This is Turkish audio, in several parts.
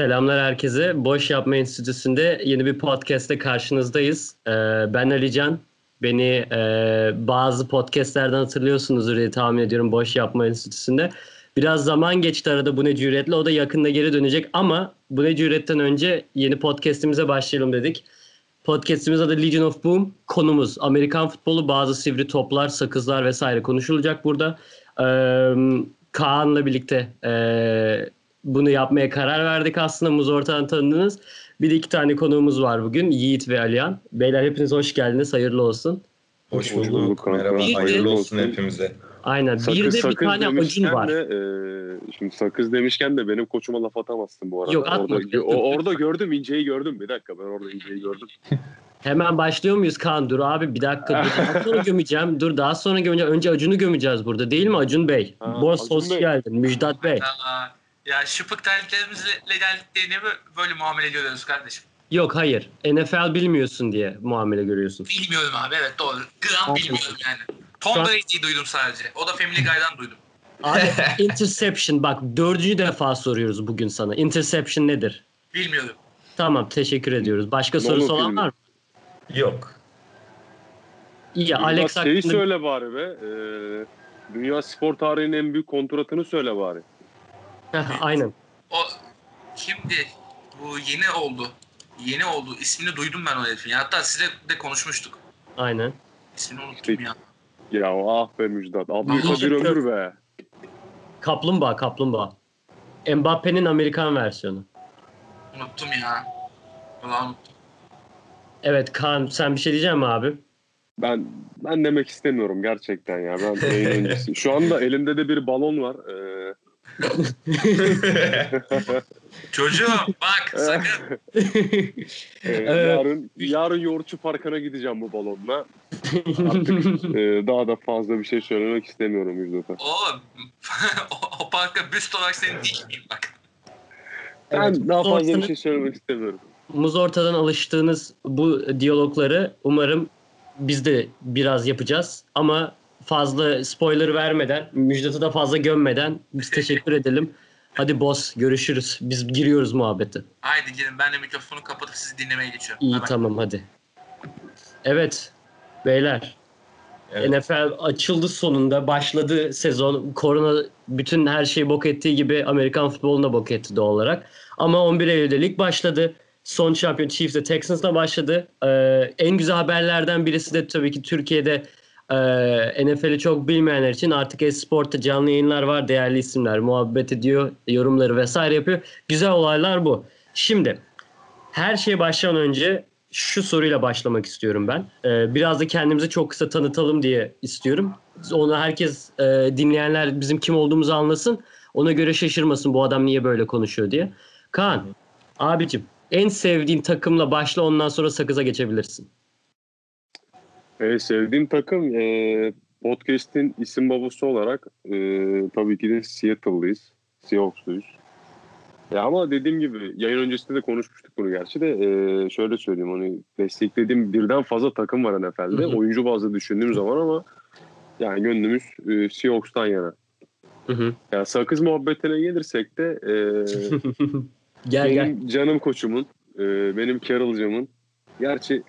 Selamlar herkese. Boş Yapma Enstitüsü'nde yeni bir podcast'te karşınızdayız. Ee, ben Alican. Beni e, bazı podcastlerden hatırlıyorsunuzdur diye tahmin ediyorum Boş Yapma Enstitüsü'nde. Biraz zaman geçti arada bu ne cüretle. O da yakında geri dönecek ama bu ne cüretten önce yeni podcast'imize başlayalım dedik. Podcast'imiz adı Legion of Boom. Konumuz Amerikan futbolu, bazı sivri toplar, sakızlar vesaire konuşulacak burada. Ee, Kaan'la birlikte e, bunu yapmaya karar verdik aslında. Muz ortadan tanıdınız. Bir de iki tane konuğumuz var bugün. Yiğit ve Aliyan. Beyler hepiniz hoş geldiniz. Hayırlı olsun. Hoş Hoş bulduk. bulduk kanka. Merhaba. Bir de- Hayırlı olsun hepimize. Aynen. Sakız, bir de bir sakız tane acun var. De, e, şimdi sakız demişken de benim koçuma laf atamazsın bu arada. Yok, atma. Orada, o, orada gördüm inceyi gördüm. Bir dakika ben orada inceyi gördüm. Hemen başlıyor muyuz Kaan? Dur abi bir dakika. Dur, daha sonra gömeceğim. Dur daha sonra gömeceğim. Önce Acun'u gömeceğiz burada. Değil mi Acun Bey? Ha, Boş Acun hoş Bey. geldin. Müjdat Bey. Aa, ya şıpık terliklerimizle geldiklerine mi böyle muamele görüyoruz kardeşim? Yok hayır. NFL bilmiyorsun diye muamele görüyorsun. Bilmiyorum abi evet doğru. Gram bilmiyorum yani. Şu an- Tom Brady'yi duydum sadece. O da Family Guy'dan duydum. Abi interception bak dördüncü defa soruyoruz bugün sana. Interception nedir? Bilmiyorum. Tamam teşekkür ediyoruz. Başka Nolan sorusu olan var mı? Yok. İyi Biraz Alex şeyi hakkında söyle bari be. e, dünya spor tarihinin en büyük kontratını söyle bari. Aynen. O kimdi? Bu yeni oldu. Yeni oldu. İsmini duydum ben o herifin. Ya, hatta size de konuşmuştuk. Ayın. İsmini unuttum ya. Ya ah be Müjdat. Abdülkadir Teşekkür ömür be. Kaplumbağa kaplumbağa. Mbappe'nin Amerikan versiyonu. Unuttum ya. Ulan unuttum. Evet Kaan sen bir şey diyecek misin abi? Ben ben demek istemiyorum gerçekten ya. Ben yayın öncesi. Şu anda elimde de bir balon var. E, Çocuğum bak sakın. e, Evet. yarın yarın yoğurtçu parkına gideceğim bu balonla. E, daha da fazla bir şey söylemek istemiyorum Müjdat'a. Oğlum o, o parka büst olarak seni dikmeyeyim bak. Ben Evet, daha fazla ortanın- bir şey söylemek istemiyorum. Muz ortadan alıştığınız bu diyalogları umarım biz de biraz yapacağız. Ama fazla spoiler vermeden, Müjdat'ı da fazla gömmeden biz teşekkür edelim. Hadi boss görüşürüz. Biz giriyoruz muhabbete. Haydi girin ben de mikrofonu kapatıp sizi dinlemeye geçiyorum. İyi bay. tamam hadi. Evet beyler Evet. NFL açıldı sonunda başladı sezon. Korona bütün her şeyi bok ettiği gibi Amerikan futboluna bok etti doğal olarak. Ama 11 Eylül'de lig başladı. Son şampiyon Chiefs'le Texans'la başladı. Ee, en güzel haberlerden birisi de tabii ki Türkiye'de e, NFL'i çok bilmeyenler için artık Esport'ta canlı yayınlar var. Değerli isimler muhabbet ediyor, yorumları vesaire yapıyor. Güzel olaylar bu. Şimdi her şeye başlamadan önce şu soruyla başlamak istiyorum ben. Ee, biraz da kendimizi çok kısa tanıtalım diye istiyorum. Onu herkes e, dinleyenler bizim kim olduğumuzu anlasın. Ona göre şaşırmasın bu adam niye böyle konuşuyor diye. Kaan, abicim en sevdiğin takımla başla ondan sonra sakıza geçebilirsin. Ee, sevdiğim takım e, podcast'in isim babası olarak e, tabii ki de Seattle'lıyız. Seahawks'luyuz. Ya ama dediğim gibi yayın öncesinde de konuşmuştuk bunu gerçi de e, şöyle söyleyeyim hani desteklediğim birden fazla takım var NFL'de. Hı hı. Oyuncu bazlı düşündüğüm zaman ama yani gönlümüz e, Seahawks'tan yana. Hı hı. Ya sakız muhabbetine gelirsek de e, gel gel. benim canım koçumun, e, benim Carroll'cımın gerçi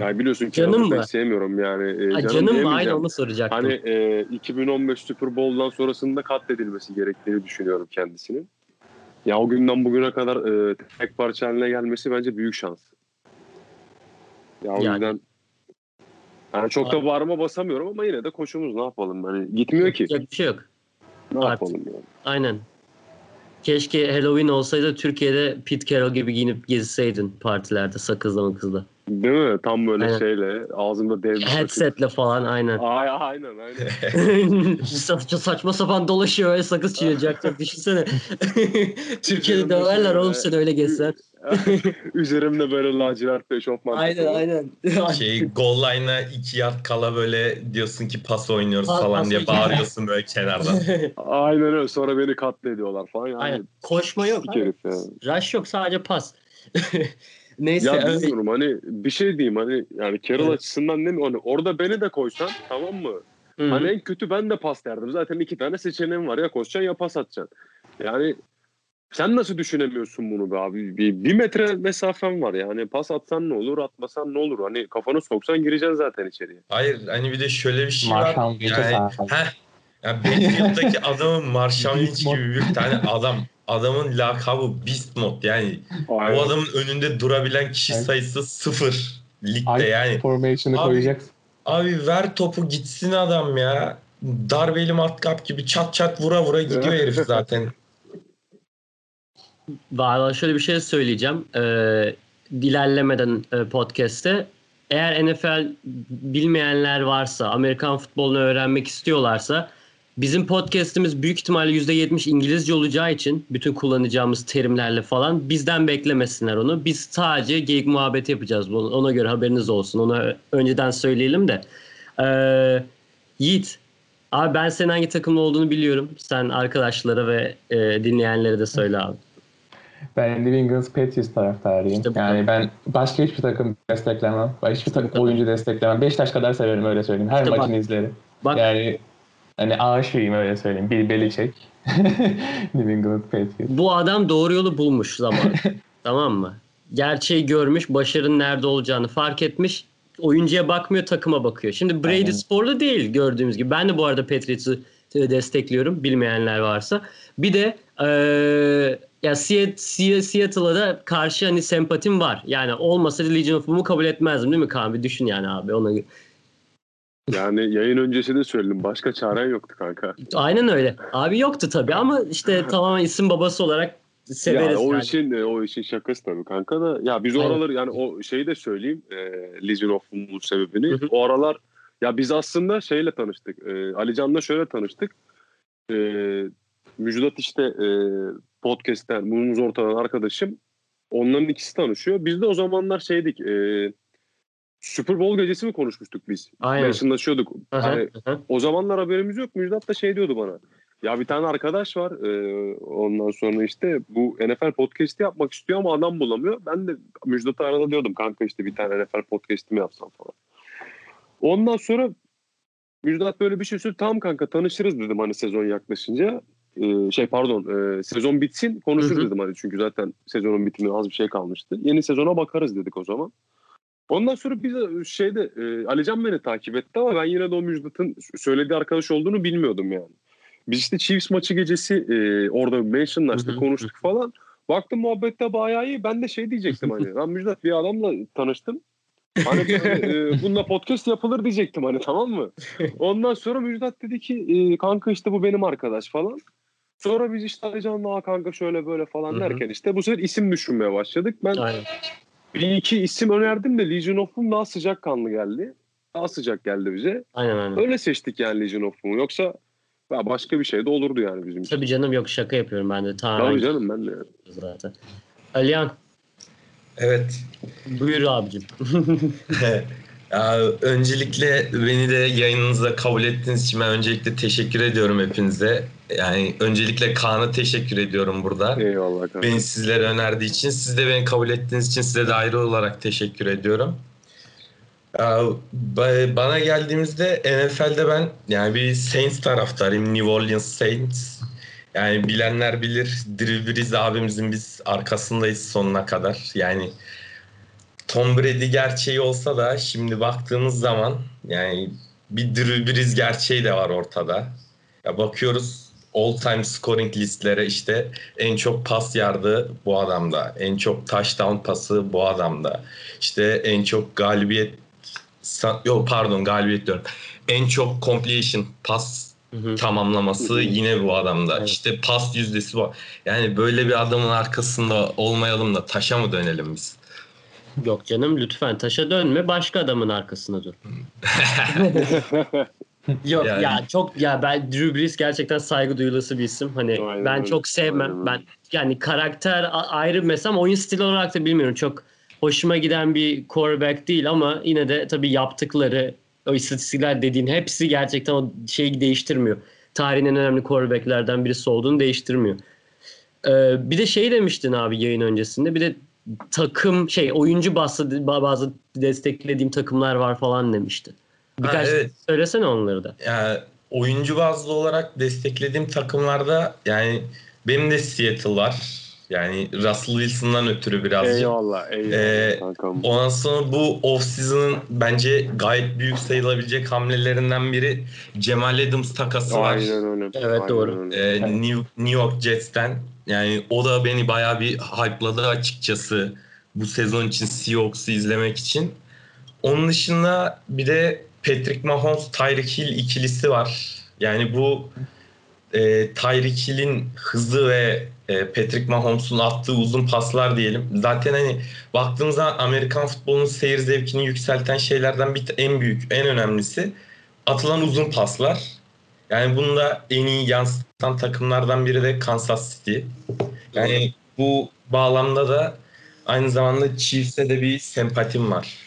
ya biliyorsun Canım Carroll'ı mı? pek sevmiyorum yani. E, Ha, canım canım mı? Aynı onu soracaktım. Hani e, 2015 Super Bowl'dan sonrasında katledilmesi gerektiğini düşünüyorum kendisinin. Ya o günden bugüne kadar e, tek parça haline gelmesi bence büyük şans. Ya o Yani. yüzden yani çok da bağrıma basamıyorum ama yine de koşumuz ne yapalım hani gitmiyor ki. Yapacak bir şey yok. Ne Artık. yapalım yani. Aynen. Keşke Halloween olsaydı Türkiye'de Pete Carroll gibi giyinip gezseydin partilerde sakızla makızla. Değil mi? Tam böyle Aynen. şeyle ağzımda dev bir sakız. Headsetle falan aynen. Ay, aynen aynen. saçma, saçma sapan dolaşıyor öyle sakız çiğneyecekler. Düşünsene. Türkiye'de döverler oğlum sen öyle gezsen. Üzerimde böyle lacivert bir eşofman. Aynen aynen. şey goal line'a iki yard kala böyle diyorsun ki pas oynuyoruz Pas- falan pas diye bağırıyorsun böyle kenardan. Aynen öyle. Sonra beni katlediyorlar falan. Yani aynen. Koşma yok. Bir herif ya. Rush yok sadece pas. Neyse. Ya öyle- bilmiyorum hani bir şey diyeyim hani yani Carroll Evet. açısından ne mi hani orada beni de koysan tamam mı? Hı hı. Hani en kötü ben de pas derdim. Zaten iki tane seçeneğim var ya koşacaksın ya pas atacaksın. Yani sen nasıl düşünemiyorsun bunu be abi? Bir, bir metre mesafen var yani. Pas atsan ne olur, atmasan ne olur? Hani kafanı soksan gireceksin zaten içeriye. Hayır hani bir de şöyle bir şey var. Marshall Lynch'e Yani, heh, yani Battlefield'daki adamın Marshall Lynch gibi bir tane adam. Adamın lakabı Beast Mode yani. Aynen. O adamın önünde durabilen kişi sayısı sıfır ligde Ay yani. formation'ı koyacaksın. Abi ver topu gitsin adam ya. Darbeli matkap gibi çat çat vura vura gidiyor herif zaten. Valla şöyle bir şey söyleyeceğim. Ee, ilerlemeden e, podcast'te eğer NFL bilmeyenler varsa, Amerikan futbolunu öğrenmek istiyorlarsa bizim podcast'imiz büyük ihtimalle %70 İngilizce olacağı için bütün kullanacağımız terimlerle falan bizden beklemesinler onu. Biz sadece geyik muhabbeti yapacağız. Ona göre haberiniz olsun. Onu önceden söyleyelim de. Ee, Yiğit, abi ben senin hangi takımlı olduğunu biliyorum. Sen arkadaşlara ve e, dinleyenlere de söyle abi. Ben New England Patriots taraftarıyım. İşte yani ben başka hiçbir takım desteklemem. Hiçbir takım kadar. oyuncu desteklemem. Beşiktaş kadar severim öyle söyleyeyim. Her İşte bak- maçını izlerim. Bak Yani hani aşığıyım öyle söyleyeyim. Bir Belichick. New England Patriots. bu adam doğru yolu bulmuş zaman. tamam mı? Gerçeği görmüş, başarının nerede olacağını fark etmiş. Oyuncuya bakmıyor, takıma bakıyor. Şimdi Brady Aynen. sporlu değil gördüğümüz gibi. Ben de bu arada Patriots'ı e, destekliyorum bilmeyenler varsa. Bir de eee ya Seat- Seat- Seattle'a da karşı hani sempatim var. Yani olmasa Legion of Boom'u kabul etmezdim değil mi Kaan? Bir düşün yani abi. Ona Yani yayın öncesi de söyledim. Başka çaren yoktu kanka. Aynen öyle. Abi yoktu tabii ama işte tamamen isim babası olarak severiz. ya, o yani. işin e, o işin şakası tabii kanka da. Ya biz o aralar yani o şeyi de söyleyeyim. E, Legion of Boom'un sebebini. Hı hı. O aralar ya biz aslında şeyle tanıştık. E, Ali Can'la şöyle tanıştık. E, Müjdat işte e, podcast'ten Mumuz Ortadan arkadaşım. Onların ikisi tanışıyor. Biz de o zamanlar şeydik. E, Super Bowl gecesi mi konuşmuştuk biz? Aynen. Hani aha. o zamanlar haberimiz yok. Müjdat da şey diyordu bana. Ya bir tane arkadaş var. e, ondan sonra işte bu NFL podcast'i yapmak istiyor ama adam bulamıyor. Ben de Müjdat'ı arada diyordum kanka işte bir tane NFL podcast'i mi yapsam falan. Ondan sonra Müjdat böyle bir şey söyledi. Tamam kanka tanışırız dedim hani sezon yaklaşınca. E, şey pardon e, sezon bitsin konuşuruz dedim hani çünkü zaten sezonun bitimine az bir şey kalmıştı. Yeni sezona bakarız dedik o zaman. Ondan sonra biz de şeyde e, Alican beni takip etti ama ben yine de o Müjdat'ın söylediği arkadaş olduğunu bilmiyordum yani. Biz işte Chiefs maçı gecesi e, orada mentionlaştık, konuştuk falan. Baktım muhabbette bayağı iyi. Ben de şey diyecektim hani. Ben Müjdat bir adamla tanıştım. Hani e, bununla podcast yapılır diyecektim hani tamam mı? Ondan sonra Müjdat dedi ki e, kanka işte bu benim arkadaş falan. Sonra biz işte Alican'la "Aa kanka şöyle böyle falan derken işte bu sefer isim düşünmeye başladık. Ben Aynen. Bir iki isim önerdim de Legion of Boom daha sıcakkanlı geldi. Daha sıcak geldi bize. Aynen aynen. Öyle seçtik yani Legion of Boom'u. Yoksa ya başka bir şey de olurdu yani bizim için. Tabii canım yok şaka yapıyorum ben de tamamen Tabii canım ben de. zaten. Alihan Evet. buyur abicim. Ya, öncelikle beni de yayınınıza kabul ettiğiniz için ben öncelikle teşekkür ediyorum hepinize. Yani öncelikle Kaan'a teşekkür ediyorum burada. Eyvallah kanka. Beni sizlere önerdiği için, siz de beni kabul ettiğiniz için size de ayrı olarak teşekkür ediyorum. Bana geldiğimizde NFL'de ben yani bir Saints taraftarıyım. New Orleans Saints. Yani bilenler bilir. Drew Brees abimizin biz arkasındayız sonuna kadar. Yani Tom Brady gerçeği olsa da şimdi baktığımız zaman yani bir Drew Brees gerçeği de var ortada. Ya bakıyoruz all time scoring listlere işte en çok pas yardı bu adamda. En çok touchdown pası bu adamda. İşte en çok galibiyet yok pardon galibiyet diyorum. En çok completion pas tamamlaması yine bu adamda. Evet. İşte pas yüzdesi bu. Yani böyle bir adamın arkasında olmayalım da taşa mı dönelim biz? Yok canım lütfen taşa dönme başka adamın arkasına dur. Yok Yani- ya çok ya ben Drew Brees gerçekten saygı duyulası bir isim. Hani Aynen ben öyle. çok sevmem. Aynen. Ben yani karakter ayrı mesela oyun stili olarak da bilmiyorum. Çok hoşuma giden bir quarterback değil ama yine de tabii yaptıkları o istatistikler dediğin hepsi gerçekten o şeyi değiştirmiyor. Tarihin en önemli quarterbacklerden birisi olduğunu değiştirmiyor. Ee, bir de şey demiştin abi yayın öncesinde. Bir de takım şey oyuncu bazı bazı desteklediğim takımlar var falan demişti. Birkaç evet. söylesene onları da. Yani oyuncu bazlı olarak desteklediğim takımlarda yani benim de Seattle var. Yani Russell Wilson'dan ötürü birazcık. Eyvallah eyvallah Ee, kankam. Ondan sonra bu off-season'ın bence gayet büyük sayılabilecek hamlelerinden biri Cemal Adams takası var. Aynen öyle. Evet, Aynen doğru. öyle. Ee, New, New York Jets'ten. Yani o da beni bayağı bir hype'ladı açıkçası bu sezon için Seahawks'u izlemek için. Onun dışında bir de Patrick Mahomes, Tyreek Hill ikilisi var. Yani bu e, Tyreek Hill'in hızı ve e, Patrick Mahomes'un attığı uzun paslar diyelim. Zaten hani baktığımızda Amerikan futbolunun seyir zevkini yükselten şeylerden bir en büyük, en önemlisi atılan uzun paslar. Yani bunu da en iyi yansıtan takımlardan biri de Kansas City. Yani bu bağlamda da aynı zamanda Chiefs'e de bir sempatim var.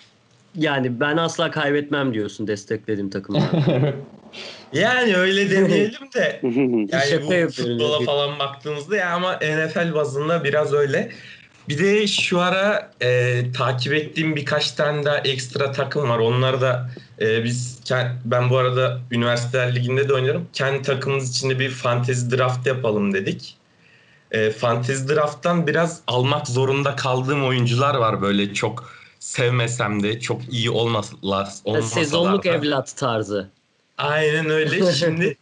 Yani ben asla kaybetmem diyorsun desteklediğim takımlar. Yani öyle demeyelim de yani Şaka bu futbola falan baktığımızda ya ama NFL bazında biraz öyle. Bir de şu ara e, takip ettiğim birkaç tane daha ekstra takım var. Onları da e, biz ben bu arada üniversiteler liginde de oynuyorum. Kendi takımımız içinde bir fantezi draft yapalım dedik. E, fantezi drafttan biraz almak zorunda kaldığım oyuncular var böyle çok sevmesem de çok iyi olmasalar, olmasalar Sezonluk da. evlat tarzı. Aynen öyle. Şimdi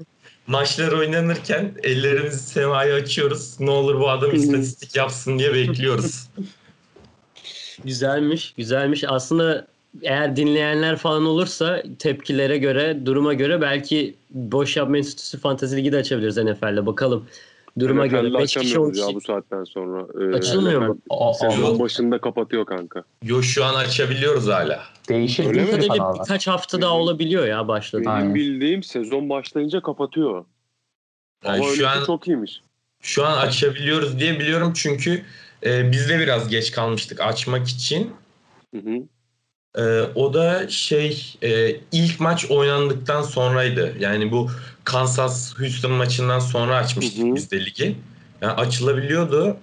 maçlar oynanırken ellerimizi semaya açıyoruz. Ne olur bu adam istatistik yapsın diye bekliyoruz. Güzelmiş, güzelmiş. Aslında eğer dinleyenler falan olursa tepkilere göre, duruma göre belki Boş Yapma Enstitüsü Fantezi Ligi de açabiliriz NFL'de. Bakalım duruma göre. NFL'de 5 kişi 10 açamıyoruz kişi. ya bu saatten sonra. Ee, Açılmıyor mu? Sezon başında kapatıyor kanka. Yo şu an açabiliyoruz hala. değişir Öyle mi? birkaç hafta daha olabiliyor ya başladı. Benim Aynen. bildiğim sezon başlayınca kapatıyor. Yani Ama şu an çok iyiymiş. şu an açabiliyoruz diye biliyorum çünkü e, biz de biraz geç kalmıştık açmak için. Hı hı. E, o da şey e, ilk maç oynandıktan sonraydı. Yani bu Kansas Houston maçından sonra açmıştık Hı hı. biz de ligi. Yani açılabiliyordu.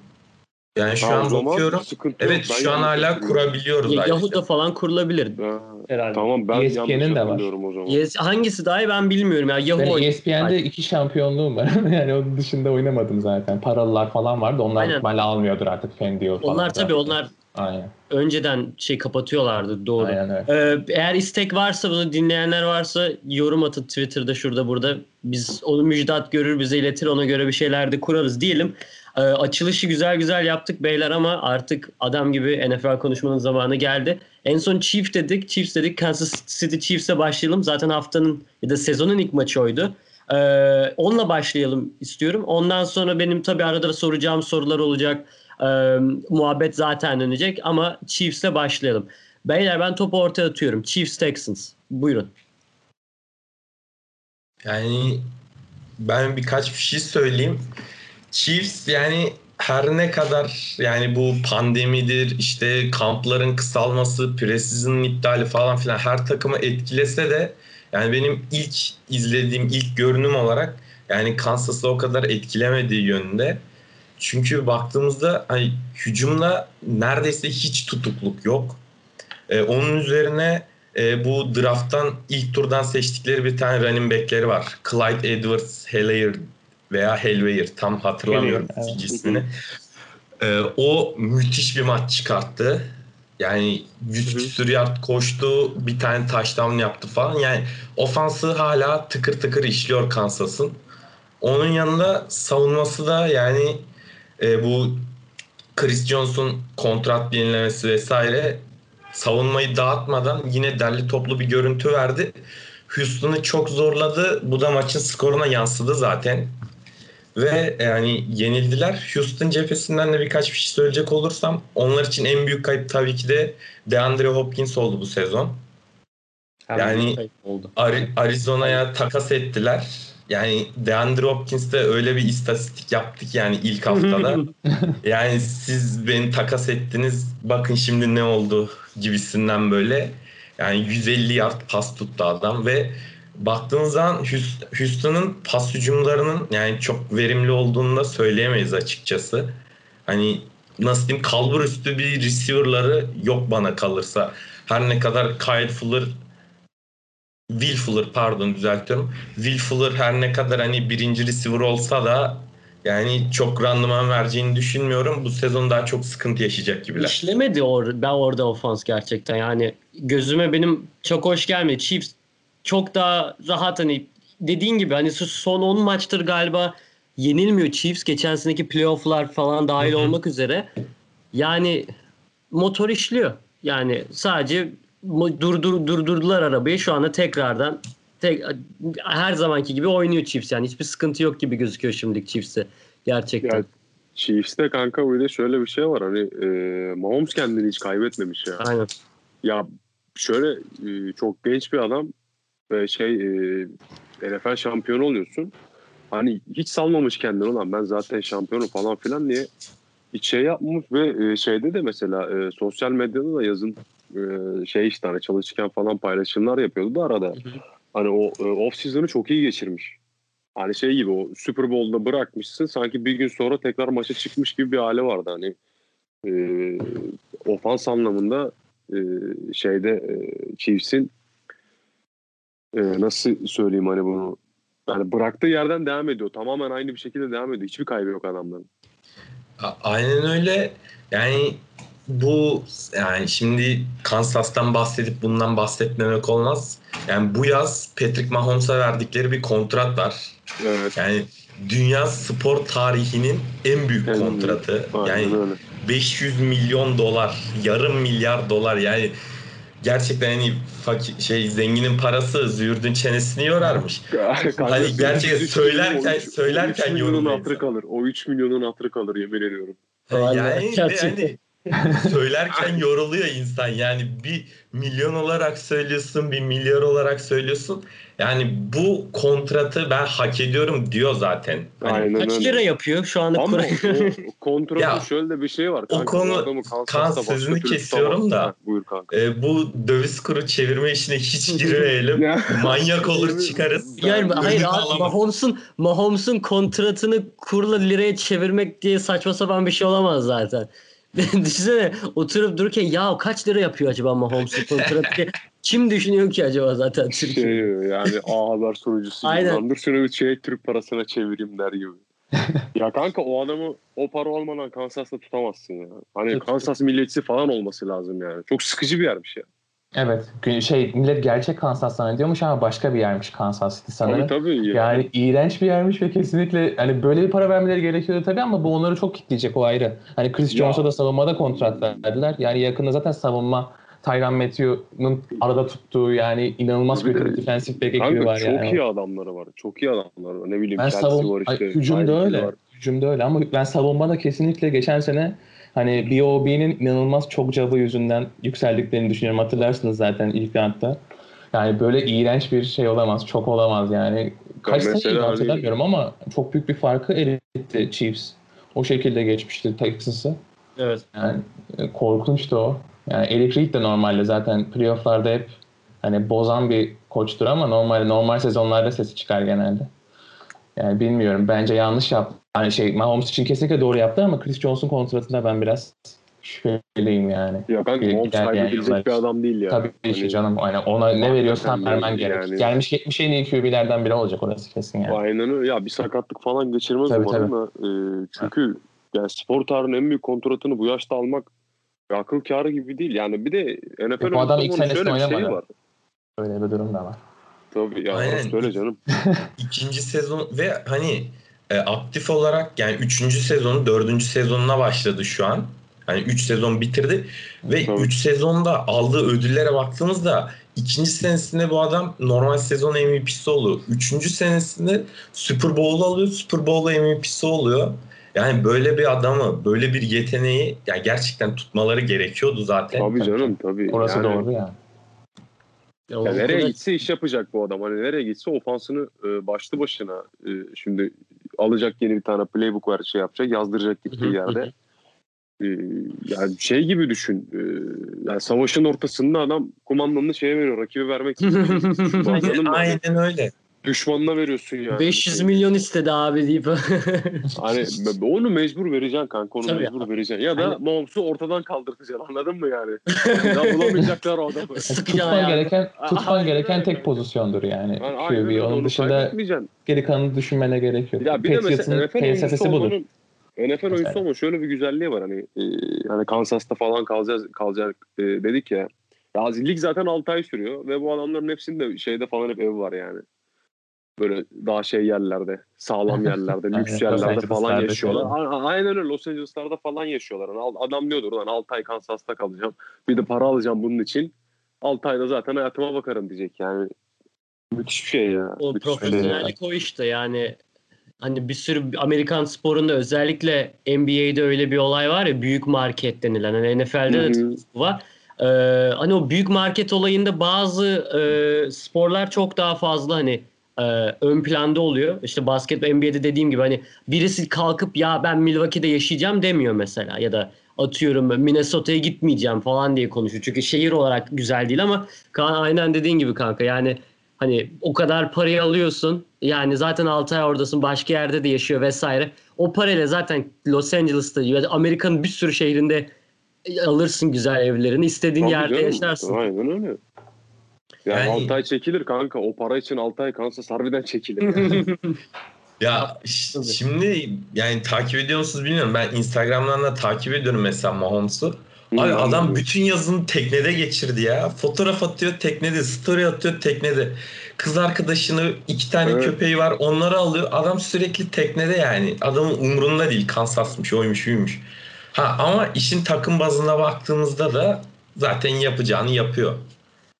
Yani şu o an bakıyorum. yok. Evet Ben şu an hala kurabiliyoruz. Ya- ayrıca. Yahoo'da falan kurulabilir Ha, herhalde. tamam ben ESPN'in de var. o zaman. Yes, hangisi daha iyi ben bilmiyorum ya. Yahoo Ben. ESPN'de iki şampiyonluğum var. yani onun dışında oynamadım zaten. Paralılar falan vardı. Onlar Aynen. ihtimalle almıyordur artık Fendio falan. Onlar da. tabii onlar Aynen. Önceden şey kapatıyorlardı doğru. Aynen öyle. Ee, eğer istek varsa bunu dinleyenler varsa yorum atın Twitter'da şurada burada. Biz onu müjdat görür bize iletir ona göre bir şeyler de kurarız diyelim. Ee, açılışı güzel güzel yaptık beyler ama artık adam gibi NFL konuşmanın zamanı geldi. En son Chiefs dedik. Chiefs dedik. Kansas City Chiefs'e başlayalım. Zaten haftanın ya da sezonun ilk maçı oydu. Ee, onunla başlayalım istiyorum. Ondan sonra benim tabii arada soracağım sorular olacak. Ee, muhabbet zaten dönecek ama Chiefs'le başlayalım. Beyler ben topu ortaya atıyorum. Chiefs Texans. Buyurun. Yani ben birkaç bir şey söyleyeyim. Chiefs yani her ne kadar yani bu pandemidir işte kampların kısalması, preseason'ın iptali falan filan her takımı etkilese de yani benim ilk izlediğim ilk görünüm olarak yani Kansas'ı o kadar etkilemediği yönünde. Çünkü baktığımızda hani hücumda neredeyse hiç tutukluk yok. Ee, onun üzerine e, bu drafttan ilk turdan seçtikleri bir tane running back'leri var. Clyde Edwards Helaire veya Helweyer tam hatırlamıyorum evet. fizik ismini. Ee, o müthiş bir maç çıkarttı. Yani 100 Hı hı. küsur yard koştu, bir tane touchdown yaptı falan. Yani ofansı hala tıkır tıkır işliyor Kansas'ın. Onun yanında savunması da yani e, bu Chris Jones'un kontrat yenilemesi vesaire savunmayı dağıtmadan yine derli toplu bir görüntü verdi. Houston'ı çok zorladı. Bu da maçın skoruna yansıdı zaten. Ve yani yenildiler. Houston cephesinden de birkaç bir şey söyleyecek olursam onlar için en büyük kayıp tabii ki de DeAndre Hopkins oldu bu sezon. Yani- Kayıp oldu. Ari- Arizona'ya takas ettiler. Yani DeAndre Hopkins de öyle bir istatistik yaptık yani ilk haftada. yani siz beni takas ettiniz bakın şimdi ne oldu gibisinden böyle. Yani 150 yard pas tuttu adam ve baktığınız zaman Houston'ın pas hücumlarının yani çok verimli olduğunu da söyleyemeyiz açıkçası. Hani nasıl diyeyim kalbur üstü bir receiver'ları yok bana kalırsa. Her ne kadar Kyle Fuller Will Fuller pardon düzeltiyorum. Will Fuller her ne kadar hani birinci receiver olsa da yani çok randıman vereceğini düşünmüyorum. Bu sezon daha çok sıkıntı yaşayacak gibiler. İşlemedi or ben orada ofans gerçekten. Yani gözüme benim çok hoş gelmedi. Chiefs çok daha rahat hani dediğin gibi hani son 10 maçtır galiba yenilmiyor Chiefs. Geçen seneki playoff'lar falan dahil olmak üzere. Yani motor işliyor. Yani sadece durdur durdurdular arabayı. Şu anda tekrardan tek, her zamanki gibi oynuyor Chiefs. Yani hiçbir sıkıntı yok gibi gözüküyor şimdilik Chiefs'e. Gerçekten. Ya, Chiefs'te kanka bir de şöyle bir şey var hani e, Mahomes kendini hiç kaybetmemiş ya. Aynen. Ya şöyle e, çok genç bir adam ve şey e, NFL şampiyonu oluyorsun. Hani hiç salmamış kendini ulan ben zaten şampiyonum falan filan diye hiç şey yapmamış ve e, şeyde de mesela e, sosyal medyada da yazın e, şey işte hani çalışırken falan paylaşımlar yapıyordu da arada. Hani o e, off season'ı çok iyi geçirmiş. Hani şey gibi o Super Bowl'da bırakmışsın sanki bir gün sonra tekrar maça çıkmış gibi bir hali vardı hani. E, ofans anlamında e, şeyde e, Chiefs'in e, nasıl söyleyeyim hani bunu yani bıraktığı yerden devam ediyor. Tamamen aynı bir şekilde devam ediyor. Hiçbir kaybı yok adamların. Aynen öyle. Yani bu yani şimdi Kansas'tan bahsedip bundan bahsetmemek olmaz. Yani bu yaz Patrick Mahomes'a verdikleri bir kontrat var. Evet. Yani dünya spor tarihinin en büyük En büyük. kontratı. Aynen Yani öyle. 500 milyon dolar, yarım milyar dolar yani gerçekten hani fakir, şey zenginin parası züğürdün çenesini yorarmış. Kanka, Hani gerçekten söylerken- söylerken o üç milyonun yoruluyor hatırı kalır. O 3 milyonun hatırı kalır yemin ediyorum. Vallahi yani gerçekten. hani söylerken yoruluyor insan. Yani bir milyon olarak söylüyorsun, bir milyar olarak söylüyorsun. Yani bu kontratı ben hak ediyorum diyor zaten. Hani Aynen Kaç öyle. lira yapıyor şu anda? Ama o kontratın Ya, şöyle de bir şey var. o Kanka, konu- Kansas'ta Kans başka sözünü kesiyorum da. Ha, Buyur kanka. e, bu döviz kuru çevirme işine hiç girmeyelim. Ya. Manyak olur çıkarız. Yani Ben- hayır abi. Mahomes'un Mahomes'un kontratını kurla liraya çevirmek diye saçma sapan bir şey olamaz zaten. Düşünsene oturup dururken ya kaç lira yapıyor acaba Mahomes'un kontratı. Kim düşünüyor ki acaba zaten Türkiye? şey yani A Haber sunucusu gibi. Aynen. Şunu bir şey Türk parasına çevireyim der gibi. ya kanka o adamı o para olmadan Kansas'ta tutamazsın ya. Hani Kansas milliyetçisi falan olması lazım yani. Çok sıkıcı bir yermiş ya. Evet. Şey millet gerçek Kansas zannediyormuş ama başka bir yermiş Kansas City sanırım. Tabii tabii. Ya. Yani iğrenç bir yermiş ve kesinlikle hani böyle bir para vermeleri gerekiyordu tabii ama bu onları çok kitleyecek o ayrı. Hani Chris. Jones'a da savunmada kontrat verdiler. Yani yakında zaten savunma Tyrann Matthew'nun arada tuttuğu yani inanılmaz Bir kötü bir defensive back ekibi var çok yani. iyi adamları var. Çok iyi adamları var. Ne bileyim Ben Chelsea savun var işte. Ay, hücumda öyle. var. Hücumda öyle ama ben savunmada kesinlikle geçen sene hani B.O.B'nin inanılmaz çok cabı yüzünden yükseldiklerini düşünüyorum. Hatırlarsınız zaten ilk roundda. Yani böyle iğrenç bir şey olamaz. Çok olamaz yani. Kaç hani- hatırlamıyorum ama çok büyük bir farkı eritti Chiefs. O şekilde geçmişti Texas'ı. Evet. Yani e, korkunçtu o. Yani Eric Reid de normalde zaten playofflarda hep hani bozan bir koçtur ama normal normal sezonlarda sesi çıkar genelde. Yani bilmiyorum. Bence yanlış yaptı. Hani şey Mahomes için kesinlikle doğru yaptı ama Chris Jones'un kontratında ben biraz şüpheliyim yani. Ya kanka Bir- Mahomes kaybedilecek yıllar bir adam değil ya. Tabii ki Hani- canım. Aynen. Ona ne veriyorsan vermen yani. gerek. Gelmiş 70 en iyi QB'lerden biri olacak orası kesin yani. Aynen öyle. Ya bir sakatlık falan geçirmez Tabii, umarım da. e, çünkü yani spor tarihinin en büyük kontratını bu yaşta almak akıl kârı gibi değil. Yani bir de NFL Bu adam ilk senesinde şöyle bir şeyi oynamadı. var. Öyle bir durum da var. Tabii ya Aynen. öyle canım. ikinci sezon ve hani e, aktif olarak yani üçüncü sezonu dördüncü sezonuna başladı şu an. Hani 3 sezon bitirdi ve Tabii. 3 sezonda aldığı ödüllere baktığımızda ikinci senesinde bu adam normal sezon MVP'si oluyor. Üçüncü senesinde Super Bowl alıyor. Super Bowl MVP'si oluyor. Yani böyle bir adamı, böyle bir yeteneği yani gerçekten tutmaları gerekiyordu zaten. Tabii canım tabii. Orası yani, doğru yani. Ya, Ya nereye gitse iş yapacak bu adam. Hani nereye gitse ofansını e, başlı başına e, şimdi alacak yeni bir tane playbook var şey yapacak yazdıracak gittiği yerde. E, yani şey gibi düşün. E, yani savaşın ortasında adam kumandanını şeye veriyor. Rakibi vermek için. Aynen öyle. Düşmanına veriyorsun yani. 500 milyon istedi abi deyip. Hani onu mecbur vereceksin kanka onu Tabii. mecbur vereceksin. Ya da Aynen. Mahomes'u ortadan kaldırtacaksın anladın mı yani? ya bulamayacaklar o adamı. Sıkacaksın Tutman gereken tutman Aynen gereken tek pozisyondur yani Yani QB. Onun onu dışında geri kalanını düşünmene gerek yok. Ya bir de mesela NFL felsefesi budur. NFL oyuncusu olmanın şöyle bir güzelliği var hani e, hani Kansas'ta falan kalacağız kalacak e, dedik ya. Ya lig zaten 6 ay sürüyor ve bu adamların hepsinde şeyde falan hep ev var yani. Böyle daha şey yerlerde, sağlam yerlerde, lüks yerlerde falan yaşıyorlar. A- Aynen öyle Los Angeles'larda falan yaşıyorlar. Yani al- adam diyordur lan 6 ay Kansas'ta kalacağım. Bir de para alacağım bunun için. 6 ayda zaten hayatıma bakarım diyecek yani. Müthiş bir şey ya. O Müthiş şey. profesyonellik o işte yani hani bir sürü Amerikan sporunda özellikle NBA'de öyle bir olay var ya büyük market denilen hani NFL'de de var. Ee, hani o büyük market olayında bazı e, sporlar çok daha fazla hani e, ön planda oluyor. İşte basket ve NBA'de dediğim gibi hani birisi kalkıp ya ben Milwaukee'de yaşayacağım demiyor mesela ya da atıyorum Minnesota'ya gitmeyeceğim falan diye konuşuyor. Çünkü şehir olarak güzel değil ama Kaan aynen dediğin gibi kanka yani hani o kadar parayı alıyorsun yani zaten 6 ay oradasın başka yerde de yaşıyor vesaire. O parayla zaten Los Angeles'ta Amerika'nın bir sürü şehrinde alırsın güzel evlerini istediğin Tabii yerde canım, yaşarsın. Aynen öyle. Yani, Yani- 6 ay çekilir kanka. O para için 6 ay Kansas harbiden çekilir. Yani. Ya şimdi yani takip ediyor musunuz bilmiyorum. Ben Instagram'dan da takip ediyorum mesela Mahomes'u. Abi adam bütün yazını teknede geçirdi ya. Fotoğraf atıyor teknede, story atıyor teknede. Kız arkadaşını iki tane Evet. köpeği var onları alıyor. Adam sürekli teknede yani. Adamın umrunda değil. Kansas'mış, oymuş, buymuş. Ha ama işin takım bazına baktığımızda da zaten yapacağını yapıyor.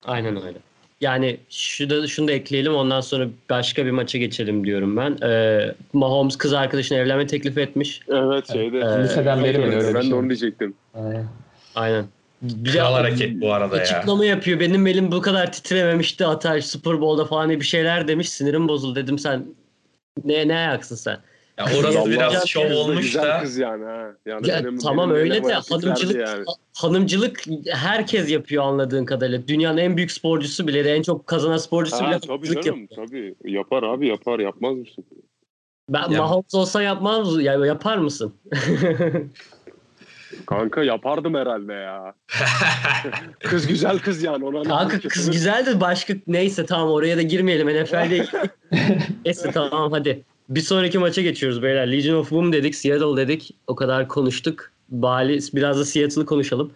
Aynen öyle. Yani şu da, şunu da ekleyelim ondan sonra başka bir maça geçelim diyorum ben. Ee, Mahomes kız arkadaşına evlenme teklif etmiş. evet şeyde. Ee, Liseden beri mi öyle bir ben şey? de onu diyecektim. Aynen. Aynen. Bir Kral hareket bu arada ya. açıklama yapıyor. Benim elim bu kadar titrememişti Atay Super Bowl'da falan bir şeyler demiş. Sinirim bozuldu dedim sen ne ne ayaksın sen? Ya orası Allah biraz Allah. şov olmuş güzel da. kız yani ha. Yani Ya benim- tamam benim öyle de hanımcılık yani. hanımcılık herkes yapıyor anladığın kadarıyla. Dünyanın en büyük sporcusu bile en çok kazanan sporcusu Ha, bile tabii hanımcılık canım yapıyor. tabii. Yapar abi yapar yapmaz mısın? Ben Ya- Mahomes olsa yapmaz mı? Ya, yapar mısın? Kanka yapardım herhalde ya. Kız güzel kız yani. Ona Kanka kız güzel de başka neyse tamam oraya da girmeyelim NFL'de. neyse tamam hadi. Bir sonraki maça geçiyoruz beyler. Legion of Boom dedik, Seattle dedik. O kadar konuştuk. Bali biraz da Seattle'ı konuşalım.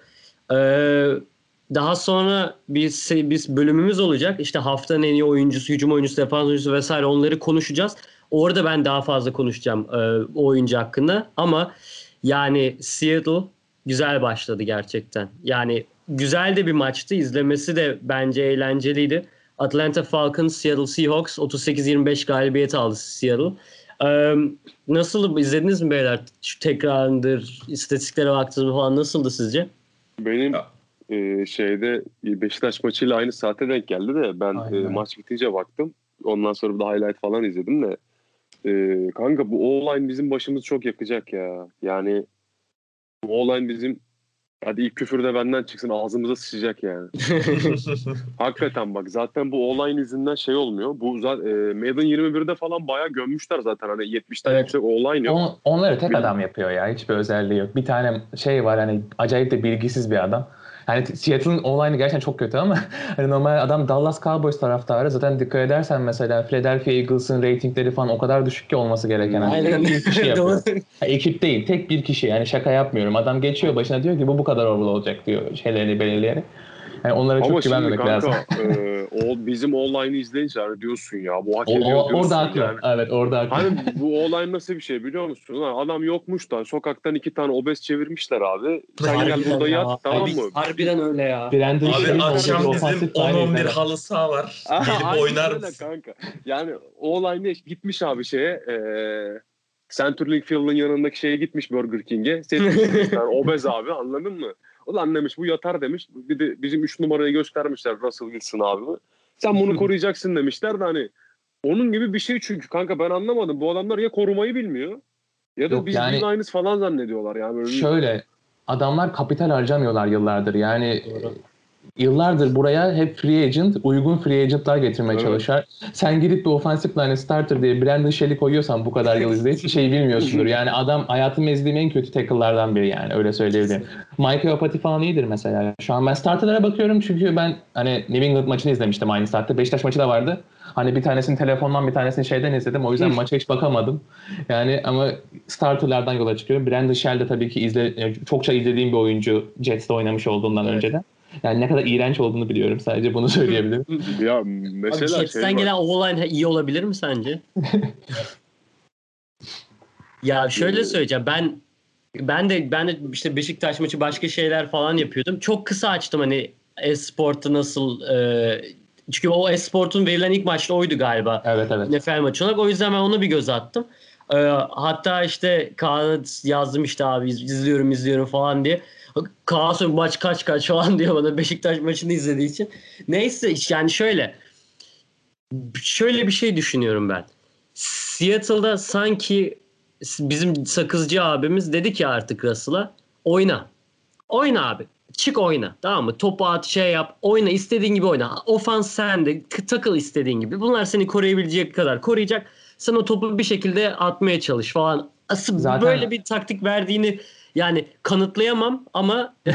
Ee, daha sonra bir, se- bir bölümümüz olacak. İşte haftanın en iyi oyuncusu, hücum oyuncusu, defans oyuncusu vesaire onları konuşacağız. Orada ben daha fazla konuşacağım e, o oyuncu hakkında. Ama yani Seattle güzel başladı gerçekten. Yani güzel de bir maçtı. İzlemesi de bence eğlenceliydi. Atlanta Falcons, Seattle Seahawks 38-25 galibiyet aldı Seattle. Ee, nasıl izlediniz mi beyler? Şu tekrarındır, istatistiklere baktınız mı falan nasıldı sizce? Benim Ya. e, şeyde Beşiktaş maçıyla aynı saate denk geldi de ben Aynen. e, maç bitince baktım. Ondan sonra bir de highlight falan izledim de. E, kanka bu online bizim başımız çok yakacak ya. Yani bu online bizim hadi ilk küfür de benden çıksın ağzımıza sıçacak yani. Hakikaten bak zaten bu online yüzünden şey olmuyor. Bu zaten e, Madden 21'de falan bayağı gömmüşler zaten hani 70'ten Evet. yüksek online yok. On, onları tek Bil- adam yapıyor ya. Hiçbir özelliği yok. Bir tane şey var hani acayip de bilgisiz bir adam. Yani Seattle'ın online'ı gerçekten çok kötü ama hani normal adam Dallas Cowboys taraftarı. Zaten dikkat edersen mesela Philadelphia Eagles'ın reytingleri falan o kadar düşük ki olması gereken. Hani Aynen. bir kişi yapıyor. Doğru. Ha, ekip değil, tek bir kişi. Yani şaka yapmıyorum. Adam geçiyor başına diyor ki bu bu kadar overall olacak diyor şeylerini belirleyerek. Yani onlara Ama çok güvenmemek lazım. kanka e, o, bizim online'ı izleyince hani diyorsun ya bu hak ediyor o- orada haklı. yani. Evet orada haklı. Hani bu online nasıl bir şey biliyor musun? Lan adam yokmuş da sokaktan iki tane obez çevirmişler abi. Sen gel burada ya. yat tamam Abi, mı? Harbiden öyle ya. Brandon Abi akşam bizim ofansif sahneyi 10-11 yarat- halı saha var. Gelip oynar mısın? kanka. Yani o online gitmiş abi şeye e, Centerlink Field'ın yanındaki şeye gitmiş Burger King'e. Seçmiş bir tane obez abi anladın mı? Ulan demiş bu yatar demiş. Bir de bizim 3 numarayı göstermişler Russell Wilson abimi. Sen bunu koruyacaksın demişler de hani onun gibi bir şey çünkü kanka ben anlamadım. Bu adamlar ya korumayı bilmiyor ya da Yok biz yani- aynısı falan zannediyorlar yani. Böyle bir- Şöyle adamlar kapital harcamıyorlar yıllardır. Yani Doğru. Yıllardır buraya hep free agent, uygun free agentlar getirmeye Evet. çalışır. Sen gidip bir offensive line starter diye Brandon Shelley koyuyorsan bu kadar yıl izleyip bir şey bilmiyorsundur. Yani adam hayatımda izlediğim en kötü tackle'lardan biri yani öyle söyleyebilirim. Michael Apati falan iyidir mesela. Şu an ben starterlara bakıyorum çünkü ben hani New England maçını izlemiştim aynı saatte. Beşiktaş maçı da vardı. Hani bir tanesini telefondan bir tanesini şeyden izledim. O yüzden maça hiç bakamadım. Yani ama starterlardan yola çıkıyorum. Brandon Shell de tabii ki izle, çokça izlediğim bir oyuncu. Jets'te oynamış olduğundan Evet. önceden. Yani ne kadar iğrenç olduğunu biliyorum. Sadece bunu söyleyebilirim. Ya Abi mesela şey Jets'ten var. gelen O-line iyi olabilir mi sence? ya şöyle söyleyeceğim. Ben ben de ben de işte Beşiktaş maçı başka şeyler falan yapıyordum. Çok kısa açtım hani Esport'u nasıl e, çünkü o Esport'un verilen ilk maçta oydu galiba. evet evet. NFL maçı olarak. O yüzden ben ona bir göz attım. Ee, hatta işte Kaan'a yazdım işte abi iz- izliyorum izliyorum falan diye. Sonra maç kaç kaç falan diyor bana Beşiktaş maçını izlediği için. Neyse yani şöyle şöyle bir şey düşünüyorum ben. Seattle'da sanki bizim sakızcı abimiz dedi ki artık Russell'a oyna. Oyna abi. Çık oyna. Tamam mı? Topu at şey yap. Oyna istediğin gibi oyna. Ofans sende. Takıl istediğin gibi. Bunlar seni koruyabilecek kadar koruyacak. Sen o topu bir şekilde atmaya çalış falan. Asıl Zaten- böyle bir taktik verdiğini yani kanıtlayamam ama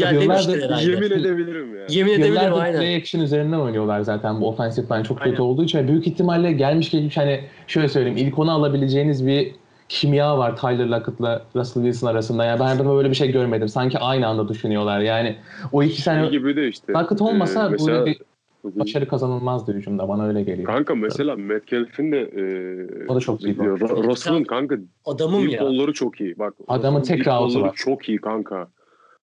yani Yıllardır. Yemin edebilirim ya. Yemin edebilirim Yıllardır aynen. play action üzerinden oynuyorlar zaten bu offensive line çok kötü Aynen. olduğu için. Büyük ihtimalle gelmiş geçmiş hani şöyle söyleyeyim ilk onu alabileceğiniz bir kimya var Tyler Lockett'la Russell Wilson arasında. Yani ben hayatımda böyle bir şey görmedim. Sanki aynı anda düşünüyorlar. Yani o iki Şey tane gibi de işte. Lockett olmasa e, mesela, böyle bir başarı kazanılmazdı hücumda. Bana öyle geliyor. Kanka mesela Metcalf'in de e, O da çok iyi. Russell'ın kanka Adamım deep ya. ball'ları çok iyi. Bak Adamın tek ball'ları var. Çok iyi kanka.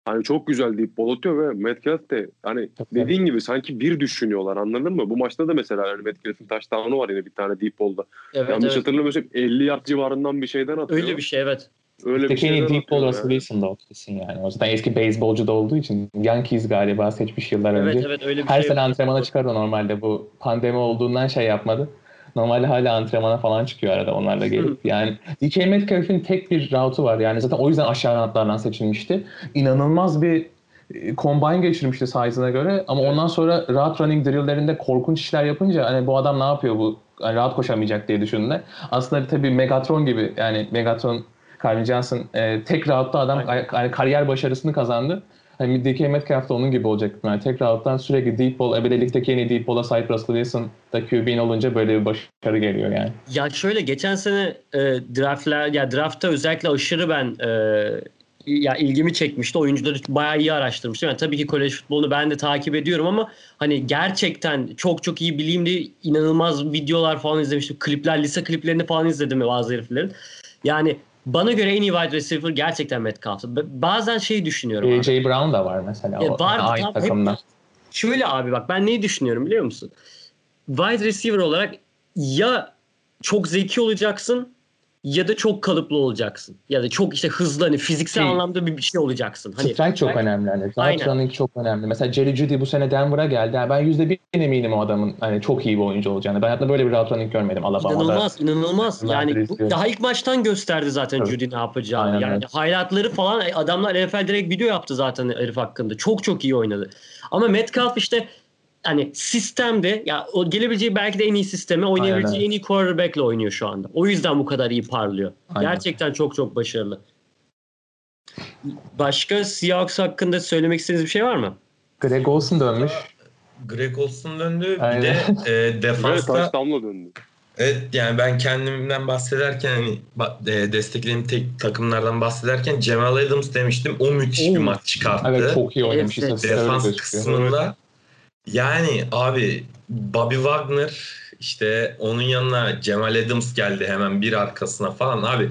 Hani çok güzel deep ball atıyor ve Metcalf de hani Tabii, dediğin gibi sanki bir düşünüyorlar anladın mı? Bu maçta da mesela hani Metcalf'in touchdown'u var yine bir tane deep ball'da. Evet, Yanlış evet. hatırlamıyorsam 50 yard civarından bir şeyden atıyor. Öyle bir şey evet. Öyle bir en iyi deep ball atıyor Russell ya. Wilson'da o kesin yani. O zaten eski beyzbolcu da olduğu için Yankees galiba seçmiş yıllar önce. Evet evet öyle bir Her şey. sene antrenmana çıkar da normalde bu pandemi olduğundan şey yapmadı. Normalde hala antrenmana falan çıkıyor arada onlarla gelip. Yani DK Metcalf'in tek bir route'u var. Yani zaten o yüzden aşağı kanatlardan seçilmişti. İnanılmaz bir e, combine geçirmişti size'ına göre ama ondan sonra rahat running drill'lerinde korkunç işler yapınca hani bu adam ne yapıyor bu hani rahat koşamayacak diye düşündüler. Aslında tabii Megatron gibi yani Megatron Calvin Johnson e, tek route'da adam yani kariyer başarısını kazandı. Hani DK Metcalf da onun gibi olacak. Yani tek route'dan sürekli deep ball, ebedelikteki en iyi deep ball'a sahip Russell Wilson da QB'in olunca böyle bir başarı geliyor yani. Ya şöyle geçen sene e, draftlar ya draftta özellikle aşırı ben e, ya ilgimi çekmişti. Oyuncuları bayağı iyi araştırmıştım. Yani tabii ki kolej futbolunu ben de takip ediyorum ama hani gerçekten çok çok iyi bileyim diye inanılmaz videolar falan izlemiştim. Klipler, lise kliplerini falan izledim bazı heriflerin. Yani bana göre en iyi wide receiver gerçekten Metcalf'tı. Bazen şey düşünüyorum. AJ Brown da var mesela. Ya var, aynı tam- takımda. hep- Şöyle abi bak ben neyi düşünüyorum biliyor musun? Wide receiver olarak ya çok zeki olacaksın ya da çok kalıplı olacaksın. Ya da çok işte hızlı hani fiziksel Şey- anlamda bir bir şey olacaksın. Hani Strike çok ben- önemli. Hani. Aynen. running çok önemli. Mesela Jerry Judy bu sene Denver'a geldi. Yani ben yüzde bir eminim o adamın hani çok iyi bir oyuncu olacağını. Ben hayatımda böyle bir route running görmedim Alabama'da. İnanılmaz, inanılmaz. Yani bu, daha ilk maçtan gösterdi zaten Tabii. Judy ne yapacağını. Aynen yani öyle. highlightları falan adamlar NFL direkt video yaptı zaten herif hakkında. Çok çok iyi oynadı. Ama Metcalf işte hani sistemde ya o gelebileceği belki de en iyi sisteme oynayabileceği Aynen. en iyi quarterback'le oynuyor şu anda. O yüzden bu kadar iyi parlıyor. Aynen. Gerçekten çok çok başarılı. Başka Seahawks hakkında söylemek istediğiniz bir şey var mı? Greg Olson dönmüş. Greg Olson döndü. Bir Aynen. de e, defansta touchdown'la döndü. Evet yani ben kendimden bahsederken hani e, desteklediğim tek takımlardan bahsederken Cemal Adams demiştim. O müthiş bir Oo. maç çıkarttı. Evet çok iyi oynamış. Evet, Defans kısmında yani abi Bobby Wagner işte onun yanına Cemal Adams geldi hemen bir arkasına falan abi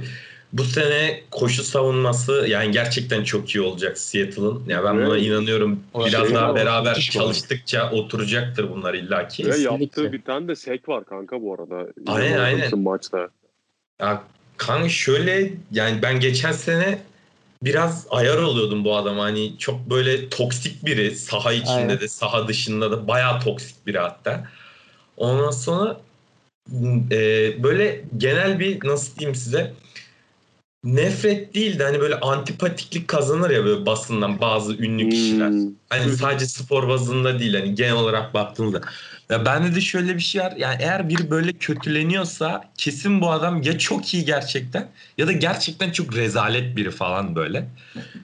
bu sene koşu savunması yani gerçekten çok iyi olacak Seattle'ın. Ya ben buna Evet. inanıyorum. O Biraz şey daha var, beraber çalıştıkça oturacaktır bunlar illaki. Ve yaptığı bir tane de sek var kanka bu arada. Aynen, aynen. Maçta. Ya kanka şöyle yani ben geçen sene biraz ayar oluyordum bu adam hani çok böyle toksik biri saha içinde Aynen. de saha dışında da bayağı toksik biri hatta. Ondan sonra e, böyle genel bir nasıl diyeyim size nefret değil de hani böyle antipatiklik kazanır ya böyle basından bazı ünlü kişiler. Hmm. Hani sadece spor bazında değil hani genel olarak baktığınızda. Ya bende de şöyle bir şey var. Yani eğer biri böyle kötüleniyorsa kesin bu adam ya çok iyi gerçekten ya da gerçekten çok rezalet biri falan böyle.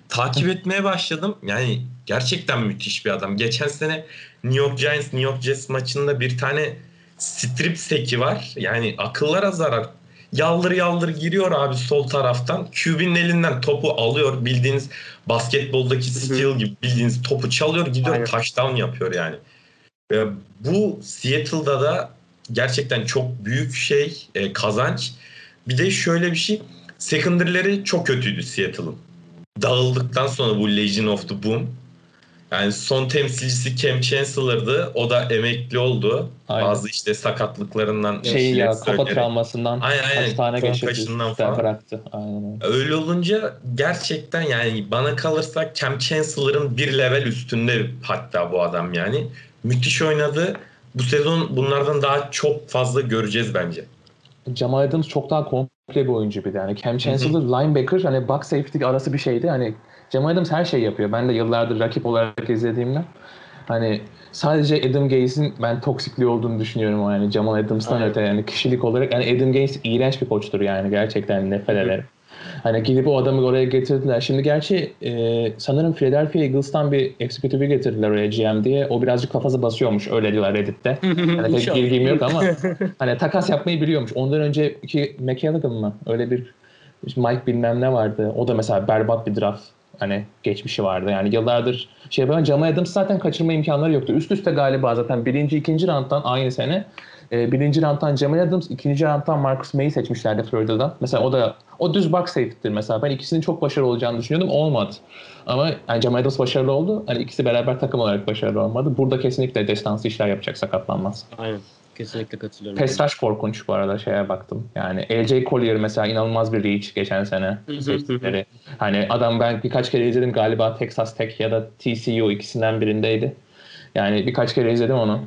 Takip etmeye başladım. Yani gerçekten müthiş bir adam. Geçen sene New York Giants New York Jets maçında bir tane strip seki var. Yani akıllara zarar. Yaldır yaldır giriyor abi sol taraftan. QB'nin elinden topu alıyor. Bildiğiniz basketboldaki steal gibi bildiğiniz topu çalıyor gidiyor Aynen. touchdown yapıyor yani. Ve bu Seattle'da da gerçekten çok büyük şey e, kazanç. Bir de şöyle bir şey. Secondary'leri çok kötüydü Seattle'ın. Dağıldıktan sonra bu Legion of the Boom. Yani son temsilcisi Cam Chancellor'dı. O da emekli oldu. Aynen. Bazı işte sakatlıklarından. Şey ya kafa söyleyerek. travmasından Aynen, aynen. kaç tane geçirdi. Falan. bıraktı. Aynen öyle. Olunca gerçekten yani bana kalırsa Cam Chancellor'ın bir level üstünde hatta bu adam yani. Müthiş oynadı. Bu sezon bunlardan daha çok fazla göreceğiz bence. Jamal Adams çok daha komple bir oyuncu bir de. Yani Cam Chancellor linebacker hani box safety arası bir şeydi. Hani Jamal Adams her şey yapıyor. Ben de yıllardır rakip olarak izlediğimden hani sadece Adam Gaze'in ben toksikliği olduğunu düşünüyorum o yani Jamal Adams'tan Aynen. öte yani kişilik olarak yani Adam Gaze iğrenç bir koçtur yani gerçekten nefret ederim. Hani gidip o adamı oraya getirdiler. Şimdi gerçi e, sanırım Philadelphia Eagles'tan bir executive'i getirdiler oraya GM diye. O birazcık kafası basıyormuş öyle diyorlar Reddit'te. Hani pek bilgim yok ama hani takas yapmayı biliyormuş. Ondan önceki McCallaghan mı? Öyle bir Mike bilmem ne vardı. O da mesela berbat bir draft hani geçmişi vardı. Yani yıllardır şey yapan Jamal Adams zaten kaçırma imkanları yoktu. Üst üste galiba zaten birinci, ikinci rounddan aynı sene e, birinci rounddan Jamal Adams, ikinci rounddan Marcus May'i seçmişlerdi Florida'dan. Mesela o da o düz box safety'dir mesela. Ben ikisinin çok başarılı olacağını düşünüyordum. Olmadı. Ama yani Jamal Adams başarılı oldu. Hani ikisi beraber takım olarak başarılı olmadı. Burada kesinlikle destansı işler yapacak sakatlanmaz. Aynen. Kesinlikle katılıyorum. Rush korkunç bu arada şeye baktım. Yani LJ Collier mesela inanılmaz bir reach geçen sene. Hani adam ben birkaç kere izledim galiba Texas Tech ya da TCU ikisinden birindeydi. Yani birkaç kere izledim onu.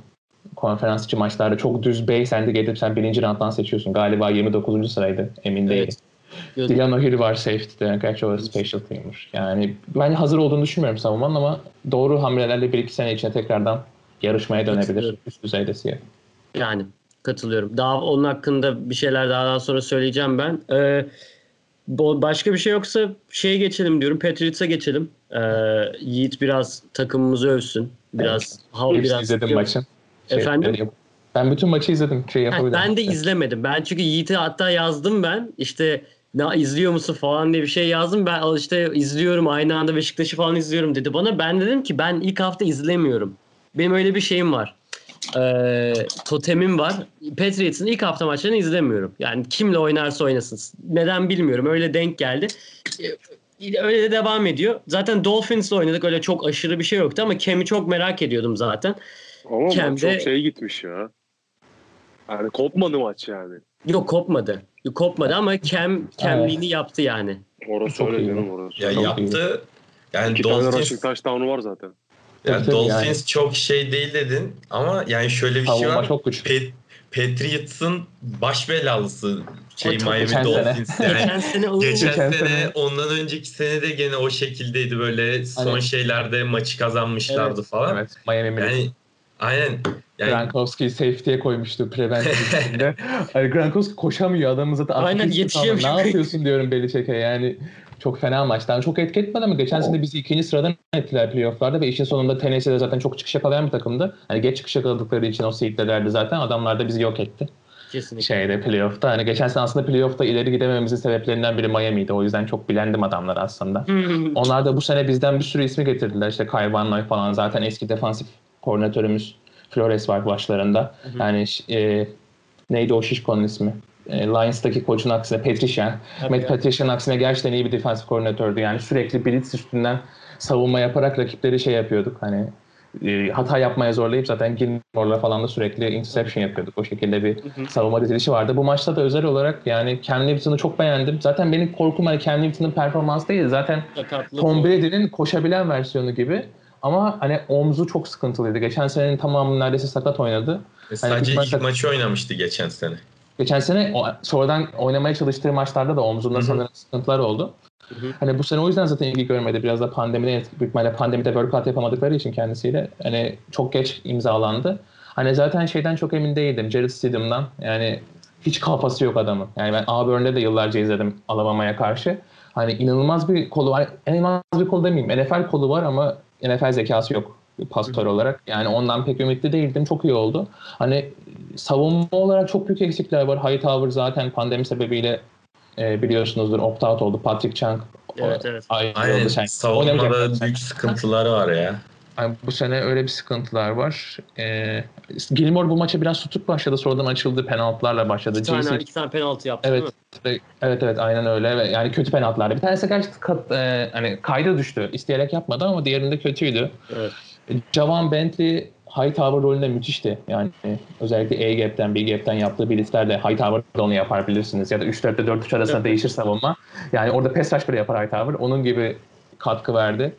Konferans içi maçlarda çok düz base end'e gelip sen birinci rounddan seçiyorsun. Galiba 29. sıraydı emin değilim. Evet. Dylan O'Hill var safety'de. Gerçi o special team'miş. Yani ben hazır olduğunu düşünmüyorum savunmanın ama doğru hamlelerle bir iki sene içinde tekrardan yarışmaya dönebilir. Üst düzeyde siyah. Yani katılıyorum. Daha onun hakkında bir şeyler daha, daha sonra söyleyeceğim ben. Ee, başka bir şey yoksa şeye geçelim diyorum. Patriots'a geçelim. Ee, Yiğit biraz takımımızı övsün. Biraz hav Hepsini biraz. izledim maçın. Efendim? Ben bütün maçı izledim. Şey Ha, ben de izlemedim. Ben çünkü Yiğit'e hatta yazdım ben. İşte ne izliyor musun falan diye bir şey yazdım. Ben al işte izliyorum aynı anda Beşiktaş'ı falan izliyorum dedi bana. Ben dedim ki ben ilk hafta izlemiyorum. Benim öyle bir şeyim var. Ee, totemim var. Patriots'ın ilk hafta maçlarını izlemiyorum. Yani kimle oynarsa oynasın. Neden bilmiyorum. Öyle denk geldi. Ee, Öyle de devam ediyor. Zaten Dolphins'la oynadık. Öyle çok aşırı bir şey yoktu ama Cam'i çok merak ediyordum zaten. Ama maç Kem'de- çok şey gitmiş ya. Yani kopmadı maç yani. Yok kopmadı. Yok, kopmadı ama Cam Cam'liğini yaptı yani. Orası Çok öyle iyi. canım orası. Ya Çok yaptı. Yani İki tane Dolphins, rushing touchdown'u var zaten. Yani Tabii Dolphins yani. çok şey değil dedin ama yani şöyle bir şey Savunma var. çok güçlü. Pat- Patriots'ın baş belalısı şey Miami Geçen sene. Dolphins yani. Geçen sene Geçen Geçen sene, sene- ondan önceki sene de gene o şekildeydi böyle son Hani- şeylerde maçı kazanmışlardı Evet, falan. Evet. Miami. Yani aynen. Yani Gronkowski'yi safety'ye koymuştu preventive hani Gronkowski koşamıyor adamı zaten. Aynen, falan. Ne yapıyorsun diyorum Belichick'e yani. Çok fena maçtan. Çok etki etmedi ama geçen sene bizi ikinci sıradan ettiler playofflarda ve işin sonunda Tennessee'de zaten çok çıkış yakalayan bir takımdı. Hani geç çıkış yakaladıkları için o seedlerdi zaten. Adamlar da bizi yok etti. kesinlikle. Şeyde playoff'ta. Hani geçen sene aslında playoff'ta ileri gidemememizin sebeplerinden biri Miami'ydi. O yüzden çok bilendim adamlar aslında. Onlar da bu sene bizden bir sürü ismi getirdiler. İşte Kyle Van Noy falan zaten eski defansif koordinatörümüz Flores var başlarında. Yani e, neydi o şişkonun ismi? E, Lions'taki koçun aksine Patricia. Tabii Matt ya. Patricia'nın aksine gerçekten iyi bir defansif koordinatördü. Yani sürekli blitz üstünden savunma yaparak rakipleri şey yapıyorduk. Hani e, hata yapmaya zorlayıp zaten Gilmore'la falan da sürekli interception yapıyorduk. O şekilde bir savunma dizilişi vardı. Bu maçta da özel olarak yani Cam Newton'u çok beğendim. Zaten benim korkum hani Cam Newton'un performansı değil. Zaten Sakatlık Tom. Brady'nin koşabilen versiyonu gibi. Ama hani omzu çok sıkıntılıydı. Geçen senenin tamamını neredeyse sakat oynadı. sadece ilk ilk maçta- maçı oynamıştı geçen sene. Geçen sene o, sonradan oynamaya çalıştığı maçlarda da omzunda Hı hı. sanırım sıkıntılar oldu. Hı hı. Hani bu sene o yüzden zaten ilgi görmedi. Biraz da pandemiden büyük ihtimalle pandemide workout yapamadıkları için kendisiyle hani çok geç imzalandı. Hani zaten şeyden çok emin değildim. Jared Stidham'dan. Yani hiç kafası yok adamın. Yani ben Auburn'de de yıllarca izledim Alabama'ya karşı. Hani inanılmaz bir kolu var. İnanılmaz bir kolu demeyeyim. NFL kolu var ama NFL zekası yok pastör olarak. Yani ondan pek ümitli değildim. Çok iyi oldu. Hani savunma olarak çok büyük eksikler var. Hightower zaten pandemi sebebiyle e, biliyorsunuzdur opt-out oldu. Patrick Chung Evet, evet. Aynen Sen- savunmada büyük sıkıntıları var ya. Yani bu sene öyle bir sıkıntılar var. Ee, Gilmore bu maça biraz tutuk başladı. Sonradan açıldı. Penaltılarla başladı. İki tane, JC iki tane penaltı yaptı Evet. değil mi? Evet evet aynen öyle ve yani kötü penaltılardı. Bir tanesi gerçekten kat, e, hani kayda düştü. İsteyerek yapmadı ama diğerinde kötüydü. Evet. Javan Bentley Hightower rolünde müthişti. Yani özellikle A-Gap'ten, B-Gap'ten yaptığı blitzlerle Hightower'da onu yapar bilirsiniz. Ya da 3-4'te 4-3 arasında Evet. değişir savunma. Yani orada pass rush bile yapar Hightower. Onun gibi katkı verdi.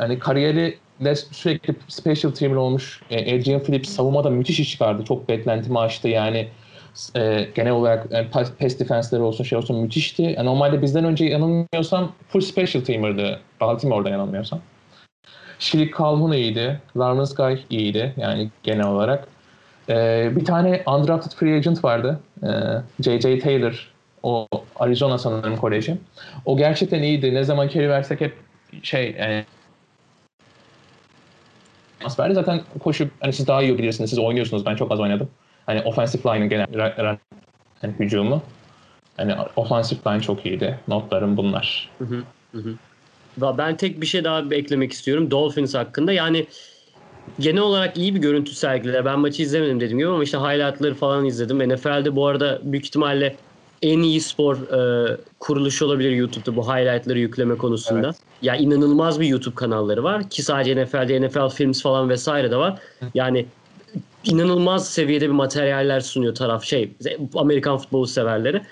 Yani kariyeri de sürekli special teamer olmuş. E, Adrian Phillips savunmada müthiş iş çıkardı. Çok beklentimi aştı. Yani e, genel olarak e, pass, pass defense'leri olsun şey olsun müthişti. E, normalde bizden önce yanılmıyorsam full special teamer'dı. Baltimore'da yanılmıyorsam. Shilick Calhoun iyiydi. Lawrence Guy iyiydi yani genel olarak. E, bir tane undrafted free agent vardı. E, J.J. Taylor. O Arizona sanırım koleji. O gerçekten iyiydi. Ne zaman carry versek hep şey e, pas verdi. Zaten koşu hani siz daha iyi bilirsiniz. Siz oynuyorsunuz. Ben çok az oynadım. Hani offensive line'ın genel hani hücumu. Hani offensive line çok iyiydi. Notlarım bunlar. Hı hı, hı Ben tek bir şey daha eklemek istiyorum Dolphins hakkında. Yani genel olarak iyi bir görüntü sergiler. Ben maçı izlemedim dediğim gibi ama işte highlightları falan izledim. NFL'de bu arada büyük ihtimalle en iyi spor e, kuruluşu olabilir YouTube'da bu highlightları yükleme konusunda. Evet. Ya inanılmaz bir YouTube kanalları var ki sadece NFL'de NFL Films falan vesaire de var. Yani inanılmaz seviyede bir materyaller sunuyor taraf şey Amerikan futbolu severleri.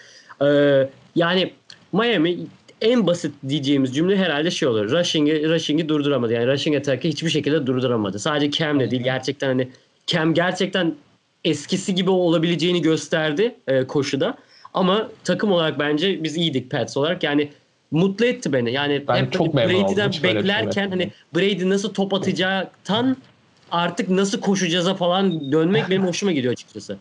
Ee, yani Miami en basit diyeceğimiz cümle herhalde şey olur. Rushing'i rushing'i durduramadı. Yani rushing attack'ı hiçbir şekilde durduramadı. Sadece Cam'le değil gerçekten hani Cam gerçekten eskisi gibi olabileceğini gösterdi e, koşuda. Ama takım olarak bence biz iyiydik Pats olarak. Yani mutlu etti beni. Yani Ben hep çok hani memnun oldum. Brady'den şey beklerken hani. Brady nasıl top atacaktan artık nasıl koşacağıza falan dönmek benim hoşuma gidiyor açıkçası.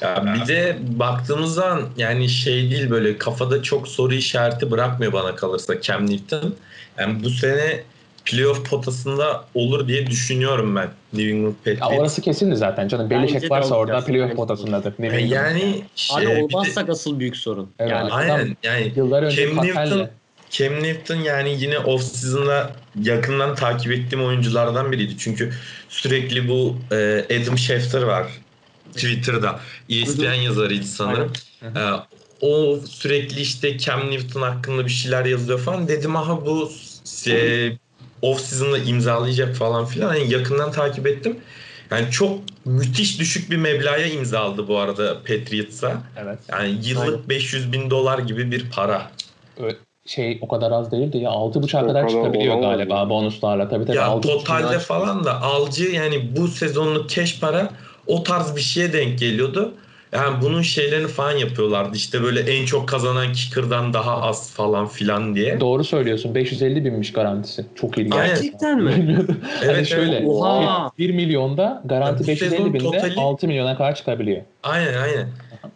Ya bir de baktığımız zaman yani şey değil böyle kafada çok soru işareti bırakmıyor bana kalırsa Cam Newton. Yani bu sene playoff potasında olur diye düşünüyorum ben New England Ya Patriots. orası kesindi zaten canım. Belichick varsa orada playoff potasındadır. Ne Yani, bileyim. yani şey, Abi bir de- olmazsak asıl büyük sorun. Evet. Yani aynen yani Yıllar önce Cam Newton, Cam Newton yani yine off season'da yakından takip ettiğim oyunculardan biriydi. Çünkü sürekli bu e, Adam Schefter var Twitter'da. ESPN yazarıydı sanırım. E, o sürekli işte Cam Newton hakkında bir şeyler yazıyor falan. Dedim aha bu e, off season'da imzalayacak falan filan. Yani yakından takip ettim. Yani çok müthiş düşük bir meblağa imzaladı bu arada Patriots'a. evet. Yani yıllık 500 bin dolar gibi bir para. Şey o kadar az değildi ya. 6.5'a O kadar kadar çıkabiliyor galiba bonuslarla. Tabii tabii. Ya 6.5 totalde falan da alcı yani bu sezonluk cash para o tarz bir şeye denk geliyordu. Yani bunun şeylerini falan yapıyorlardı. İşte böyle en çok kazanan kicker'dan daha az falan filan diye. Doğru söylüyorsun. 550 binmiş garantisi. Çok ilginç. Aynen. gerçekten mi? Bilmiyordum. hani Evet, şöyle. evet. Oha. 1 milyonda garanti Ya bu 550 sezon binde totali- 6 milyona kadar çıkabiliyor. Aynen aynen.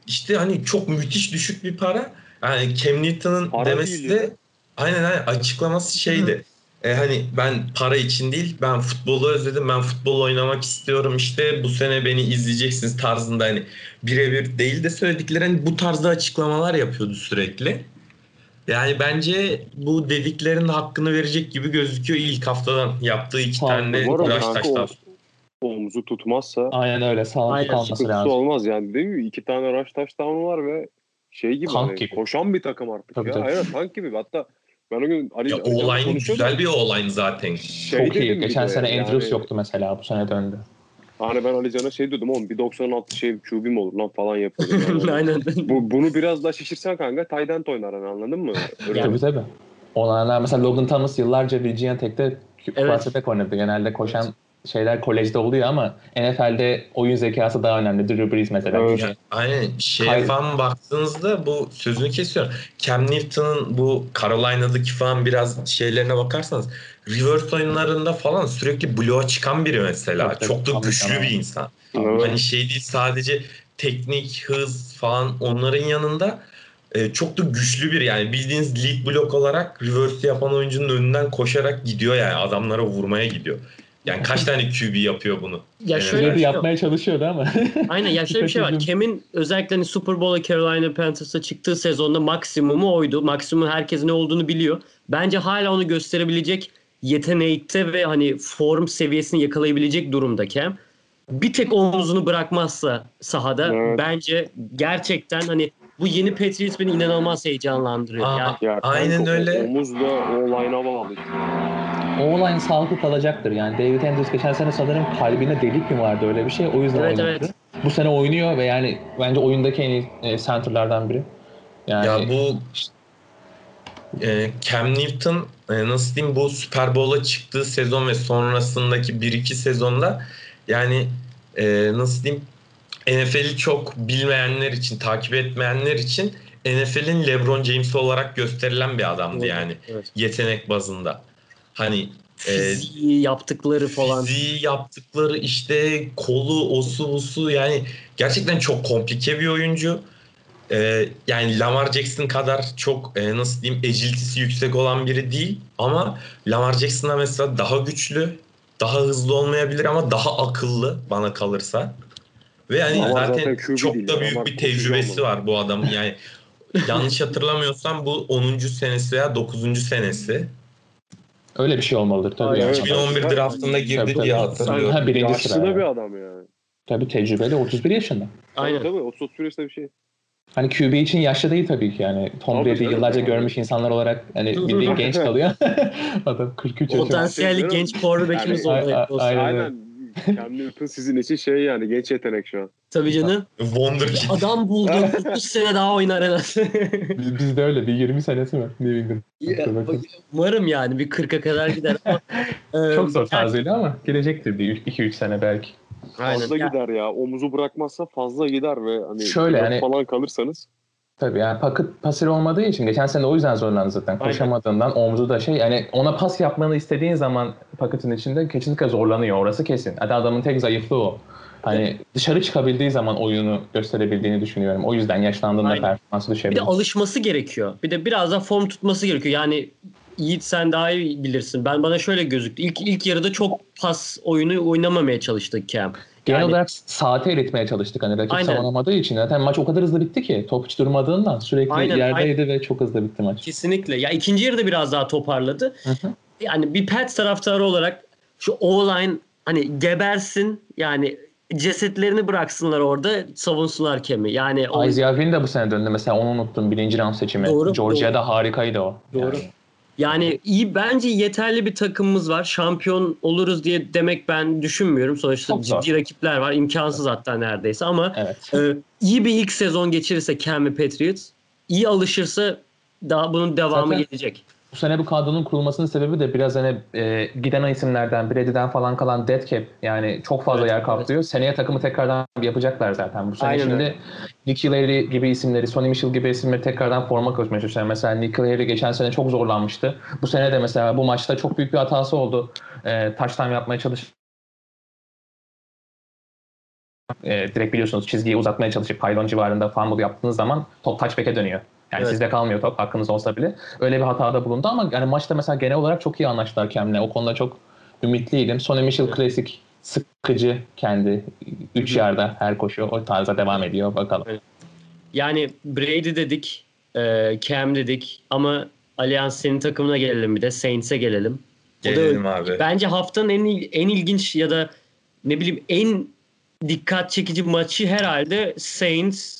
İşte hani çok müthiş düşük bir para. Yani Cam Newton'ın demesi de aynen aynen açıklaması şeydi. E hani ben para için değil ben futbolu özledim ben futbol oynamak istiyorum işte bu sene beni izleyeceksiniz tarzında hani birebir değil de söyledikleri hani bu tarzda açıklamalar yapıyordu sürekli. Yani bence bu dediklerinin hakkını verecek gibi gözüküyor ilk haftadan yaptığı iki Tamam, tane touchdown. o omuzu tutmazsa Aynen öyle. Sağlıklı kalması lazım. olmaz yani değil mi? İki tane rush touchdown'u var ve şey gibi, Tank hani gibi. koşan bir takım artık Tabii, ya. tabii. Aynen tank gibi. Hatta ben o gün Ali, Ya Ali Can'la o line konuşuyordum. güzel bir o line zaten. Şey Çok iyi. Geçen sene yani, Andrews yoktu mesela. Bu sene döndü. Hani ben Ali Can'a şey dedim oğlum bir 96 şeyim QB'm olur lan falan yapıyordum. Yani. Aynen. Bu, bunu biraz daha şişirsen kanka end oynar hani anladın mı? Öyle Yani- Tabii tabii. Olanlar mesela Logan Thomas yıllarca Virginia Tech'te Evet. quarterback oynadı. Genelde koşan şeyler kolejde oluyor ama NFL'de oyun zekası daha önemli. Drew Brees mesela. Evet. Ya, aynen şeye Hayır. falan baktığınızda bu sözünü kesiyorum. Cam Newton'ın bu Carolina'daki falan biraz şeylerine bakarsanız reverse oyunlarında falan sürekli bloğa çıkan biri mesela. Tabii. Çok da güçlü tamam. bir insan. Evet. Hani şey değil sadece teknik, hız falan onların yanında e, çok da güçlü bir yani bildiğiniz lead block olarak reverse yapan oyuncunun önünden koşarak gidiyor yani adamlara vurmaya gidiyor. Yani kaç tane QB yapıyor bunu? Ya şöyle bir şey yok. yapmaya çalışıyordu ama. Aynen ya şöyle bir şey var. Cam'in özellikle hani Super Bowl'a Carolina Panthers'a çıktığı sezonda maksimumu oydu. Maksimum herkes ne olduğunu biliyor. Bence hala onu gösterebilecek yetenekte ve hani form seviyesini yakalayabilecek durumda Cam. Bir tek omuzunu bırakmazsa sahada Evet. bence gerçekten hani bu yeni Patriots beni inanılmaz heyecanlandırıyor. Aa, Yani Ya Aynen öyle. Omuz da o line'a bağlı. O olay sağlıklı kalacaktır. Yani David Andrews geçen sene sanırım kalbine delik mi vardı öyle bir şey. O yüzden Evet, oynadı. evet. Bu sene oynuyor ve yani bence oyundaki en iyi e, centerlardan biri. Yani Ya bu e, Cam Newton e, nasıl diyeyim bu Super Bowl'a çıktığı sezon ve sonrasındaki 1-2 sezonda yani e, nasıl diyeyim NFL'i çok bilmeyenler için, takip etmeyenler için NFL'in LeBron James olarak gösterilen bir adamdı yani Evet. yetenek bazında. Hani e, Fiziği yaptıkları falan. Fiziği yaptıkları işte kolu, osu, busu yani gerçekten çok komplike bir oyuncu. Ee, yani Lamar Jackson kadar çok e, nasıl diyeyim agility'si yüksek olan biri değil ama Lamar Jackson'a mesela daha güçlü, daha hızlı olmayabilir ama daha akıllı bana kalırsa. Ve yani Lamar zaten, zaten çok da büyük Lamar bir tecrübesi var bu adamın. Yani yanlış hatırlamıyorsam bu 10. senesi veya 9. senesi. Öyle bir şey olmalıdır tabii. Aynen. yani. 2011 draftında girdi Tabii, tabii. diye hatırlıyorum. Ha, birinci Yaşlı sıra. yani. bir adam yani. Tabii tecrübeli 31 yaşında. Aynen. Tabii 30 süresinde bir şey. Hani QB için yaşlı değil tabii ki yani. Tom Tabii Brady yıllarca görmüş insanlar olarak hani bildiğin genç kalıyor. Adam 43 yaşında. Potansiyelli genç quarterback'imiz Yani- oldu. Aynen. Cam Newton sizin için şey yani genç yetenek şu an. Tabii canım. Wonderkid. Adam buldum. 30 sene daha oynar en az. Biz, bizde öyle bir 20 senesi mi? New England. Ya. Umarım yani bir 40'a kadar gider ama. Çok zor yani- tarzıyla ama gelecektir bir 2-3 sene belki. Aynen. Fazla gider ya. Omuzu bırakmazsa fazla gider ve hani Şöyle hani- falan kalırsanız Tabii yani paket pasir olmadığı için geçen sene o yüzden zorlandı zaten. Aynen. Koşamadığından omzu da şey yani ona pas yapmanı istediğin zaman paketin içinde kesinlikle zorlanıyor orası kesin. Hatta adamın tek zayıflığı o. Hani dışarı çıkabildiği zaman oyunu gösterebildiğini düşünüyorum. O yüzden yaşlandığında Aynen. performansı Bir düşebilir. de alışması gerekiyor. Bir de biraz da form tutması gerekiyor. Yani Yiğit sen daha iyi bilirsin. Ben bana şöyle gözüktü. İlk ilk yarıda çok pas oyunu oynamamaya çalıştık Cam. Genel Yani- olarak saate eritmeye çalıştık. Hani rakip Aynen. savunamadığı için. Zaten maç o kadar hızlı bitti ki. Top hiç durmadığından sürekli Aynen, yerdeydi ve çok hızlı bitti maç. Kesinlikle. Ya ikinci yarıda biraz daha toparladı. Hı hı. Yani bir Pats taraftarı olarak şu O-line hani gebersin yani cesetlerini bıraksınlar orada savunsunlar Cam'i. Yani o, Isaiah Wynn de bu sene döndü. Mesela onu unuttum. Birinci round seçimi. Doğru, Georgia'da harikaydı o. Doğru. Yani. Yani iyi bence yeterli bir takımımız var. Şampiyon oluruz diye demek ben düşünmüyorum. Sonuçta Çok zor. ciddi rakipler var. İmkansız hatta neredeyse ama Evet. e, iyi bir ilk sezon geçirirse Cam ve Patriots iyi alışırsa daha bunun devamı Zaten- gelecek. Bu sene bu kadronun kurulmasının sebebi de biraz hani e, giden isimlerden, Brady'den falan kalan dead cap yani çok fazla Evet, yer kaplıyor. Seneye takımı tekrardan yapacaklar zaten. Bu sene Aynen şimdi öyle. Nick gibi isimleri, Sonny Michel gibi isimleri tekrardan forma koşmaya çalışıyor. Mesela Nick Larry geçen sene çok zorlanmıştı. Bu sene de mesela bu maçta çok büyük bir hatası oldu. E, touchdown yapmaya çalış e, direkt biliyorsunuz çizgiyi uzatmaya çalışıp pylon civarında fumble yaptığınız zaman top touchback'e dönüyor. Yani Evet. sizde kalmıyor top hakkınız olsa bile. Öyle bir hatada bulundu ama yani maçta mesela genel olarak çok iyi anlaştılar Cam'le. O konuda çok ümitliydim. Sonny Michel Evet. klasik sıkıcı kendi 3 yarda her koşu o tarza devam ediyor bakalım. Yani Brady dedik, e, Cam dedik ama Allianz senin takımına gelelim bir de Saints'e gelelim. O da Gelelim abi. Bence haftanın en en ilginç ya da ne bileyim en dikkat çekici maçı herhalde Saints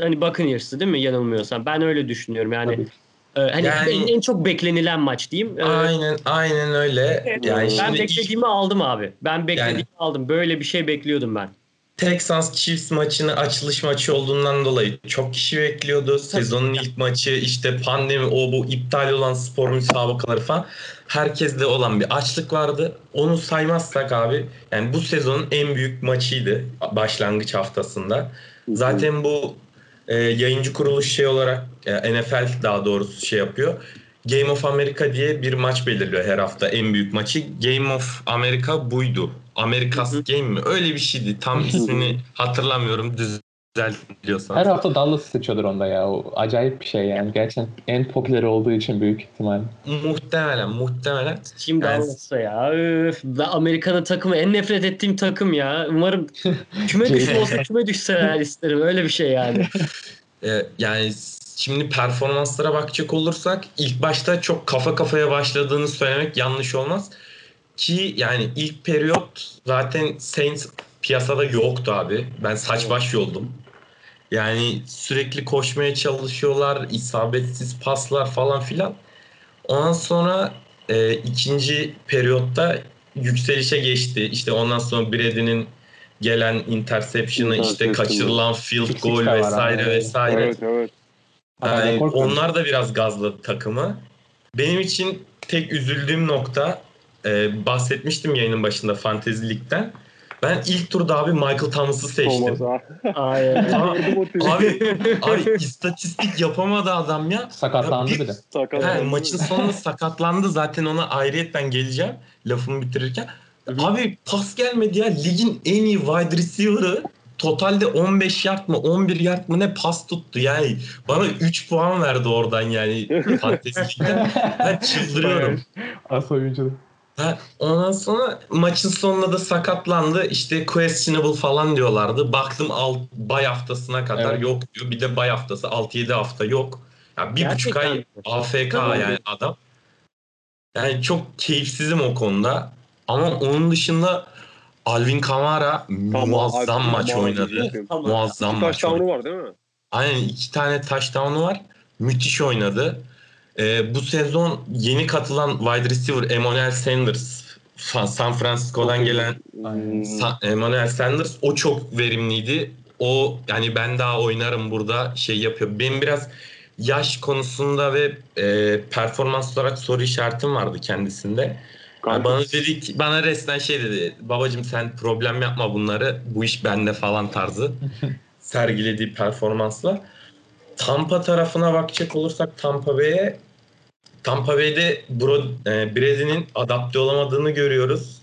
hani Buccaneers'ı değil mi yanılmıyorsam. Ben öyle düşünüyorum. Yani Tabii. e, hani Yani- en, en çok beklenilen maç diyeyim. E, Aynen aynen öyle. evet, Yani ben şimdi beklediğimi aldım abi. Ben beklediğimi Yani- aldım. Böyle bir şey bekliyordum ben. Texans Chiefs maçını açılış maçı olduğundan dolayı çok kişi bekliyordu. Sezonun ilk maçı işte pandemi o bu iptal olan spor müsabakaları falan. Herkeste olan bir açlık vardı. Onu saymazsak abi yani bu sezonun en büyük maçıydı başlangıç haftasında. Zaten bu e, yayıncı kuruluş şey olarak e, NFL daha doğrusu şey yapıyor. Game of America diye bir maç belirliyor her hafta en büyük maçı. Game of America buydu. Hı. Game mi? Öyle bir şeydi. Tam ismini hatırlamıyorum. Düzeltiyorsan. Her hafta Dallas sıçıyordur onda ya. O acayip bir şey yani. Gerçekten en popüler olduğu için büyük ihtimal. Muhtemelen, muhtemelen. Şimdi Yani- Dallas'a ya. Öf, ben Amerika'nın takımı en nefret ettiğim takım ya. Umarım küme düşse olsa küme düşseler isterim. Öyle bir şey yani. Ee, yani şimdi performanslara bakacak olursak ilk başta çok kafa kafaya başladığını söylemek yanlış olmaz. Ki yani ilk periyot zaten Saints piyasada yoktu abi. Ben saç baş yoldum. Yani sürekli koşmaya çalışıyorlar. isabetsiz paslar falan filan. Ondan sonra e, ikinci periyotta yükselişe geçti. İşte ondan sonra Brady'nin gelen interception'ı, işte kaçırılan field goal vesaire vesaire. Evet evet. Yani onlar da biraz gazladı takımı. Benim için tek üzüldüğüm nokta e, bahsetmiştim yayının başında Fantasy Lig'den. Ben ilk turda abi Michael Thomas'ı seçtim. Aynen. Tweet'i. Abi, abi istatistik yapamadı adam ya. Sakatlandı Ya bir- bir de. Sakatlandı. He, maçın sonunda sakatlandı zaten ona ayrıyetten geleceğim lafımı bitirirken. Abi pas gelmedi ya ligin en iyi wide receiver'ı totalde 15 yard mı 11 yard mı ne pas tuttu yani bana 3 puan verdi oradan yani fantezilikten ben çıldırıyorum. As oyuncu. Ha, ondan sonra maçın sonunda da sakatlandı. İşte questionable falan diyorlardı. Baktım alt, bay haftasına kadar Evet. yok diyor. Bir de bay haftası 6-7 hafta yok. Ya bir buçuk Gerçekten ay mi? AFK Tamam. yani adam. Yani çok keyifsizim o konuda. Ama onun dışında Alvin Kamara muazzam Alvin maç Kamara oynadı. Tamam. Muazzam İki maç oynadı. var değil mi? Aynen iki tane touchdown'u var. Müthiş oynadı. Ee, bu sezon yeni katılan wide receiver Emmanuel Sanders San Francisco'dan gelen Emmanuel Sanders o çok verimliydi. O yani ben daha oynarım burada şey yapıyor. Benim biraz yaş konusunda ve e, performans olarak soru işaretim vardı kendisinde. Kanka, bana dedi ki, bana resmen şey dedi. Babacım sen problem yapma bunları. Bu iş bende falan tarzı. sergilediği performansla. Tampa tarafına bakacak olursak Tampa Bay'e Tampa Bay'de Bro, e, Brady'nin adapte olamadığını görüyoruz.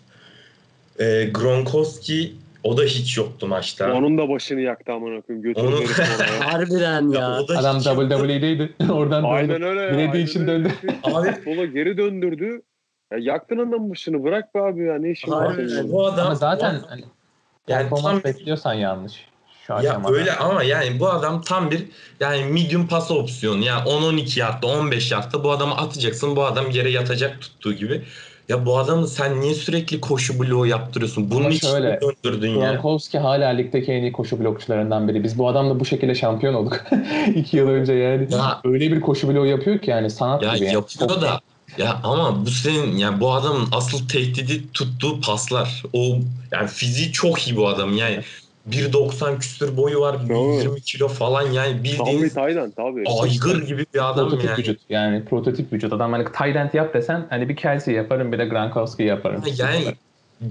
E, Gronkowski o da hiç yoktu maçta. Onun da başını yaktı amına koyayım. Götürdü Onu- herif oraya. Harbiden Ya ya. da Adam. WWE'deydi. Oradan Aynen döndü. öyle. Brady aynen için döndü. Abi Sola geri döndürdü. Ya yaktın adamın başını bırak be abi ya ne işin var bu adam Ama zaten o- hani yani tam bekliyorsan yanlış. Şu ya öyle ama yani bu adam tam bir yani medium pas opsiyonu. Yani 10-12 yardta 15 yardta bu adamı atacaksın. Bu adam yere yatacak tuttuğu gibi. Ya bu adamı sen niye sürekli koşu bloğu yaptırıyorsun? Bunun için şöyle, döndürdün ya. Gronkowski hala ligdeki en iyi koşu blokçularından biri. Biz bu adamla bu şekilde şampiyon olduk. İki yıl önce yani. Ya- Öyle bir koşu bloğu yapıyor ki yani sanat Ya gibi. Yani. yapıyor Çok- da ya ama bu senin yani bu adamın asıl tehdidi tuttuğu paslar. O yani fiziği çok iyi bu adam. Yani 1.90 küsür boyu var. Doğru. 120 kilo falan yani bildiğiniz Tayland tabii. aygır gibi bir adam prototip yani. vücut. Yani prototip vücut. Adam hani end yap desen hani bir Kelsey yaparım bir de Gronkowski yaparım. Yani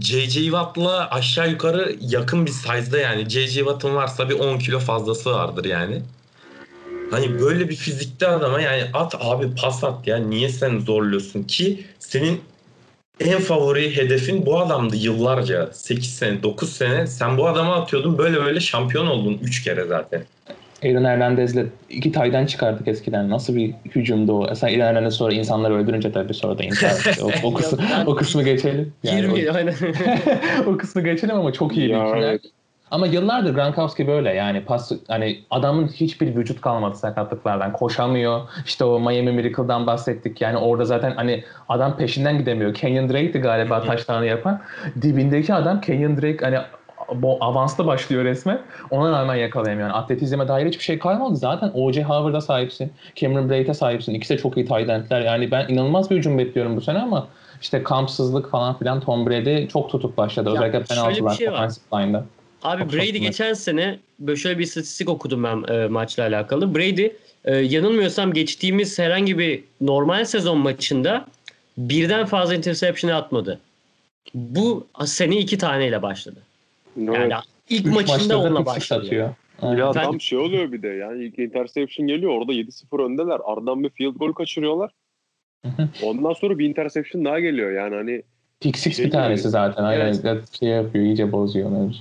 J.J. Watt'la aşağı yukarı yakın bir size'da yani. J.J. Watt'ın varsa bir 10 kilo fazlası vardır yani. Hani böyle bir fizikte adama yani at abi pas at ya niye sen zorluyorsun ki senin en favori hedefin bu adamdı yıllarca 8 sene 9 sene sen bu adama atıyordun böyle böyle şampiyon oldun 3 kere zaten. Aaron Hernandez'le iki tayden çıkardık eskiden. Nasıl bir hücumdu o? Sen Aaron Hernandez sonra insanları öldürünce tabii sonra da intihar. O, o, kısmı, o kısmı geçelim. Yani 20 aynen. o, o kısmı geçelim ama çok iyi bir Ya, evet. Ama yıllardır Gronkowski böyle yani pas hani adamın hiçbir vücut kalmadı sakatlıklardan. Koşamıyor. İşte o Miami Miracle'dan bahsettik. Yani orada zaten hani adam peşinden gidemiyor. Kenyon Drake'di galiba taşlarını yapan. Dibindeki adam Kenyon Drake hani bu avanslı başlıyor resmen. Ona rağmen yakalayamıyor. Yani atletizme dair hiçbir şey kalmadı. Zaten O.J. Howard'a sahipsin. Cameron Brate'e sahipsin. İkisi de çok iyi tight endler. Yani ben inanılmaz bir hücum bekliyorum bu sene ama işte kampsızlık falan filan Tom Brady çok tutuk başladı. Özellikle bir penaltılar şey var. line'da. Abi Çok Brady geçen sene böyle şöyle bir istatistik okudum ben e, maçla alakalı. Brady e, yanılmıyorsam geçtiğimiz herhangi bir normal sezon maçında birden fazla interception atmadı. Bu sene iki taneyle başladı. Evet. Yani ilk Üç maçında onunla başladı. atıyor. Ya Ben- tam şey oluyor bir de yani ilk interception geliyor orada 7-0 öndeler. Ardından bir field goal kaçırıyorlar. Ondan sonra bir interception daha geliyor yani hani Pick six Şey bir tanesi gibi. zaten. Aynen Evet. şey yapıyor, iyice bozuyor mevzu.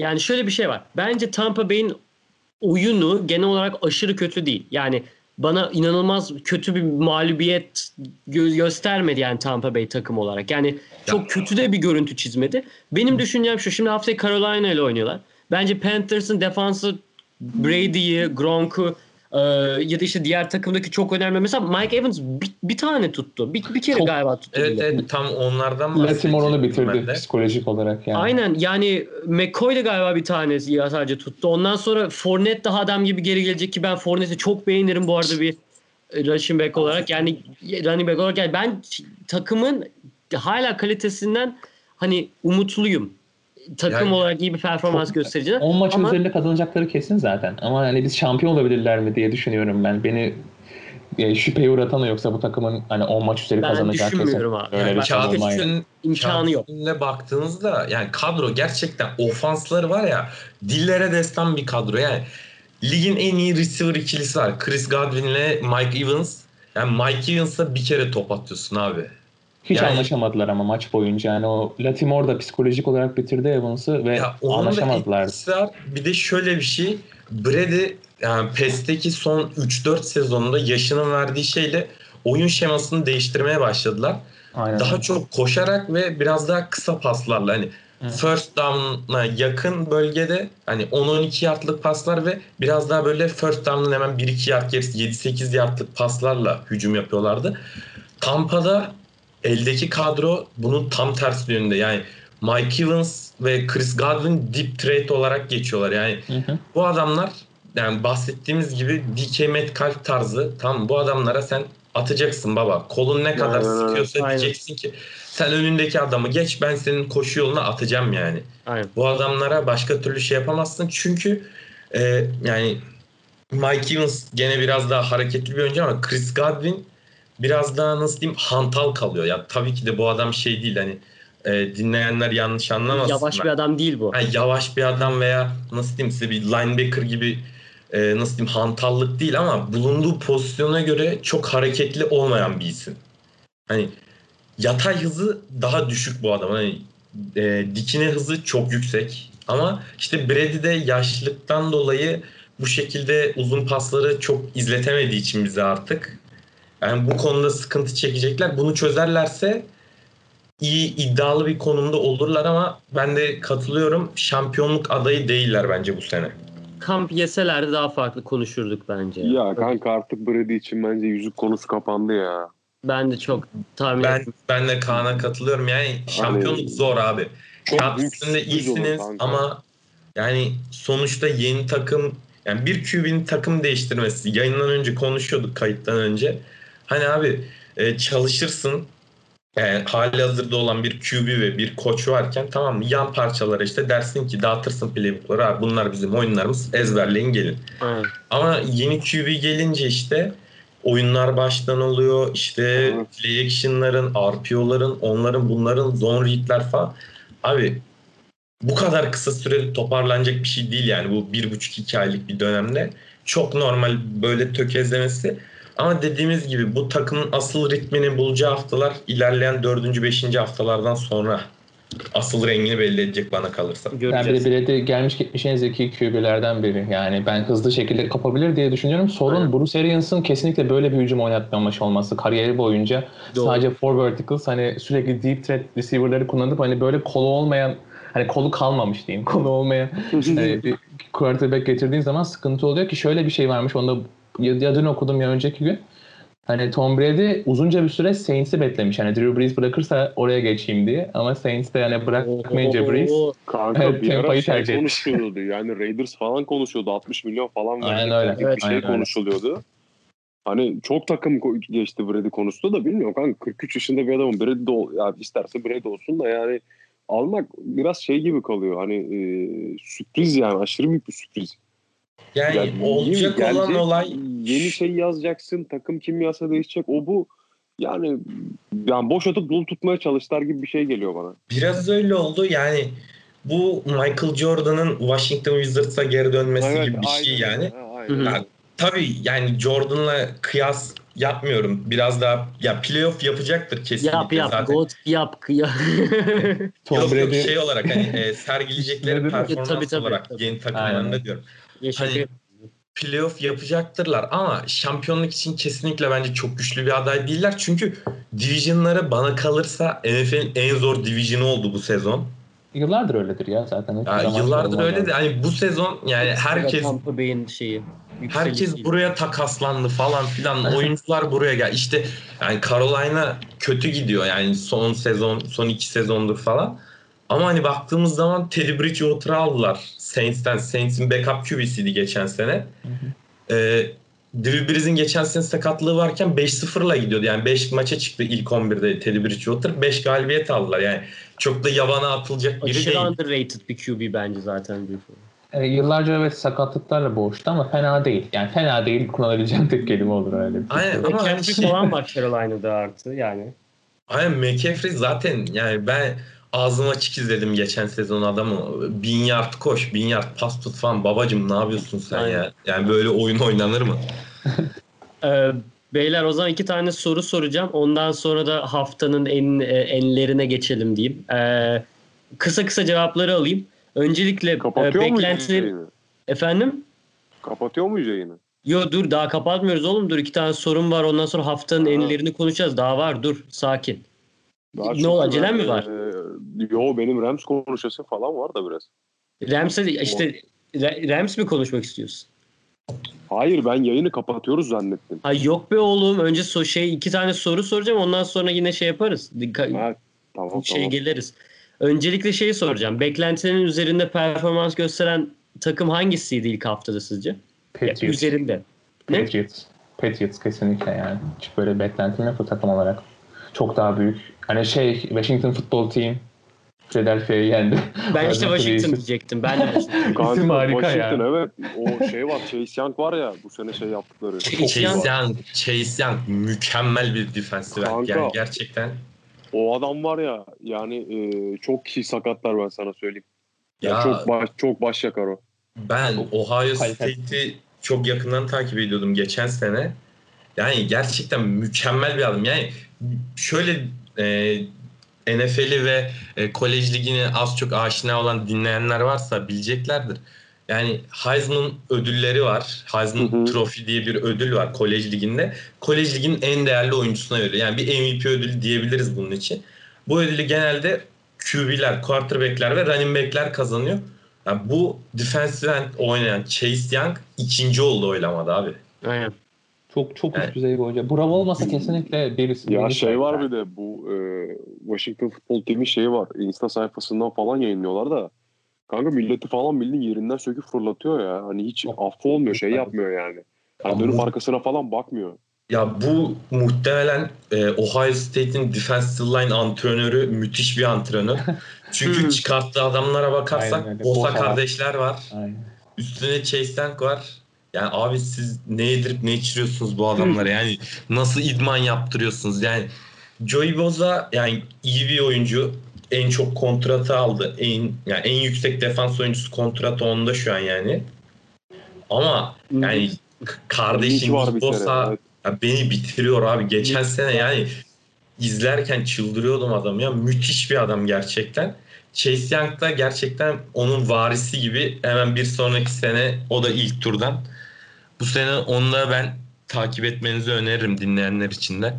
Yani şöyle bir şey var. Bence Tampa Bay'in oyunu genel olarak aşırı kötü değil. Yani bana inanılmaz kötü bir mağlubiyet gö- göstermedi yani Tampa Bay takım olarak. Yani çok kötü de bir görüntü çizmedi. Benim düşüncem şu. Şimdi haftaya Carolina ile oynuyorlar. Bence Panthers'ın defansı Brady'yi, Gronk'u e, ya da işte diğer takımdaki çok önemli. Mesela Mike Evans bir, bir tane tuttu. Bir, bir kere Çok- galiba tuttu. Evet bile. evet tam onlardan Latimore onu bitirdi psikolojik olarak yani. Aynen yani McCoy da galiba bir tanesi ya sadece tuttu. Ondan sonra Fournette daha adam gibi geri gelecek ki ben Fournette'i çok beğenirim bu arada bir running back olarak. Yani running back olarak yani ben takımın hala kalitesinden hani umutluyum. Takım Yani- olarak iyi bir performans Çok- göstereceğine. 10 maç Ama- üzerinde kazanacakları kesin zaten. Ama hani biz şampiyon olabilirler mi diye düşünüyorum ben. Beni e, şüpheye uğratan yoksa bu takımın hani 10 maç üzeri Ben kazanacağı kesin. düşünmüyorum abi. Öyle Yani bir ben- Kağıt üstün- İmkanı kağıt yok. baktığınızda yani kadro gerçekten ofansları var ya dillere destan bir kadro. Yani ligin en iyi receiver ikilisi var. Chris Godwin ile Mike Evans. Yani Mike Evans'a bir kere top atıyorsun abi. Hiç Yani- anlaşamadılar ama maç boyunca. Yani o Latimore da psikolojik olarak bitirdi Evans'ı ve Ya anlaşamadılar. var. Bir de şöyle bir şey. Brady yani PES'teki son 3-4 sezonunda yaşının verdiği şeyle oyun şemasını değiştirmeye başladılar. Aynen. Daha çok koşarak ve biraz daha kısa paslarla hani Hı. first down'a yakın bölgede hani 10-12 yardlık paslar ve biraz daha böyle first down'ın hemen 1-2 yard gerisi 7-8 yardlık paslarla hücum yapıyorlardı. Tampa'da eldeki kadro bunun tam tersi yönünde. Yani Mike Evans ve Chris Godwin deep threat olarak geçiyorlar. Yani Hı hı. bu adamlar yani bahsettiğimiz gibi DK Metcalf tarzı tam bu adamlara sen atacaksın baba. Kolun ne kadar Aynen sıkıyorsa Aynen. diyeceksin ki sen önündeki adamı geç ben senin koşu yoluna atacağım yani. Aynen. Bu adamlara başka türlü şey yapamazsın çünkü e, yani Mike Evans gene biraz daha hareketli bir oyuncu ama Chris Godwin biraz daha nasıl diyeyim hantal kalıyor. Ya tabii ki de bu adam şey değil hani e, dinleyenler yanlış anlamasınlar. Yavaş bir adam değil bu. Yani yavaş bir adam veya nasıl diyeyim size bir linebacker gibi e, nasıl diyeyim hantallık değil ama bulunduğu pozisyona göre çok hareketli olmayan bir isim. Hani yatay hızı daha düşük bu adam. Hani e, dikine hızı çok yüksek. Ama işte Brady de yaşlılıktan dolayı bu şekilde uzun pasları çok izletemediği için bize artık. Yani bu konuda sıkıntı çekecekler. Bunu çözerlerse iyi iddialı bir konumda olurlar ama ben de katılıyorum. Şampiyonluk adayı değiller bence bu sene. Kamp yeselerdi daha farklı konuşurduk bence. ya kanka artık Brady için bence yüzük konusu kapandı ya. Ben de çok tahmin Ben ettim. ben de Kaan'a katılıyorum. Yani şampiyonluk zor abi. Çok Kağıt üstünde iyisiniz ama yani sonuçta yeni takım yani bir QB'nin takım değiştirmesi yayından önce konuşuyorduk kayıttan önce. Hani abi e, çalışırsın yani hali hazırda olan bir QB ve bir koç varken tamam mı yan parçalara işte dersin ki dağıtırsın playbookları abi bunlar bizim oyunlarımız ezberleyin gelin. Aynen. Ama yeni QB gelince işte oyunlar baştan oluyor. İşte Evet. play action'ların, RPO'ların, onların bunların zone read'ler falan. Abi bu kadar kısa sürede toparlanacak bir şey değil yani bu bir buçuk iki aylık bir dönemde. Çok normal böyle tökezlemesi. Ama dediğimiz gibi bu takımın asıl ritmini bulacağı haftalar ilerleyen dördüncü, beşinci haftalardan sonra asıl rengini belli edecek bana kalırsa. Ben Göreceğiz. bir Brady gelmiş gitmiş en zeki QB'lerden biri. Yani ben hızlı şekilde kapabilir diye düşünüyorum. Sorun Aynen. Bruce Arians'ın kesinlikle böyle bir hücum oynatmamış olması. Kariyeri boyunca Doğru. sadece four verticals hani sürekli deep threat receiver'ları kullanıp hani böyle kolu olmayan hani kolu kalmamış diyeyim. Kolu olmayan hani bir quarterback getirdiğin zaman sıkıntı oluyor ki şöyle bir şey varmış onda ya, ya dün okudum ya önceki gün. Hani Tom Brady uzunca bir süre Saints'i beklemiş. Hani Drew Brees bırakırsa oraya geçeyim diye. Ama Saints de yani bırakmayınca Brees Kanka Evet, bir ara şey tercih konuşuluyordu. Yani Raiders falan konuşuyordu. 60 milyon falan Aynen verecekler öyle. gibi Evet, bir şey aynen öyle. konuşuluyordu. Hani çok takım geçti Brady konusunda da bilmiyorum kanka 43 yaşında bir adamın Brady de ol, yani isterse Brady olsun da yani almak biraz şey gibi kalıyor. Hani e, sürpriz yani aşırı büyük bir sürpriz. Yani Yani olacak yeni olan gelecek, olay yeni şey yazacaksın, takım kimyası değişecek. O bu yani yani boş atıp dolu tutmaya çalıştılar gibi bir şey geliyor bana. biraz öyle oldu. Yani bu Michael Jordan'ın Washington Wizards'a geri dönmesi gibi bir şey aynen yani. öyle. Ha, aynen. Ya, tabii yani Jordan'la kıyas yapmıyorum. Biraz daha ya playoff yapacaktır kesinlikle yap yap. zaten. God yap. yap. Yok yok şey olarak hani e, sergileyecekleri performans tabii, tabii, olarak tabii. yeni takımlarında diyorum. Yaşadı. Hani- Playoff yapacaktırlar ama şampiyonluk için kesinlikle bence çok güçlü bir aday değiller. Çünkü division'ları bana kalırsa NFL'in en zor division'ı oldu bu sezon. yıllardır öyledir ya zaten. Hiç Ya yıllardır öyle de hani bu sezon yani herkes Tampa Bay'in şeyi. herkes yükselişi. buraya takaslandı falan filan. Oyuncular buraya gel. İşte yani Carolina kötü gidiyor yani son sezon, son iki sezondur falan. Ama hani baktığımız zaman Teddy Bridgewater'ı aldılar Saints'ten. Saints'in backup QB'siydi geçen sene. Ee, Drew Brees'in geçen sene sakatlığı varken 5-0'la gidiyordu. Yani 5 maça çıktı ilk 11'de Teddy Bridgewater. 5 galibiyet aldılar. Yani çok da yabana atılacak biri Aşırı değil. underrated bir QB bence zaten. E, yıllarca evet sakatlıklarla boğuştu ama fena değil. Yani fena değil kullanabileceğim tek kelime olur öyle bir şey. Aynen ama hani McCaffrey şey, falan var Carolina'da artı yani. Aynen McCaffrey zaten yani ben ağzım açık izledim geçen sezon adamı. Bin yard koş, bin yard pas tut falan. Babacım ne yapıyorsun sen Aynen. ya? Yani böyle oyun oynanır mı? Ee, beyler o zaman iki tane soru soracağım. Ondan sonra da haftanın en e, enlerine geçelim diyeyim. Ee, kısa kısa cevapları alayım. Öncelikle e, Kapatıyor beklentileri... Efendim? Kapatıyor muyuz yayını? Yo dur daha kapatmıyoruz oğlum. Dur iki tane sorun var. Ondan sonra haftanın Ha. enlerini konuşacağız. Daha var dur sakin. Daha Ne o, acelen ben, mi var? e, yo benim Rams konuşası falan var da biraz. Rams'e işte Ra- Rams mi konuşmak istiyorsun? Hayır ben yayını kapatıyoruz zannettim. Ha yok be oğlum. Önce so şey iki tane soru soracağım. Ondan sonra yine şey yaparız. Dikkat- Ha, tamam şey tamam. geliriz. Öncelikle şeyi soracağım. Beklentilerin üzerinde performans gösteren takım hangisiydi ilk haftada sizce? Ya, Patriots. üzerinde. Ne? Patriots. Patriots kesinlikle yani. Hiç böyle beklentim yok o takım olarak. Çok daha büyük. Hani şey Washington Football Team Philadelphia'yı yendi. Ben işte Washington diyecektim. Ben de Washington. İsim harika Washington, ya. evet. O şey var Chase Young var ya bu sene şey yaptıkları. Chase Young, Chase Young mükemmel bir defensive end. Yani gerçekten O adam var ya yani e, çok kişi sakatlar ben sana söyleyeyim. Ya, Ya- çok baş çok baş yakar o. Ben Ohio Kaliteli. State'i çok yakından takip ediyordum geçen sene. Yani gerçekten mükemmel bir adam. Yani şöyle e, NFL'i ve e, kolej ligini az çok aşina olan dinleyenler varsa bileceklerdir. Yani Heisman ödülleri var. Heisman Hı hı. Trophy diye bir ödül var kolej liginde. Kolej liginin en değerli oyuncusuna veriyor. Yani bir MVP ödülü diyebiliriz bunun için. Bu ödülü genelde QB'ler, quarterback'ler ve running back'ler kazanıyor. Yani bu defensive end oynayan Chase Young ikinci oldu oylamada abi. Aynen. Çok çok Evet. üst düzey bir oyuncu. Bravo olmasa kesinlikle birisi. Ya birisi şey var bir de bu e, Washington Football Team'in şeyi var. Insta sayfasından falan yayınlıyorlar da. Kanka milleti falan bildiğin yerinden söküp fırlatıyor ya. Hani hiç Çok- affı olmuyor şey yapmıyor yani. Hani dönüp arkasına falan bakmıyor. Ya bu muhtemelen e, Ohio State'in defensive line antrenörü müthiş bir antrenör. Çünkü Hı. çıkarttığı adamlara bakarsak. Bosa Bosa kardeşler var. Aynen. Üstüne Chase Young var. Yani abi siz ne yedirip ne içiriyorsunuz bu adamlara? Yani nasıl idman yaptırıyorsunuz? Yani Joey Bosa yani iyi bir oyuncu. En çok kontratı aldı. En yani en yüksek defans oyuncusu kontratı onda şu an yani. Ama yani k- kardeşim İyi ki var bir kere, Bosa evet. ya beni bitiriyor abi. Geçen sene yani izlerken çıldırıyordum adamı ya. Müthiş bir adam gerçekten. Chase Young da gerçekten onun varisi gibi hemen bir sonraki sene o da ilk turdan. Bu sene onu da ben takip etmenizi öneririm dinleyenler için de.